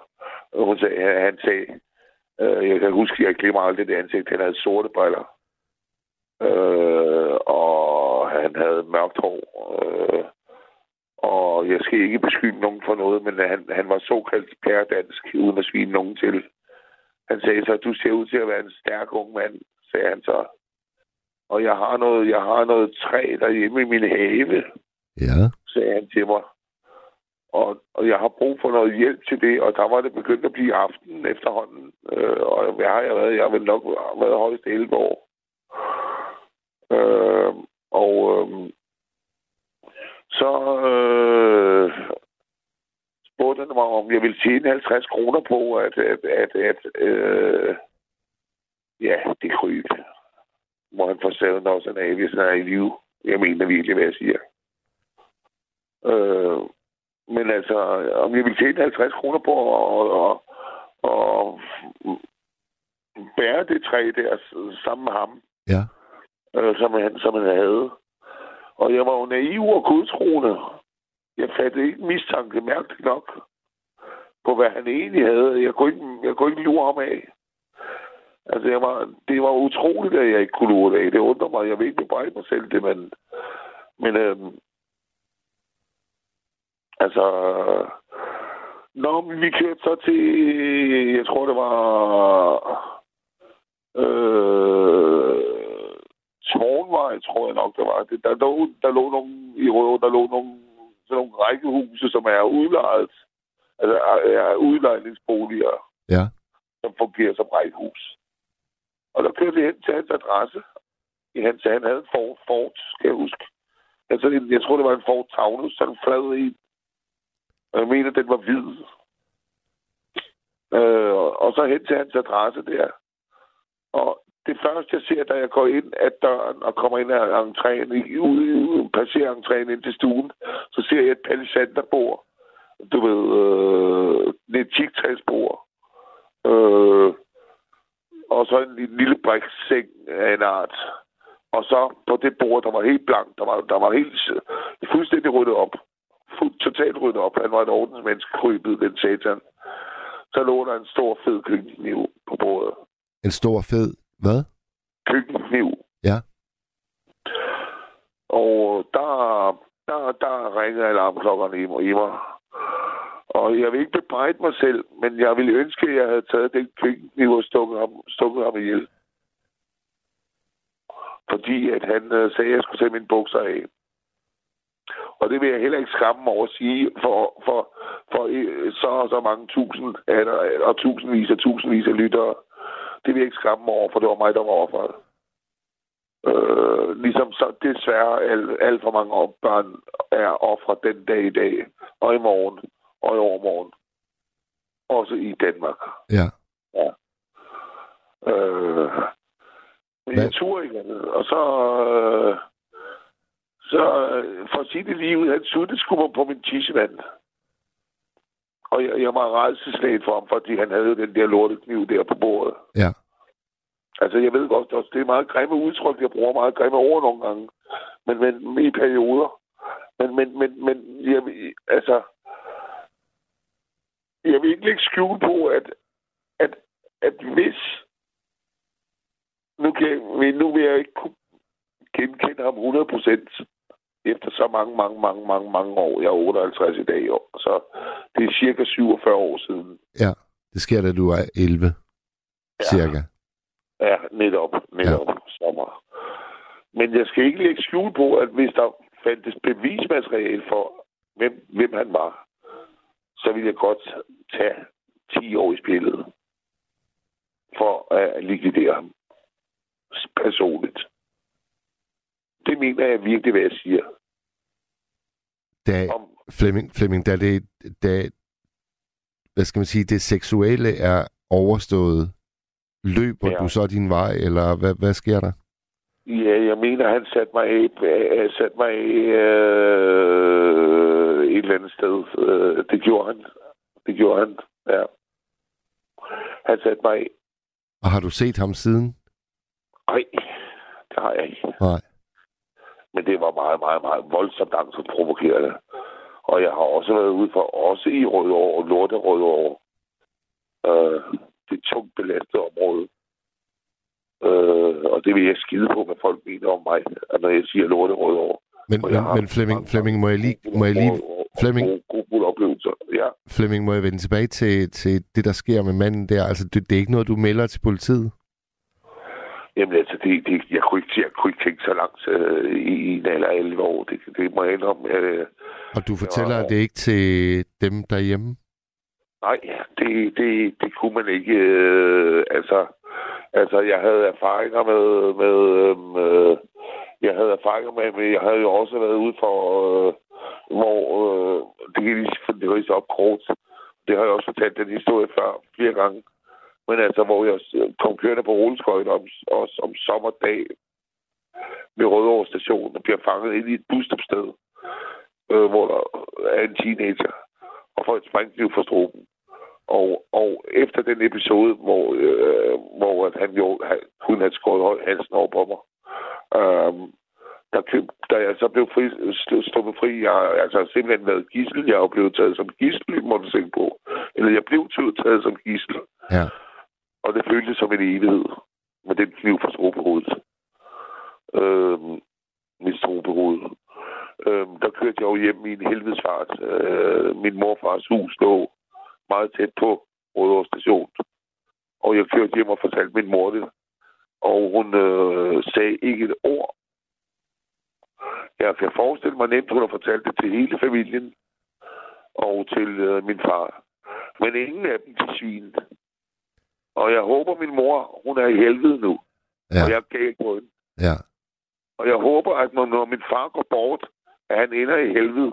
hun sagde, han sagde, øh, jeg kan huske, jeg glemmer aldrig det ansigt, han havde sorte briller. Øh, og han havde mørkt hår. Øh, og jeg skal ikke beskylde nogen for noget, men han, han var såkaldt pærdansk, uden at svine nogen til. Han sagde så, du ser ud til at være en stærk ung mand, sagde han så. Og jeg har noget, jeg har noget træ derhjemme i min have, Ja sagde han til mig. Og, og jeg har brug for noget hjælp til det, og der var det begyndt at blive aften efterhånden. Øh, og hvad har jeg været? Jeg har vel nok været højst 11 år. Øh, og øh, så øh, spurgte han mig, om jeg ville tjene 50 kroner på, at, at, at, at øh, ja, det kryb. Må han få savet også en af, hvis han er i live. Jeg mener virkelig, hvad jeg siger. Øh, men altså, om jeg ville tjene 50 kroner på at, at, at bære det træ der sammen med ham, Ja. øh, som, han, som han havde. Og jeg var jo naiv og godtroende. Jeg fattede ikke mistanke mærkeligt nok på, hvad han egentlig havde. Jeg kunne ikke, jeg kunne ikke lure ham af. Altså, jeg var, det var utroligt, at jeg ikke kunne lure det af. Det undrer mig. Jeg ved ikke bebrejde mig selv det, men... Men øhm, altså... Nå, men vi kørte så til... Jeg tror, det var... Øh, Tårnvej, tror jeg nok, det var. Det, der, lå, der lå nogle i Røde, der lå nogle, sådan nogle rækkehuse, som er udlejet. Altså, er udlejningsboliger Ja. som fungerer som rækkehus. Og der kørte vi hen til hans adresse. I hans, han havde en Ford, Ford skal jeg huske. Altså, jeg tror, det var en Ford Taunus, sådan flad en. Og jeg mener, den var hvid. Øh, og så hen til hans adresse der. Og det første, jeg ser, da jeg går ind af døren og kommer ind af entréen, ud, passerer entréen ind til stuen, så ser jeg et palisanderbord. Du ved, øh, det er et tigtræsbord. Øh, og så en, en lille brikseng af en art. Og så på det bord, der var helt blank, der var, der var helt fuldstændig ryddet op. Fuld, totalt ryddet op. Han var et ordensmenneske krybet, den satan. Så lå der en stor fed køkkenkniv på bordet. En stor fed... Hvad? Køkkenkniv. Ja. Og der, der, der ringede alarmklokkerne i. I mig. Og jeg vil ikke bebrejde mig selv, men jeg ville ønske, at jeg havde taget den køkkenkniv og stukket ham, stukket ham ihjel. Fordi at han øh, sagde, at jeg skulle tage mine bukser af. Og det vil jeg heller ikke skamme over at sige for, for, for øh, så og så mange tusind eller, og tusindvis og tusindvis af lyttere. Det vil jeg ikke skamme over, for det var mig, der var offeret. Øh, ligesom så desværre alt, alt for mange børn er ofre den dag i dag, og i morgen, og i overmorgen. Også i Danmark. Ja. Ja. Øh, jeg turde ikke andet. Og så... Øh, så øh, for at sige det lige ud, han suttede på min tissemand. Og jeg, jeg var rædselslaget for ham, fordi han havde den der lortekniv der på bordet. Ja. Altså, jeg ved godt, det er meget grimme udtryk. Jeg bruger meget grimme ord nogle gange. Men, men i perioder. Men, men, men, men jeg, altså, jeg vil ikke lægge skjul på, at, at, at hvis, nu, kan, jeg- nu vil jeg ikke kunne genkende ham 100% efter så mange, mange, mange, mange, mange år. Jeg er 58 i dag, så det er cirka 47 år siden. Ja, det sker, da du er 11, ja. cirka. Ja, netop, netop ja. sommer. Men jeg skal ikke lægge skjul på, at hvis der fandtes bevismateriale for, hvem, hvem han var, så ville jeg godt tage 10 år i spillet for at likvidere ham personligt. Det mener jeg virkelig, hvad jeg siger. Da, Flemming, Flemming, da det, da, hvad skal man sige, det seksuelle er overstået, løber ja. du så din vej, eller hvad, hvad sker der? Ja, jeg mener, han satte mig af, øh, satte mig øh, et eller andet sted. Øh, det gjorde han. Det gjorde han, ja. Han satte mig af. Og har du set ham siden? Nej, det har jeg ikke. Nej. Men det var meget, meget, meget voldsomt angst provokerende. Og jeg har også været ude for, også i Rødovre og Lorte Rødovre. Øh, det et tungt belastet område. Øh, og det vil jeg skide på, hvad folk mener om mig, at når jeg siger Lorte Rødovre. Men, men, men Flemming, Flemming, må jeg lige, må jeg lige Flemming, Gode, gode oplevelser, ja. Flemming, må jeg vende tilbage til, til det, der sker med manden der? Altså, det, det er ikke noget, du melder til politiet? Jamen altså, det, det, jeg, kunne ikke, jeg kunne ikke tænke så langt øh, i, en af 11 år. Det, det må jeg indrømme. Øh, Og du fortæller Ja. det ikke til dem derhjemme? Nej, det, det, det kunne man ikke. Øh, altså, altså, jeg havde erfaringer med... med øh, jeg havde erfaringer med, men jeg havde jo også været ude for, øh, hvor... Øh, det kan lige det op kort. Det har jeg også fortalt den historie før flere gange. Men altså, hvor jeg kom kørende på rulleskøjter om, også om sommerdag ved Rødovre station og bliver fanget ind i et busstopsted, øh, hvor der er en teenager og får et sprængkniv fra struben. Og, og efter den episode, hvor, øh, hvor at han jo han, hun havde skåret halsen over på mig, øh, der, køb, da jeg så blev fri, sl- sluppet fri, jeg har altså simpelthen været gissel. Jeg er jo blevet taget som gissel, må du tænke på. Eller jeg blev taget som gissel. Ja. Og det føltes som en evighed med den kniv fra strobehovedet. Øhm, mit strobehoved. Øhm, der kørte jeg jo hjem i en helvedesfart. Øh, min morfars hus lå meget tæt på Rødovre station. Og jeg kørte hjem og fortalte min mor det. Og hun øh, sagde ikke et ord. Jeg kan forestille mig nemt, hun har fortalt det til hele familien. Og til øh, min far. Men ingen af dem til svin. Og jeg håber, min mor, hun er i helvede nu. Ja. Og jeg er gal på hende. Ja. Og jeg håber, at når, min far går bort, at han ender i helvede.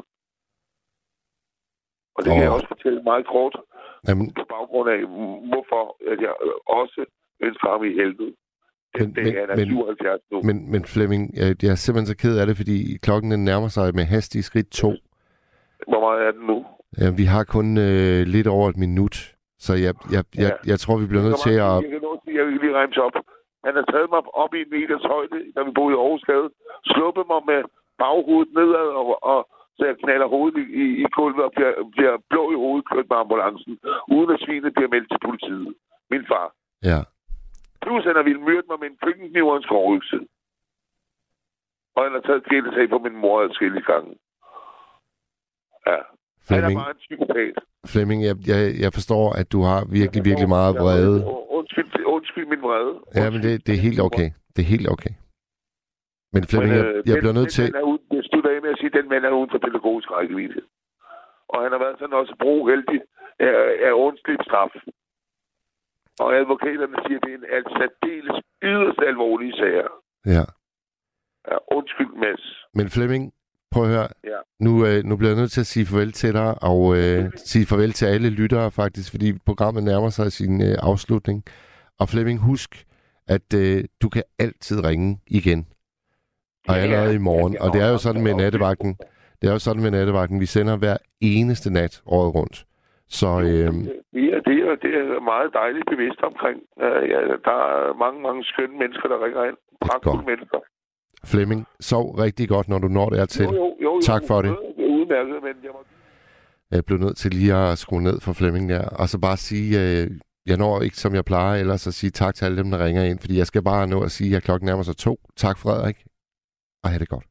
Og det kan jeg også fortælle meget kort. Jamen, På baggrund af, hvorfor at jeg øh, også ønsker ham i helvede. Den Men- dag, men- han er men- 77 nu. Men, men Flemming, jeg, jeg er simpelthen så ked af det, fordi klokken den nærmer sig med hastige skridt to. Hvor meget er den nu? Ja, vi har kun øh, lidt over et minut, så jeg, jeg, jeg, jeg tror, vi bliver nødt til at... Jeg kan nå til, jeg vil lige remse op. Han har taget mig op i en meters højde, da vi boede i Aarhusgade. Sluppet mig med baghovedet nedad, og, og så jeg knaller hovedet i, i, i gulvet og bliver, bliver blå i hovedet kørt med ambulancen, uden at svinet bliver meldt til politiet. Min far. Ja. Plus han har ville myrde mig med en køkkenkniv og en skovøkse. Og han har taget kældesag på min mor adskillige gange. Ja. Han er Flemming, bare en psykopat. Flemming jeg, jeg, jeg forstår, at du har virkelig, virkelig meget vrede. Undskyld, undskyld min vrede. Ja, men det, det er helt okay. Det er helt okay. Men Flemming, jeg, øh, jeg den- bliver nødt til... uden, jeg slutter af med at sige, at den mand er uden for pædagogisk rækkevidde. Og han har været sådan også brugeldig af, af ondsligt straf. Og advokaterne siger, at det er en altså særdeles yderst alvorlige sager. Ja. Ja, undskyld, Mads. Men Flemming, prøv at høre. Ja. Nu, øh, nu bliver jeg nødt til at sige farvel til dig, og øh, sige farvel til alle lyttere faktisk, fordi programmet nærmer sig sin øh, afslutning. Og Flemming, husk, at øh, du kan altid ringe igen. Og Ja, allerede i morgen. ja, Og det er jo ja, sådan med ja. nattevagten. Det er jo sådan med nattevagten. Vi sender hver eneste nat året rundt. Så øh, Det er, det, er, det er meget dejligt bevidst omkring. Uh, ja, der er mange, mange skønne mennesker, der ringer ind. Pragtfulde mennesker. Flemming, sov rigtig godt, når du når dertil. Jo, jo, jo, Tak for det. Det er udmærket, men jeg må... Jeg blev nødt til lige at skrue ned for Flemming der, og så bare sige, øh, jeg når ikke, som jeg plejer, ellers at sige tak til alle dem, der ringer ind, fordi jeg skal bare nå at sige, at klokken nærmer sig to. Tak, Frederik, og have det godt.